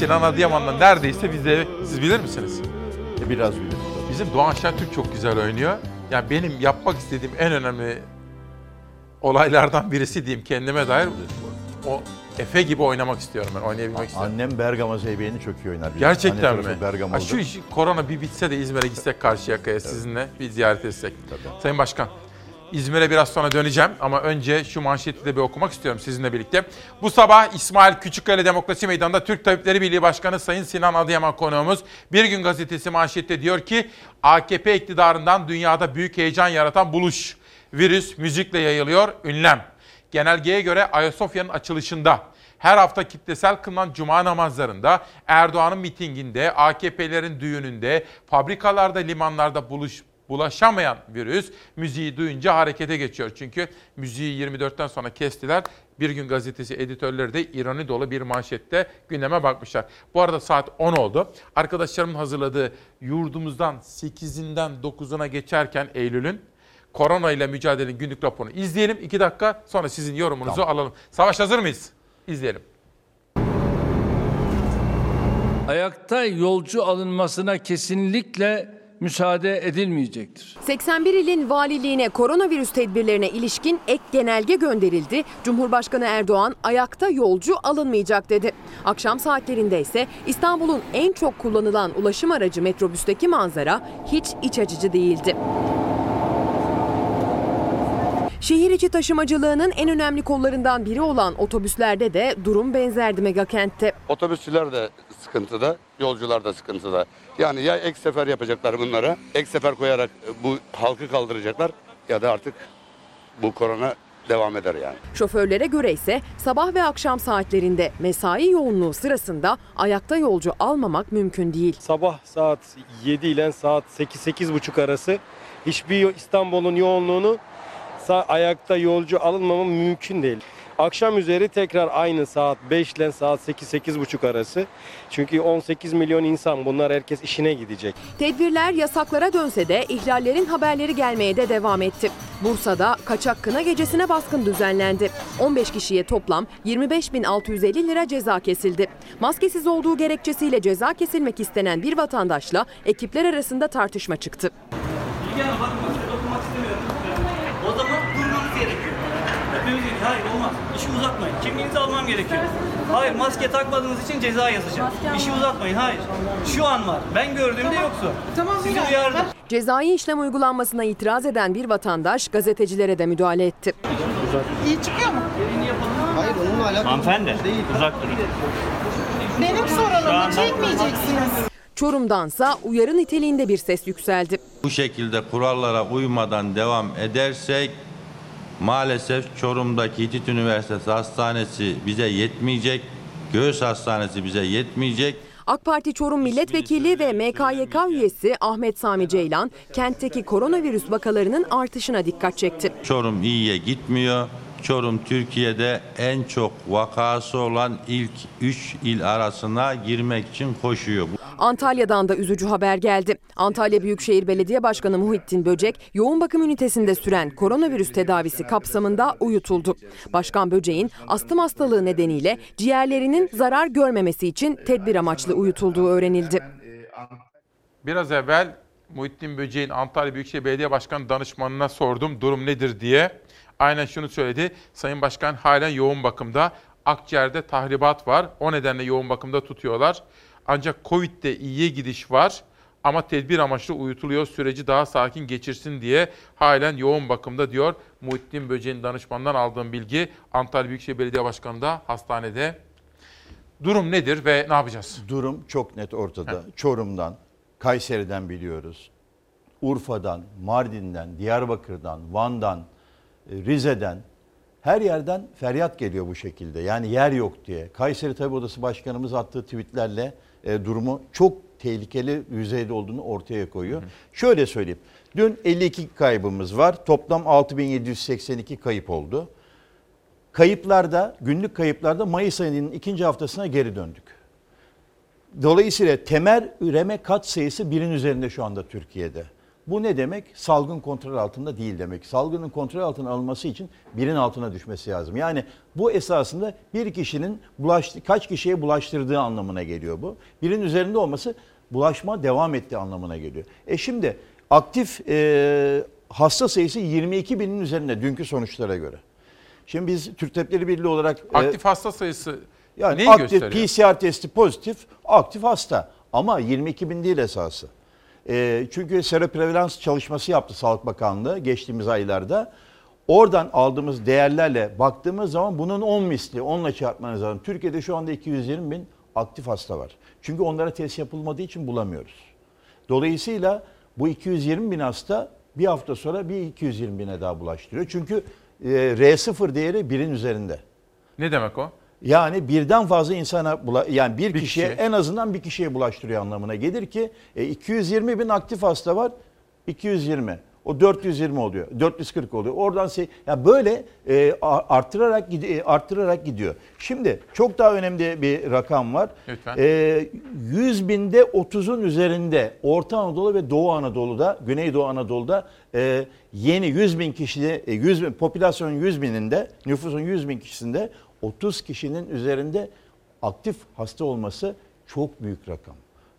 Sinan Adıyaman'la neredeyse biz de siz bilir misiniz? Biraz bilirim. Bizim Doğan Şentürk çok güzel oynuyor. Yani benim yapmak istediğim en önemli olaylardan birisi diyeyim kendime dair o Efe gibi oynamak istiyorum ben oynayabilmek istiyorum. Annem Bergama Zeybeğini çok iyi oynar. Bizim Gerçekten anne mi? Ha, Bergamalıdır. şu iş, korona bir bitse de İzmir'e gitsek Karşıyaka'ya sizinle bir ziyaret etsek. Sayın Başkan, İzmir'e biraz sonra döneceğim ama önce şu manşeti de bir okumak istiyorum sizinle birlikte. Bu sabah İsmail Küçükkale Demokrasi Meydanı'nda Türk Tabipleri Birliği Başkanı Sayın Sinan Adıyaman konuğumuz. Bir gün gazetesi manşette diyor ki AKP iktidarından dünyada büyük heyecan yaratan buluş. Virüs müzikle yayılıyor, ünlem. Genelgeye göre Ayasofya'nın açılışında her hafta kitlesel kılınan cuma namazlarında, Erdoğan'ın mitinginde, AKP'lerin düğününde, fabrikalarda, limanlarda buluş, bulaşamayan virüs müziği duyunca harekete geçiyor. Çünkü müziği 24'ten sonra kestiler. Bir gün gazetesi editörleri de ironi dolu bir manşette gündeme bakmışlar. Bu arada saat 10 oldu. Arkadaşlarımın hazırladığı yurdumuzdan 8'inden 9'una geçerken Eylül'ün korona ile mücadelenin günlük raporunu izleyelim. 2 dakika sonra sizin yorumunuzu alalım. Savaş hazır mıyız? İzleyelim. Ayakta yolcu alınmasına kesinlikle müsaade edilmeyecektir. 81 ilin valiliğine koronavirüs tedbirlerine ilişkin ek genelge gönderildi. Cumhurbaşkanı Erdoğan ayakta yolcu alınmayacak dedi. Akşam saatlerinde ise İstanbul'un en çok kullanılan ulaşım aracı metrobüsteki manzara hiç iç açıcı değildi. Şehir içi taşımacılığının en önemli kollarından biri olan otobüslerde de durum benzerdi megakentte. Otobüsçüler de sıkıntıda, yolcular da sıkıntıda. Yani ya ek sefer yapacaklar bunlara, ek sefer koyarak bu halkı kaldıracaklar ya da artık bu korona devam eder yani. Şoförlere göre ise sabah ve akşam saatlerinde mesai yoğunluğu sırasında ayakta yolcu almamak mümkün değil. Sabah saat 7 ile saat 8-8.30 arası hiçbir İstanbul'un yoğunluğunu sa- ayakta yolcu alınmama mümkün değil. Akşam üzeri tekrar aynı saat 5 ile saat 8-8.30 arası. Çünkü 18 milyon insan bunlar herkes işine gidecek. Tedbirler yasaklara dönse de ihlallerin haberleri gelmeye de devam etti. Bursa'da kaçak kına gecesine baskın düzenlendi. 15 kişiye toplam 25.650 lira ceza kesildi. Maskesiz olduğu gerekçesiyle ceza kesilmek istenen bir vatandaşla ekipler arasında tartışma çıktı. Bilgi Hanım İşi uzatmayın. Kimliğinizi almam gerekiyor. Hayır maske takmadığınız için ceza yazacağım. İşi uzatmayın hayır. Şu an var. Ben gördüğümde yoktu. Sizi uyardım. Cezai işlem uygulanmasına itiraz eden bir vatandaş gazetecilere de müdahale etti. İyi çıkıyor mu? Hayır onunla alakalı. Hanımefendi uzak durun. Benim sorularımı çekmeyeceksiniz. Çorum'dansa uyarı niteliğinde bir ses yükseldi. Bu şekilde kurallara uymadan devam edersek maalesef Çorum'daki Hitit Üniversitesi Hastanesi bize yetmeyecek. Göğüs Hastanesi bize yetmeyecek. AK Parti Çorum Milletvekili ve MKYK üyesi Ahmet Sami Ceylan, kentteki koronavirüs vakalarının artışına dikkat çekti. Çorum iyiye gitmiyor. Çorum Türkiye'de en çok vakası olan ilk 3 il arasına girmek için koşuyor. Antalya'dan da üzücü haber geldi. Antalya Büyükşehir Belediye Başkanı Muhittin Böcek, yoğun bakım ünitesinde süren koronavirüs tedavisi kapsamında uyutuldu. Başkan Böcek'in astım hastalığı nedeniyle ciğerlerinin zarar görmemesi için tedbir amaçlı uyutulduğu öğrenildi. Biraz evvel Muhittin Böceğin Antalya Büyükşehir Belediye Başkanı danışmanına sordum durum nedir diye. Aynen şunu söyledi. Sayın Başkan halen yoğun bakımda. Akciğerde tahribat var. O nedenle yoğun bakımda tutuyorlar. Ancak Covid'de iyiye gidiş var. Ama tedbir amaçlı uyutuluyor süreci daha sakin geçirsin diye halen yoğun bakımda diyor. Muhittin Böceğin danışmanından aldığım bilgi Antalya Büyükşehir Belediye Başkanı da hastanede. Durum nedir ve ne yapacağız? Durum çok net ortada. Çorum'dan, Kayseri'den biliyoruz. Urfa'dan, Mardin'den, Diyarbakır'dan, Van'dan, Rize'den her yerden feryat geliyor bu şekilde. Yani yer yok diye. Kayseri Tabip Odası Başkanımız attığı tweetlerle e, durumu çok tehlikeli yüzeyde olduğunu ortaya koyuyor. Şöyle söyleyeyim. Dün 52 kaybımız var. Toplam 6782 kayıp oldu. Kayıplarda, günlük kayıplarda Mayıs ayının ikinci haftasına geri döndük. Dolayısıyla temel üreme kat sayısı birin üzerinde şu anda Türkiye'de. Bu ne demek? Salgın kontrol altında değil demek. Salgının kontrol altına alınması için birin altına düşmesi lazım. Yani bu esasında bir kişinin bulaştı, kaç kişiye bulaştırdığı anlamına geliyor bu. Birin üzerinde olması bulaşma devam ettiği anlamına geliyor. E şimdi aktif e, hasta sayısı 22 binin üzerinde dünkü sonuçlara göre. Şimdi biz Türk Tabipleri Birliği olarak... e, Aktif hasta sayısı yani neyi aktif gösteriyor? PCR testi pozitif, aktif hasta. Ama 22 bin değil esası. E, çünkü seroprevalans çalışması yaptı Sağlık Bakanlığı geçtiğimiz aylarda. Oradan aldığımız değerlerle baktığımız zaman bunun 10 misli, 10 ile çarpmanız lazım. Türkiye'de şu anda 220 bin aktif hasta var. Çünkü onlara test yapılmadığı için bulamıyoruz. Dolayısıyla bu 220 bin hasta bir hafta sonra bir 220 bine daha bulaştırıyor. Çünkü e, R0 değeri birin üzerinde. Ne demek o? Yani birden fazla insana bula- yani bir, Bir kişiye kişi. en azından bir kişiye bulaştırıyor anlamına gelir ki e, 220 bin aktif hasta var 220 o 420 oluyor 440 oluyor oradan şey ya böyle e, arttırarak gidi- e, arttırarak gidiyor. Şimdi çok daha önemli bir rakam var. Lütfen. E, 100 binde 30'un üzerinde Orta Anadolu ve Doğu Anadolu'da Güneydoğu Anadolu'da e, yeni 100 bin kişide e, 100 bin, popülasyonun 100 bininde nüfusun 100 bin kişisinde 30 kişinin üzerinde aktif hasta olması çok büyük rakam.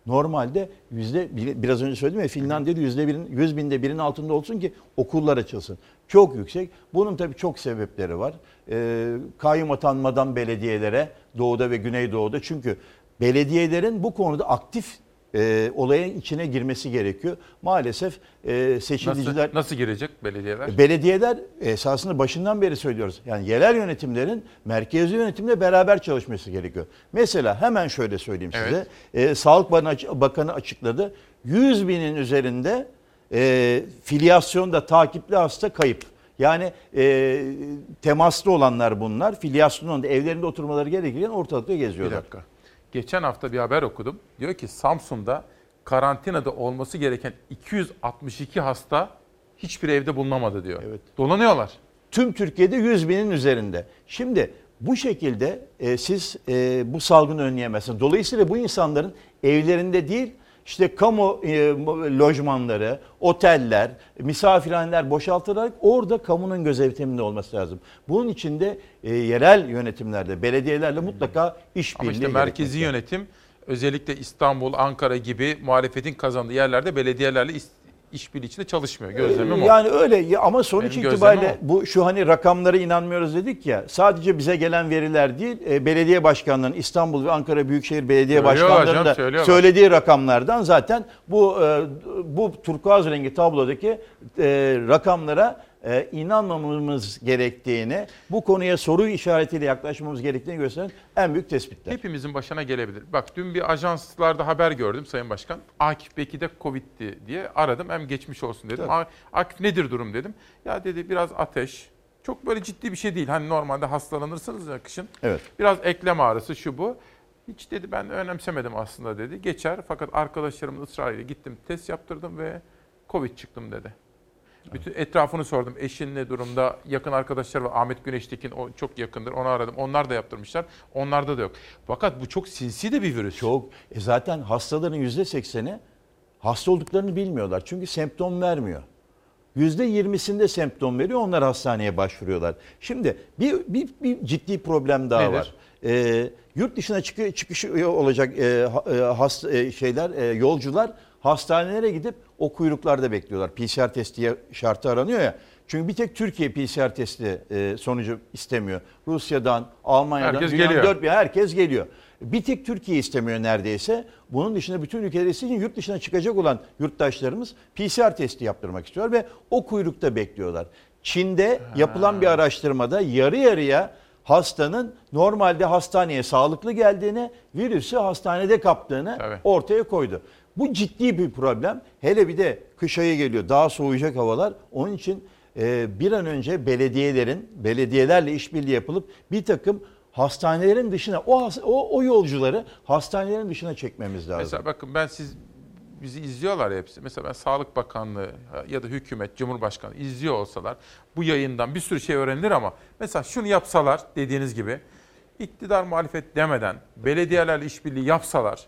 normalde yüzde biraz önce söyledim ya Finlandiya'da yüzde birin, yüz binde birinin altında olsun ki okullar açılsın. Çok yüksek. Bunun tabii çok sebepleri var. Ee, kayyum atanmadan belediyelere doğuda ve güneydoğuda çünkü belediyelerin bu konuda aktif e, olayın içine girmesi gerekiyor. Maalesef e, seçiliciler... Nasıl, nasıl girecek belediyeler? Belediyeler esasında başından beri söylüyoruz. Yani yerel yönetimlerin merkezi yönetimle beraber çalışması gerekiyor. Mesela hemen şöyle söyleyeyim size. E, Sağlık Bakanı- açıkladı. 100 binin üzerinde e, filyasyonda takipli hasta kayıp. Yani e, temaslı olanlar bunlar. Filyasyonda evlerinde oturmaları gerekirken ortalıkta Bir geziyorlar. dakika. Geçen hafta bir haber okudum. Diyor ki Samsun'da karantinada olması gereken 262 hasta hiçbir evde bulunamadı diyor. Evet. Dolanıyorlar. Tüm Türkiye'de 100 binin üzerinde. Şimdi bu şekilde e, siz e, bu salgını önleyemezsiniz. Dolayısıyla bu insanların evlerinde değil işte kamu e, lojmanları, oteller, misafirhaneler boşaltılarak orada kamunun gözetiminde olması lazım. Bunun için de e, yerel yönetimlerde, belediyelerle mutlaka Ama işbirliği işte merkezi gerekmekte. yönetim özellikle İstanbul, Ankara gibi muhalefetin kazandığı yerlerde belediyelerle işbirliği içinde çalışmıyor. Gözlemim o. Yani öyle ama sonuç Benim itibariyle bu şu hani rakamlara inanmıyoruz dedik ya sadece bize gelen veriler değil e, belediye başkanlarının İstanbul ve Ankara Büyükşehir Belediye Başkanları'nın da söylüyorlar. söylediği rakamlardan zaten bu e, bu turkuaz rengi tablodaki e, rakamlara e, inanmamamız gerektiğini bu konuya soru işaretiyle yaklaşmamız gerektiğini gösteren en büyük tespitler. Hepimizin başına gelebilir. Bak dün bir ajanslarda haber gördüm Sayın Başkan. Akif Bekir'de Covid'di diye aradım. Hem geçmiş olsun dedim. Tabii. "A- Akif nedir durum dedim. Ya dedi biraz ateş. Çok böyle ciddi bir şey değil. Hani normalde hastalanırsınız ya kışın. Evet. Biraz eklem ağrısı şu bu. Hiç dedi ben önemsemedim aslında dedi. Geçer fakat arkadaşlarımın ısrarıyla gittim test yaptırdım ve Covid çıktım dedi. Bütün etrafını sordum. Eşin ne durumda? Yakın arkadaşlar var. Ahmet Güneştekin o çok yakındır. Onu aradım. Onlar da yaptırmışlar. Onlarda da yok. Fakat bu çok sinsi de bir virüs. Çok. E zaten hastaların %80'i hasta olduklarını bilmiyorlar. Çünkü semptom vermiyor. %20'sinde semptom veriyor. Onlar hastaneye başvuruyorlar. Şimdi bir, bir, bir ciddi problem daha Nedir? var. Ee, yurt dışına çıkı, çıkışı olacak e, e, hast, e, şeyler e, yolcular hastanelere gidip o kuyruklarda bekliyorlar. PCR testi şartı aranıyor ya. Çünkü bir tek Türkiye PCR testi e, sonucu istemiyor. Rusya'dan, Almanya'dan, Herkes geliyor. dört bir herkes geliyor. Bir tek Türkiye istemiyor neredeyse. Bunun dışında bütün ülkeler için yurt dışına çıkacak olan yurttaşlarımız PCR testi yaptırmak istiyor ve o kuyrukta bekliyorlar. Çin'de yapılan bir araştırmada yarı yarıya hastanın normalde hastaneye sağlıklı geldiğini, virüsü hastanede kaptığını Tabii. ortaya koydu. Bu ciddi bir problem. Hele bir de kış ayı geliyor. Daha soğuyacak havalar. Onun için e, bir an önce belediyelerin, belediyelerle işbirliği yapılıp bir takım hastanelerin dışına, o, o, o yolcuları hastanelerin dışına çekmemiz lazım. Mesela bakın ben siz bizi izliyorlar hepsi. Mesela ben Sağlık Bakanlığı ya da hükümet, Cumhurbaşkanı izliyor olsalar bu yayından bir sürü şey öğrenilir ama mesela şunu yapsalar dediğiniz gibi iktidar muhalefet demeden belediyelerle işbirliği yapsalar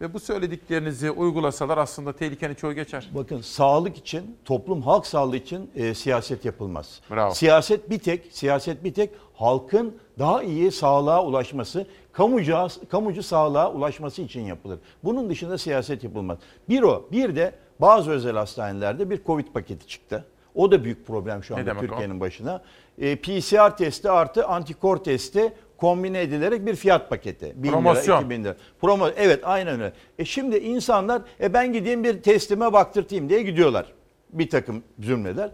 ve bu söylediklerinizi uygulasalar aslında tehlikenin çoğu geçer. Bakın sağlık için, toplum halk sağlığı için e, siyaset yapılmaz. Bravo. Siyaset bir tek, siyaset bir tek halkın daha iyi sağlığa ulaşması, kamucu, kamucu sağlığa ulaşması için yapılır. Bunun dışında siyaset yapılmaz. Bir o, bir de bazı özel hastanelerde bir Covid paketi çıktı. O da büyük problem şu anda? Türkiye'nin başına. E, PCR testi artı antikor testi kombine edilerek bir fiyat paketi. 1000 Promosyon. Lira, 2000 lira. Promo, evet aynen öyle. E şimdi insanlar e ben gideyim bir testime baktırtayım diye gidiyorlar. Bir takım cümleler.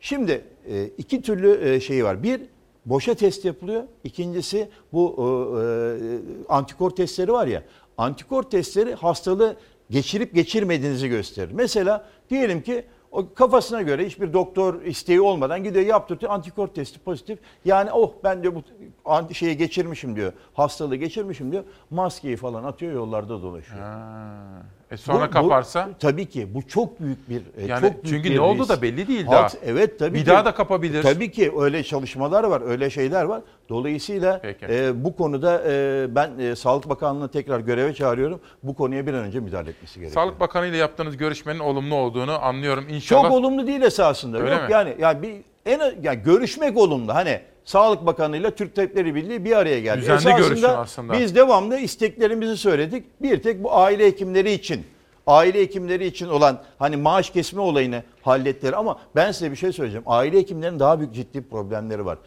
Şimdi e, iki türlü e, şey var. Bir boşa test yapılıyor. İkincisi bu e, e, antikor testleri var ya. Antikor testleri hastalığı geçirip geçirmediğinizi gösterir. Mesela diyelim ki o kafasına göre hiçbir doktor isteği olmadan gidiyor yaptırtıyor antikor testi pozitif. Yani oh ben de bu anti- şeyi geçirmişim diyor. Hastalığı geçirmişim diyor. Maskeyi falan atıyor yollarda dolaşıyor. E sonra Bu- bu- kaparsa? tabii ki bu çok büyük bir e, Yani çok büyük çünkü bir ne oldu risk. da belli değil Halk- daha. Evet tabii Bir ki. daha da kapabilir. Tabii ki öyle çalışmalar var, öyle şeyler var. Dolayısıyla Peki. e, bu konuda e, ben e, Sağlık Bakanlığı'na tekrar göreve çağırıyorum. Bu konuya bir an önce müdahale etmesi gerekiyor. Sağlık Bakanı ile yaptığınız görüşmenin olumlu olduğunu anlıyorum. İnşallah. Çok olumlu değil esasında. Öyle Yok mi? yani yani bir en yani görüşmek olumlu. Hani Sağlık Bakanlığı ile Türk Tabipleri Birliği bir araya geldi. Düzenli Esasında aslında. Biz devamlı isteklerimizi söyledik. Bir tek bu aile hekimleri için aile hekimleri için olan hani maaş kesme olayını hallettiler ama ben size bir şey söyleyeceğim. Aile hekimlerin daha büyük ciddi problemleri var.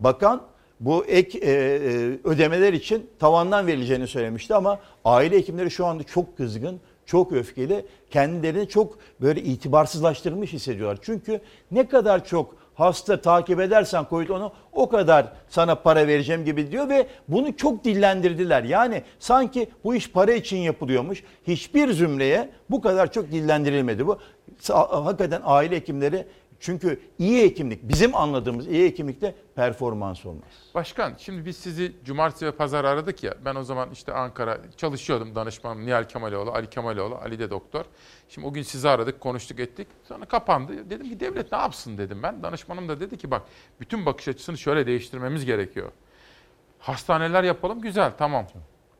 Bakan bu ek e, e, ödemeler için tavandan verileceğini söylemişti ama aile hekimleri şu anda çok kızgın, çok öfkeli, kendilerini çok böyle itibarsızlaştırmış hissediyorlar. Çünkü ne kadar çok hasta takip edersen COVID onu o kadar sana para vereceğim gibi diyor ve bunu çok dillendirdiler. Yani sanki bu iş para için yapılıyormuş. Hiçbir zümreye bu kadar çok dillendirilmedi bu. Hakikaten aile hekimleri çünkü iyi hekimlik bizim anladığımız iyi hekimlikte performans olmaz. Başkan şimdi biz sizi cumartesi ve pazar aradık ya. Ben o zaman işte Ankara çalışıyordum danışmanım Nihal Kemaloğlu, Ali Kemaloğlu, Ali de doktor. Şimdi o gün sizi aradık, konuştuk ettik. Sonra kapandı. Dedim ki devlet ne yapsın dedim ben. Danışmanım da dedi ki bak bütün bakış açısını şöyle değiştirmemiz gerekiyor. Hastaneler yapalım güzel tamam.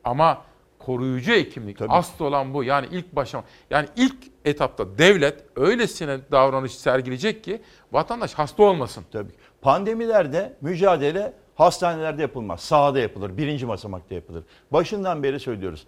Ama koruyucu hekimlik asıl olan bu. Yani ilk başa yani ilk etapta devlet öylesine davranış sergileyecek ki vatandaş hasta olmasın. Tabii. Pandemilerde mücadele hastanelerde yapılmaz. Sahada yapılır. Birinci basamakta yapılır. Başından beri söylüyoruz.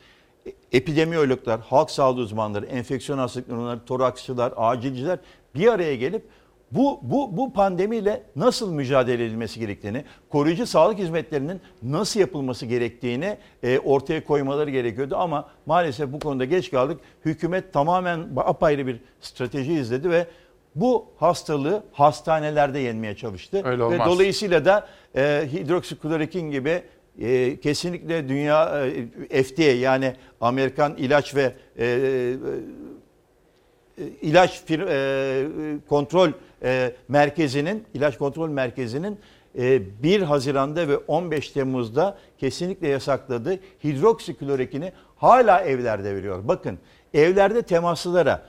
E- Epidemiyologlar, halk sağlığı uzmanları, enfeksiyon hastalıkları toraksçılar, acilciler bir araya gelip bu, bu, bu pandemiyle nasıl mücadele edilmesi gerektiğini, koruyucu sağlık hizmetlerinin nasıl yapılması gerektiğini e, ortaya koymaları gerekiyordu. Ama maalesef bu konuda geç kaldık. Hükümet tamamen apayrı bir strateji izledi ve bu hastalığı hastanelerde yenmeye çalıştı. Öyle Ve olmaz. dolayısıyla da e, hidroksiklorokin gibi e, kesinlikle dünya e, FDA yani Amerikan ilaç ve e, e, ilaç fir- e, kontrol e, merkezinin ilaç kontrol merkezinin e, 1 Haziran'da ve 15 Temmuz'da kesinlikle yasakladığı hidroksiklorokini hala evlerde veriyor. Bakın evlerde temaslılara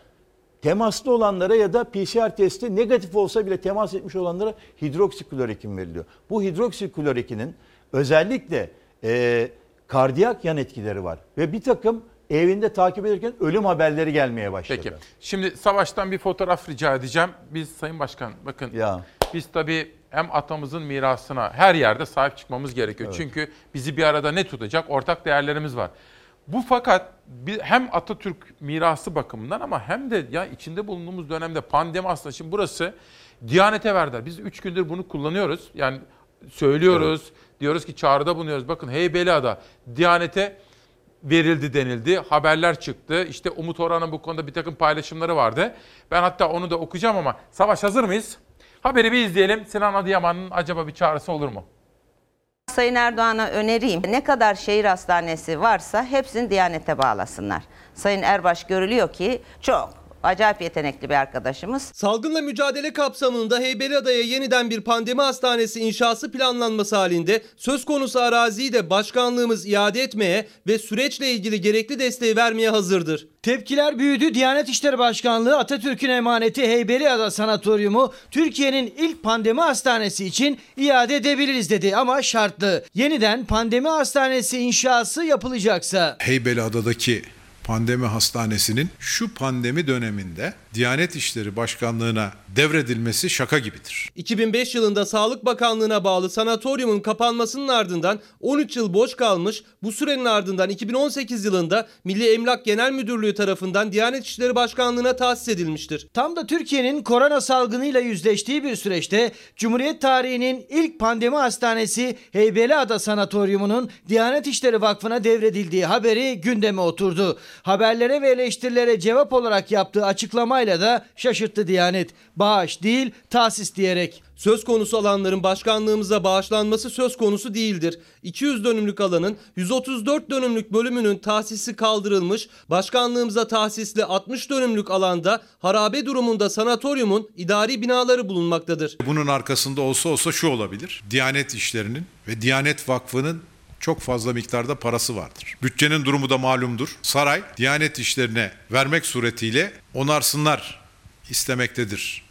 temaslı olanlara ya da PCR testi negatif olsa bile temas etmiş olanlara hidroksiklorokin veriliyor. Bu hidroksiklorokinin özellikle e, kardiyak yan etkileri var ve bir takım evinde takip ederken ölüm haberleri gelmeye başladı. Peki. Şimdi Savaş'tan bir fotoğraf rica edeceğim. Biz Sayın Başkan bakın Ya. biz tabii hem atamızın mirasına her yerde sahip çıkmamız gerekiyor. Evet. Çünkü bizi bir arada ne tutacak? Ortak değerlerimiz var. Bu fakat hem Atatürk mirası bakımından ama hem de ya içinde bulunduğumuz dönemde pandemi aslında şimdi burası Diyanete verdiler. Biz üç gündür bunu kullanıyoruz. Yani söylüyoruz. Diyoruz ki çağrıda bulunuyoruz. Bakın Heybeliada Diyanete verildi denildi. Haberler çıktı. İşte Umut Orhan'ın bu konuda bir takım paylaşımları vardı. Ben hatta onu da okuyacağım ama Savaş hazır mıyız? Haberi bir izleyelim. Sinan Adıyaman'ın acaba bir çağrısı olur mu? Sayın Erdoğan'a öneriyim. Ne kadar şehir hastanesi varsa hepsini Diyanet'e bağlasınlar. Sayın Erbaş görülüyor ki çok acayip yetenekli bir arkadaşımız. Salgınla mücadele kapsamında Heybeliada'ya yeniden bir pandemi hastanesi inşası planlanması halinde söz konusu araziyi de başkanlığımız iade etmeye ve süreçle ilgili gerekli desteği vermeye hazırdır. Tepkiler büyüdü. Diyanet İşleri Başkanlığı Atatürk'ün emaneti Heybeliada Sanatoryumu Türkiye'nin ilk pandemi hastanesi için iade edebiliriz dedi ama şartlı. Yeniden pandemi hastanesi inşası yapılacaksa. Heybeliada'daki pandemi hastanesinin şu pandemi döneminde Diyanet İşleri Başkanlığı'na devredilmesi şaka gibidir. 2005 yılında Sağlık Bakanlığı'na bağlı sanatoryumun kapanmasının ardından 13 yıl boş kalmış, bu sürenin ardından 2018 yılında Milli Emlak Genel Müdürlüğü tarafından Diyanet İşleri Başkanlığı'na tahsis edilmiştir. Tam da Türkiye'nin korona salgınıyla yüzleştiği bir süreçte Cumhuriyet tarihinin ilk pandemi hastanesi Heybeliada Sanatoryumu'nun Diyanet İşleri Vakfı'na devredildiği haberi gündeme oturdu. Haberlere ve eleştirilere cevap olarak yaptığı açıklamayla da şaşırttı Diyanet. Bağış değil, tahsis diyerek. Söz konusu alanların başkanlığımıza bağışlanması söz konusu değildir. 200 dönümlük alanın 134 dönümlük bölümünün tahsisi kaldırılmış, başkanlığımıza tahsisli 60 dönümlük alanda harabe durumunda sanatoryumun idari binaları bulunmaktadır. Bunun arkasında olsa olsa şu olabilir. Diyanet İşleri'nin ve Diyanet Vakfı'nın çok fazla miktarda parası vardır. Bütçenin durumu da malumdur. Saray Diyanet İşleri'ne vermek suretiyle onarsınlar istemektedir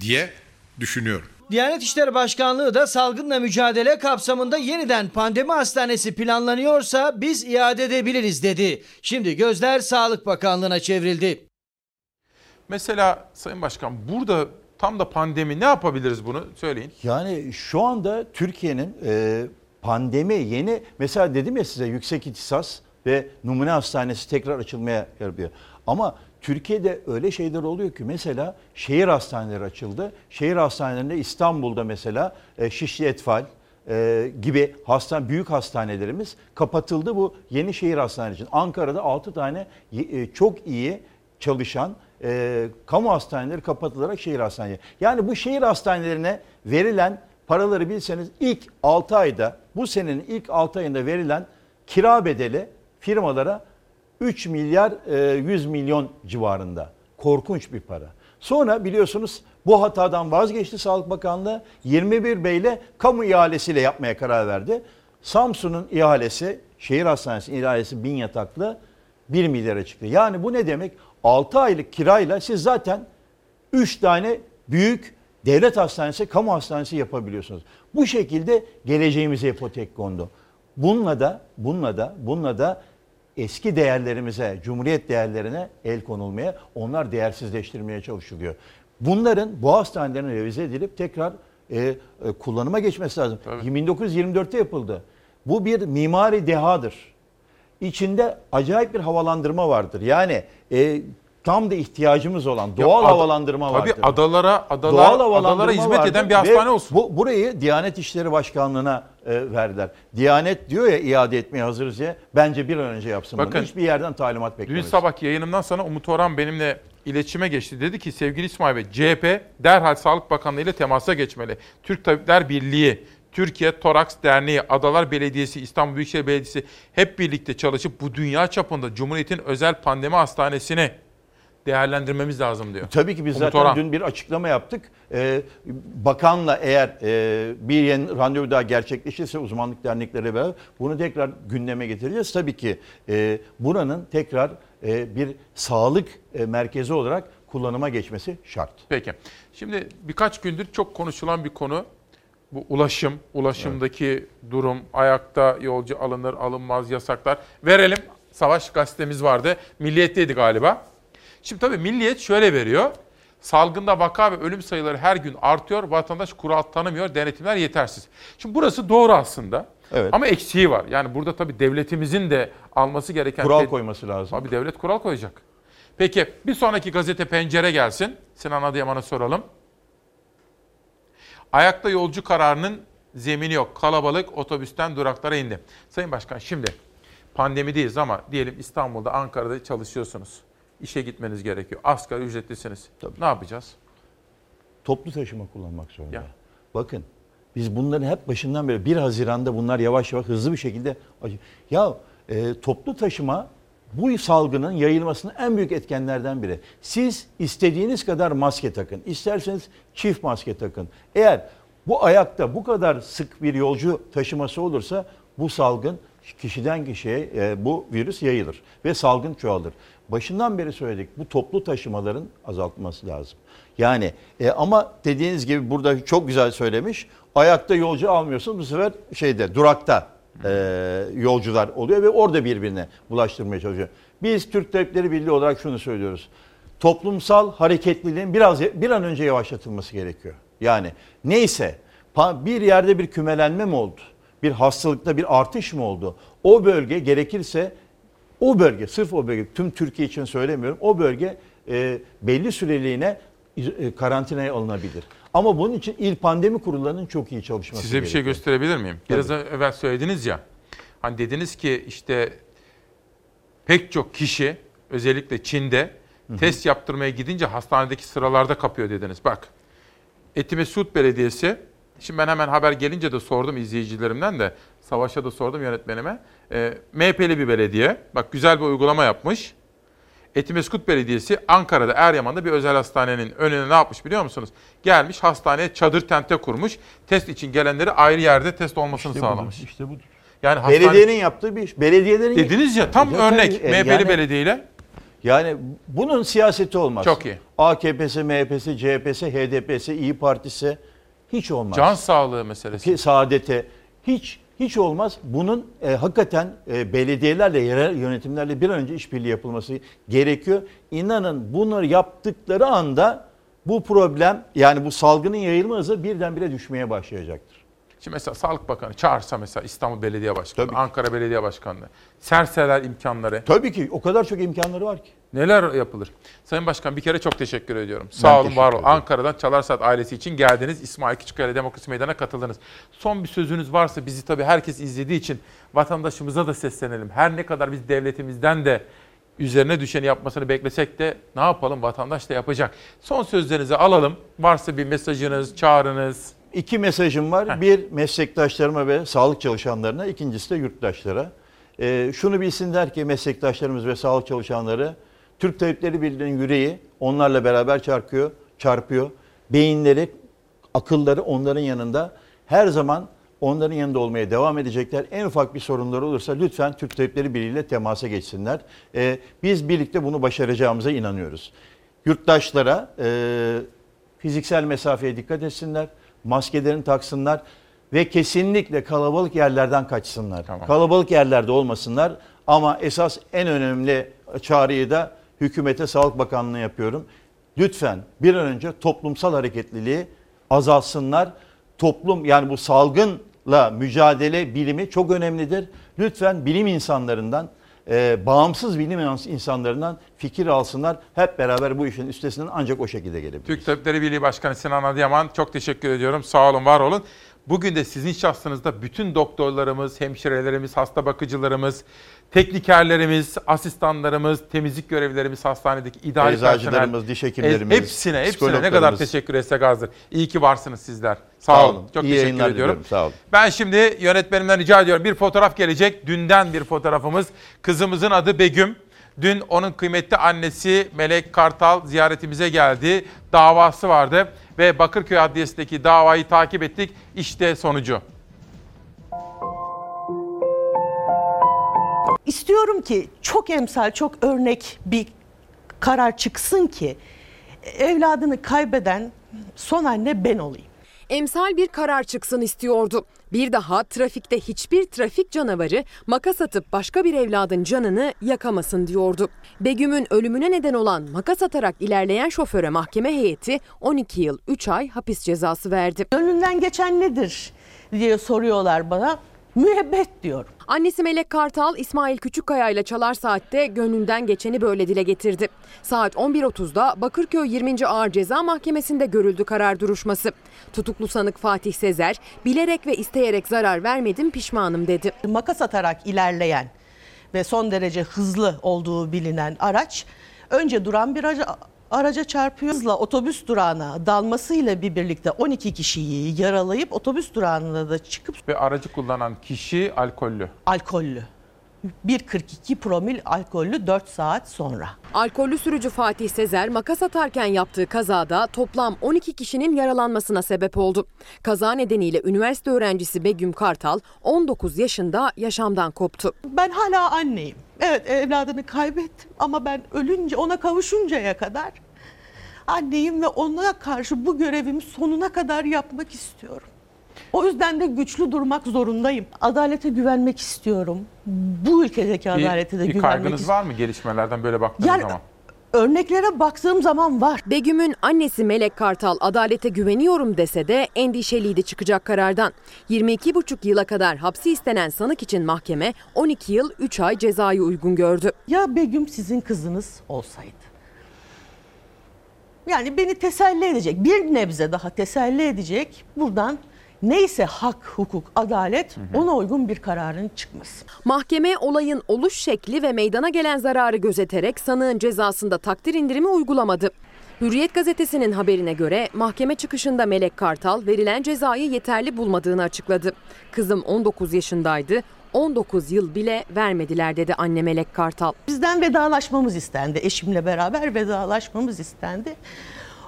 diye düşünüyorum. Diyanet İşleri Başkanlığı da salgınla mücadele kapsamında yeniden pandemi hastanesi planlanıyorsa biz iade edebiliriz dedi. Şimdi gözler Sağlık Bakanlığı'na çevrildi. Mesela Sayın Başkan burada Tam da pandemi ne yapabiliriz bunu söyleyin. Yani şu anda Türkiye'nin e, pandemi yeni mesela dedim ya size yüksek ihtisas ve numune hastanesi tekrar açılmaya yapıyor. Ama Türkiye'de öyle şeyler oluyor ki mesela şehir hastaneleri açıldı. Şehir hastanelerinde İstanbul'da mesela e, Şişli Etfal e, gibi hastane büyük hastanelerimiz kapatıldı bu yeni şehir hastaneleri için. Ankara'da 6 tane e, çok iyi çalışan kamu hastaneleri kapatılarak şehir hastaneleri. Yani bu şehir hastanelerine verilen paraları bilseniz ilk 6 ayda bu senenin ilk 6 ayında verilen kira bedeli firmalara 3 milyar e, 100 milyon civarında. Korkunç bir para. Sonra biliyorsunuz bu hatadan vazgeçti Sağlık Bakanlığı 21 Bey'le kamu ihalesiyle yapmaya karar verdi. Samsun'un ihalesi, şehir hastanesinin ihalesi bin yataklı 1 milyara çıktı. Yani bu ne demek? 6 aylık kirayla siz zaten 3 tane büyük devlet hastanesi, kamu hastanesi yapabiliyorsunuz. Bu şekilde geleceğimize ipotek kondu. Bununla da, bununla da, bununla da eski değerlerimize, cumhuriyet değerlerine el konulmaya, onlar değersizleştirmeye çalışılıyor. Bunların bu hastanelerin revize edilip tekrar e, e, kullanıma geçmesi lazım. 1924'te yapıldı. Bu bir mimari dehadır. İçinde acayip bir havalandırma vardır. Yani e, tam da ihtiyacımız olan doğal ad- havalandırma vardır. Tabii adalara adalar Doğal adalara hizmet vardır eden bir ve hastane olsun. Bu, burayı Diyanet İşleri Başkanlığı'na e, verdiler. Diyanet diyor ya iade etmeye hazırız diye. Bence bir an önce yapsın Bakın, bunu. Hiçbir yerden talimat Dün beklemesin. sabah yayınımdan sonra Umut Orhan benimle iletişime geçti. Dedi ki sevgili İsmail Bey CHP derhal Sağlık Bakanlığı ile temasa geçmeli. Türk Tabipler Birliği, Türkiye Toraks Derneği, Adalar Belediyesi, İstanbul Büyükşehir Belediyesi hep birlikte çalışıp bu dünya çapında Cumhuriyet'in özel pandemi hastanesini değerlendirmemiz lazım diyor. Tabii ki biz Umut zaten Orhan. dün bir açıklama yaptık. Ee, bakanla eğer e, bir yeni randevu daha gerçekleşirse uzmanlık dernekleri beraber bunu tekrar gündeme getireceğiz. Tabii ki e, buranın tekrar e, bir sağlık e, merkezi olarak kullanıma geçmesi şart. Peki. Şimdi birkaç gündür çok konuşulan bir konu bu ulaşım, ulaşımdaki durum, ayakta yolcu alınır, alınmaz, yasaklar. Verelim. Savaş gazetemiz vardı. Milliyetteydi galiba. Şimdi tabii Milliyet şöyle veriyor. Salgında vaka ve ölüm sayıları her gün artıyor. Vatandaş kural tanımıyor. Denetimler yetersiz. Şimdi burası doğru aslında. Evet. Ama eksiği var. Yani burada tabii devletimizin de alması gereken... Kural koyması lazım. Abi devlet kural koyacak. Peki bir sonraki gazete pencere gelsin. Sinan Adıyaman'a soralım. Ayakta yolcu kararının zemini yok. Kalabalık otobüsten duraklara indi. Sayın Başkan şimdi pandemideyiz ama diyelim İstanbul'da, Ankara'da çalışıyorsunuz. İşe gitmeniz gerekiyor. Asgari ücretlisiniz. Ne yapacağız? Toplu taşıma kullanmak zorunda. Ya. Bakın biz bunların hep başından beri 1 Haziran'da bunlar yavaş yavaş hızlı bir şekilde ya e, toplu taşıma bu salgının yayılmasının en büyük etkenlerden biri. Siz istediğiniz kadar maske takın. İsterseniz çift maske takın. Eğer bu ayakta bu kadar sık bir yolcu taşıması olursa bu salgın kişiden kişiye e, bu virüs yayılır ve salgın çoğalır. Başından beri söyledik bu toplu taşımaların azaltılması lazım. Yani e, ama dediğiniz gibi burada çok güzel söylemiş. Ayakta yolcu almıyorsun bu sefer şeyde durakta e, yolcular oluyor ve orada birbirine bulaştırmaya çalışıyor. Biz Türk Tabipleri Birliği olarak şunu söylüyoruz. Toplumsal hareketliliğin biraz bir an önce yavaşlatılması gerekiyor. Yani neyse bir yerde bir kümelenme mi oldu? Bir hastalıkta bir artış mı oldu? O bölge gerekirse o bölge sırf o bölge tüm Türkiye için söylemiyorum. O bölge e, belli süreliğine e, karantinaya alınabilir. Ama bunun için il pandemi kurullarının çok iyi çalışması Size bir şey gerekiyor. gösterebilir miyim? Biraz evvel söylediniz ya. Hani dediniz ki işte pek çok kişi özellikle Çin'de test yaptırmaya gidince hastanedeki sıralarda kapıyor dediniz. Bak Etimesut Belediyesi Şimdi ben hemen haber gelince de sordum izleyicilerimden de. Savaş'a da sordum yönetmenime. E, MHP'li bir belediye. Bak güzel bir uygulama yapmış. Etimeskut Belediyesi Ankara'da Eryaman'da bir özel hastanenin önüne ne yapmış biliyor musunuz? Gelmiş hastaneye çadır tente kurmuş. Test için gelenleri ayrı yerde test olmasını İşte budur, sağlamış. işte budur. Yani hastane- Belediyenin yaptığı bir iş. Belediyelerin Dediniz ya tam Zaten, örnek e, MHP'li yani- belediyeyle. Yani bunun siyaseti olmaz. Çok iyi. AKP'si, MHP'si, CHP'si, HDP'si, İyi Partisi hiç olmaz. Can sağlığı meselesi. Saadete hiç hiç olmaz. Bunun e, hakikaten e, belediyelerle, yerel yönetimlerle bir an önce işbirliği yapılması gerekiyor. İnanın bunları yaptıkları anda bu problem yani bu salgının yayılma hızı birdenbire düşmeye başlayacaktır. Şimdi mesela Sağlık Bakanı çağırsa mesela İstanbul Belediye Başkanı, Ankara Belediye Başkanı, serseler imkanları. Tabii ki o kadar çok imkanları var ki. Neler yapılır? Sayın Başkan bir kere çok teşekkür ediyorum. Sağ olun, var olun. Ankara'dan Çalarsat ailesi için geldiniz. İsmail Küçükkaya Demokrasi Meydanı'na katıldınız. Son bir sözünüz varsa bizi tabii herkes izlediği için vatandaşımıza da seslenelim. Her ne kadar biz devletimizden de üzerine düşeni yapmasını beklesek de ne yapalım vatandaş da yapacak. Son sözlerinizi alalım. Varsa bir mesajınız, çağrınız. İki mesajım var. Bir meslektaşlarıma ve sağlık çalışanlarına, ikincisi de yurttaşlara. Ee, şunu bilsinler ki meslektaşlarımız ve sağlık çalışanları Türk Tabipleri Birliği'nin yüreği onlarla beraber çarpıyor, çarpıyor. Beyinleri, akılları onların yanında. Her zaman onların yanında olmaya devam edecekler. En ufak bir sorunları olursa lütfen Türk Tabipleri Birliği ile temasa geçsinler. Ee, biz birlikte bunu başaracağımıza inanıyoruz. Yurttaşlara e, fiziksel mesafeye dikkat etsinler, maskelerini taksınlar ve kesinlikle kalabalık yerlerden kaçsınlar. Kalabalık yerlerde olmasınlar ama esas en önemli çağrıyı da hükümete, Sağlık Bakanlığı'na yapıyorum. Lütfen bir an önce toplumsal hareketliliği azalsınlar. Toplum yani bu salgınla mücadele bilimi çok önemlidir. Lütfen bilim insanlarından e, bağımsız bilim insanlarından fikir alsınlar. Hep beraber bu işin üstesinden ancak o şekilde gelebiliriz. Türk Tabipleri Birliği Başkanı Sinan Adıyaman çok teşekkür ediyorum. Sağ olun, var olun. Bugün de sizin şahsınızda bütün doktorlarımız, hemşirelerimiz, hasta bakıcılarımız, teknikerlerimiz, asistanlarımız, temizlik görevlilerimiz, hastanedeki idari Eczacılarımız, personel, diş hekimlerimiz, hepsine, hepsine ne kadar teşekkür etsek azdır. İyi ki varsınız sizler. Sağ, Sağ olun. olun. Çok İyi teşekkür ediyorum. diliyorum. Sağ olun. Ben şimdi yönetmenimden rica ediyorum. Bir fotoğraf gelecek. Dünden bir fotoğrafımız. Kızımızın adı Begüm. Dün onun kıymetli annesi Melek Kartal ziyaretimize geldi. Davası vardı ve Bakırköy Adliyesi'ndeki davayı takip ettik. İşte sonucu. İstiyorum ki çok emsal, çok örnek bir karar çıksın ki evladını kaybeden son anne ben olayım. Emsal bir karar çıksın istiyordu. Bir daha trafikte hiçbir trafik canavarı makas atıp başka bir evladın canını yakamasın diyordu. Begüm'ün ölümüne neden olan makas atarak ilerleyen şoföre mahkeme heyeti 12 yıl 3 ay hapis cezası verdi. Gönlünden geçen nedir diye soruyorlar bana. Müebbet diyorum. Annesi Melek Kartal, İsmail Küçükkaya ile Çalar Saat'te gönlünden geçeni böyle dile getirdi. Saat 11.30'da Bakırköy 20. Ağır Ceza Mahkemesi'nde görüldü karar duruşması. Tutuklu sanık Fatih Sezer, bilerek ve isteyerek zarar vermedim pişmanım dedi. Makas atarak ilerleyen ve son derece hızlı olduğu bilinen araç önce duran bir araca, çarpıyor. Hızla otobüs durağına dalmasıyla bir birlikte 12 kişiyi yaralayıp otobüs durağına da çıkıp Ve aracı kullanan kişi alkollü. alkollü 1.42 promil alkollü 4 saat sonra. Alkollü sürücü Fatih Sezer makas atarken yaptığı kazada toplam 12 kişinin yaralanmasına sebep oldu. Kaza nedeniyle üniversite öğrencisi Begüm Kartal 19 yaşında yaşamdan koptu. Ben hala anneyim. Evet evladını kaybettim ama ben ölünce ona kavuşuncaya kadar anneyim ve ona karşı bu görevimi sonuna kadar yapmak istiyorum. O yüzden de güçlü durmak zorundayım. Adalete güvenmek istiyorum. Bu ülkedeki adalete de bir, bir güvenmek kaygınız istiyorum. var mı gelişmelerden böyle baktığınız Yani zaman? örneklere baktığım zaman var. Begüm'ün annesi Melek Kartal adalete güveniyorum dese de endişeliydi çıkacak karardan. 22,5 yıla kadar hapsi istenen sanık için mahkeme 12 yıl 3 ay cezayı uygun gördü. Ya Begüm sizin kızınız olsaydı? Yani beni teselli edecek, bir nebze daha teselli edecek buradan neyse hak, hukuk, adalet ona uygun bir kararın çıkması. Mahkeme olayın oluş şekli ve meydana gelen zararı gözeterek sanığın cezasında takdir indirimi uygulamadı. Hürriyet gazetesinin haberine göre mahkeme çıkışında Melek Kartal verilen cezayı yeterli bulmadığını açıkladı. Kızım 19 yaşındaydı. 19 yıl bile vermediler dedi anne Melek Kartal. Bizden vedalaşmamız istendi. Eşimle beraber vedalaşmamız istendi.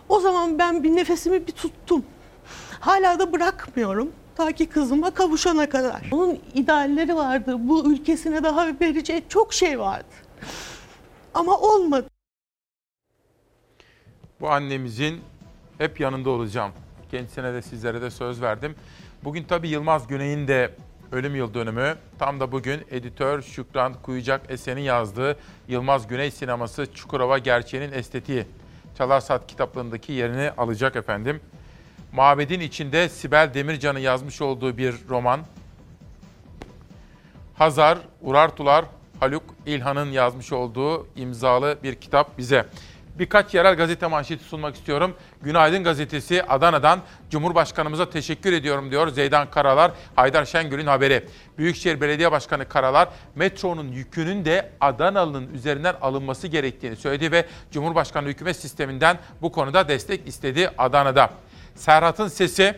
O zaman ben bir nefesimi bir tuttum. Hala da bırakmıyorum. Ta ki kızıma kavuşana kadar. Onun idealleri vardı. Bu ülkesine daha vereceği çok şey vardı. Ama olmadı. Bu annemizin hep yanında olacağım. Kendisine de sizlere de söz verdim. Bugün tabii Yılmaz Güney'in de ölüm yıl dönümü. Tam da bugün editör Şükran Kuyucak Esen'in yazdığı Yılmaz Güney sineması Çukurova Gerçeğinin Estetiği Çalar Saat kitaplarındaki yerini alacak efendim. Mabedin içinde Sibel Demircan'ın yazmış olduğu bir roman. Hazar, Urartular, Haluk İlhan'ın yazmış olduğu imzalı bir kitap bize. Birkaç yerel gazete manşeti sunmak istiyorum. Günaydın gazetesi Adana'dan Cumhurbaşkanımıza teşekkür ediyorum diyor Zeydan Karalar, Haydar Şengül'ün haberi. Büyükşehir Belediye Başkanı Karalar, metronun yükünün de Adanalı'nın üzerinden alınması gerektiğini söyledi ve Cumhurbaşkanı hükümet sisteminden bu konuda destek istedi Adana'da. Serhat'ın sesi,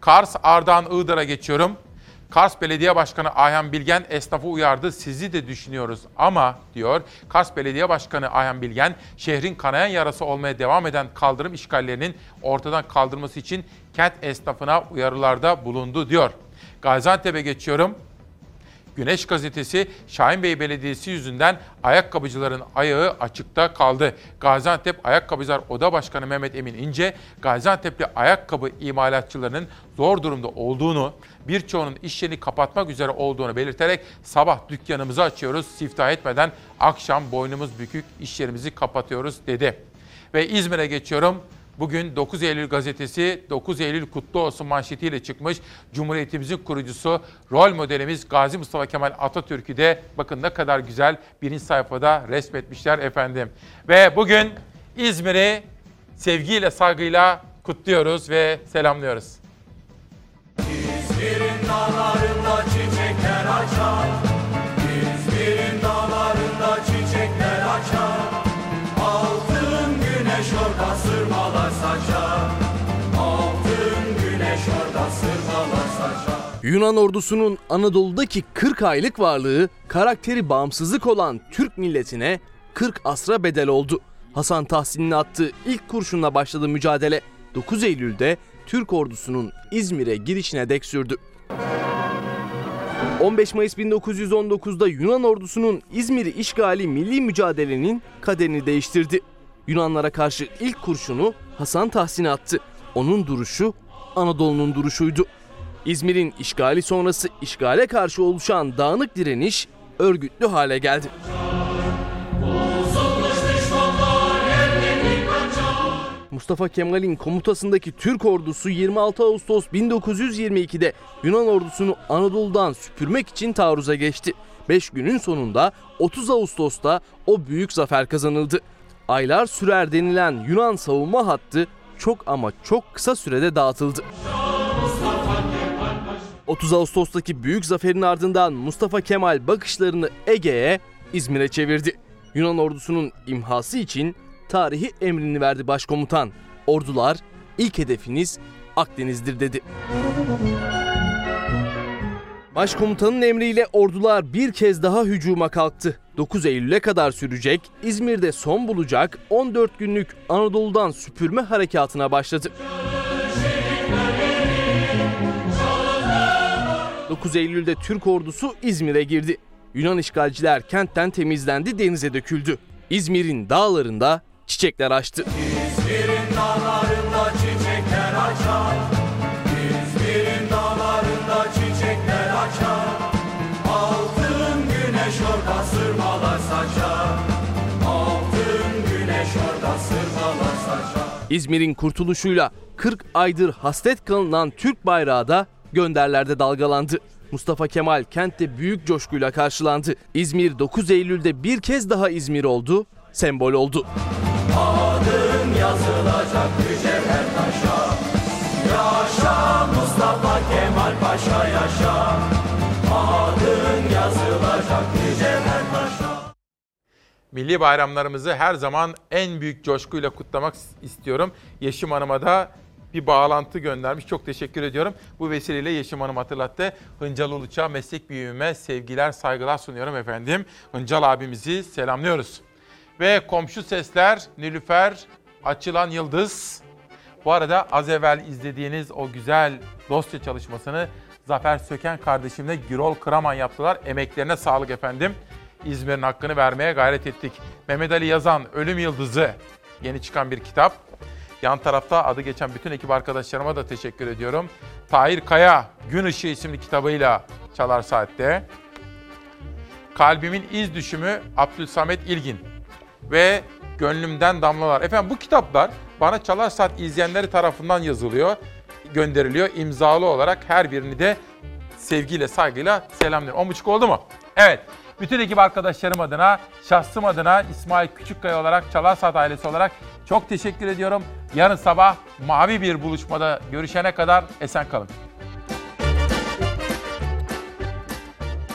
Kars, Ardahan, Iğdır'a geçiyorum. Kars Belediye Başkanı Ayhan Bilgen esnafı uyardı. Sizi de düşünüyoruz ama diyor Kars Belediye Başkanı Ayhan Bilgen şehrin kanayan yarası olmaya devam eden kaldırım işgallerinin ortadan kaldırılması için kent esnafına uyarılarda bulundu diyor. Gaziantep'e geçiyorum. Güneş gazetesi Şahin Bey Belediyesi yüzünden ayakkabıcıların ayağı açıkta kaldı. Gaziantep Ayakkabıcılar Oda Başkanı Mehmet Emin İnce, Gaziantep'li ayakkabı imalatçılarının zor durumda olduğunu, birçoğunun iş yerini kapatmak üzere olduğunu belirterek sabah dükkanımızı açıyoruz, siftah etmeden akşam boynumuz bükük iş yerimizi kapatıyoruz dedi. Ve İzmir'e geçiyorum. Bugün 9 Eylül gazetesi 9 Eylül kutlu olsun manşetiyle çıkmış. Cumhuriyetimizin kurucusu, rol modelimiz Gazi Mustafa Kemal Atatürk'ü de bakın ne kadar güzel birinci sayfada resmetmişler efendim. Ve bugün İzmir'i sevgiyle, saygıyla kutluyoruz ve selamlıyoruz. İzmir'in dağlarında çiçekler açar Yunan ordusunun Anadolu'daki 40 aylık varlığı karakteri bağımsızlık olan Türk milletine 40 asra bedel oldu. Hasan Tahsin'in attığı ilk kurşunla başladı mücadele. 9 Eylül'de Türk ordusunun İzmir'e girişine dek sürdü. 15 Mayıs 1919'da Yunan ordusunun İzmir'i işgali milli mücadelenin kaderini değiştirdi. Yunanlara karşı ilk kurşunu Hasan Tahsin attı. Onun duruşu Anadolu'nun duruşuydu. İzmir'in işgali sonrası işgale karşı oluşan dağınık direniş örgütlü hale geldi. Mustafa Kemal'in komutasındaki Türk ordusu 26 Ağustos 1922'de Yunan ordusunu Anadolu'dan süpürmek için taarruza geçti. 5 günün sonunda 30 Ağustos'ta o büyük zafer kazanıldı. Aylar sürer denilen Yunan savunma hattı çok ama çok kısa sürede dağıtıldı. 30 Ağustos'taki büyük zaferin ardından Mustafa Kemal bakışlarını Ege'ye, İzmir'e çevirdi. Yunan ordusunun imhası için tarihi emrini verdi başkomutan. Ordular ilk hedefiniz Akdeniz'dir dedi. Başkomutanın emriyle ordular bir kez daha hücuma kalktı. 9 Eylül'e kadar sürecek, İzmir'de son bulacak 14 günlük Anadolu'dan süpürme harekatına başladı. 9 Eylül'de Türk ordusu İzmir'e girdi. Yunan işgalciler kentten temizlendi, denize döküldü. İzmir'in dağlarında çiçekler açtı. İzmir'in dağlarında çiçekler açar İzmir'in dağlarında çiçekler açar Altın güneş orada sırmalar saçar Altın güneş orada sırmalar saçar İzmir'in kurtuluşuyla 40 aydır hasret kalınan Türk bayrağı da gönderlerde dalgalandı. Mustafa Kemal kentte büyük coşkuyla karşılandı. İzmir 9 Eylül'de bir kez daha İzmir oldu, sembol oldu. Adın yazılacak mücevher taşa Yaşa Mustafa Kemal Paşa yaşa Adın yazılacak mücevher taşa Milli bayramlarımızı her zaman en büyük coşkuyla kutlamak istiyorum. Yeşim Hanım'a da bir bağlantı göndermiş. Çok teşekkür ediyorum. Bu vesileyle Yeşim Hanım hatırlattı. Hıncal Uluç'a meslek büyüğüme sevgiler, saygılar sunuyorum efendim. Hıncal abimizi selamlıyoruz. Ve komşu sesler, Nilüfer, Açılan Yıldız. Bu arada az evvel izlediğiniz o güzel dosya çalışmasını Zafer Söken kardeşimle Gürol Kıraman yaptılar. Emeklerine sağlık efendim. İzmir'in hakkını vermeye gayret ettik. Mehmet Ali Yazan, Ölüm Yıldızı. Yeni çıkan bir kitap. Yan tarafta adı geçen bütün ekip arkadaşlarıma da teşekkür ediyorum. Tahir Kaya, Gün Işığı isimli kitabıyla Çalar Saat'te. Kalbimin İz Düşümü Abdülsamet İlgin. Ve Gönlümden damlalar. Efendim bu kitaplar bana Çalar Saat izleyenleri tarafından yazılıyor, gönderiliyor imzalı olarak her birini de sevgiyle, saygıyla selamlıyorum. 10.30 oldu mu? Evet. Bütün ekip arkadaşlarım adına, şahsım adına İsmail Küçükkaya olarak, Çalar Saat ailesi olarak çok teşekkür ediyorum. Yarın sabah mavi bir buluşmada görüşene kadar esen kalın.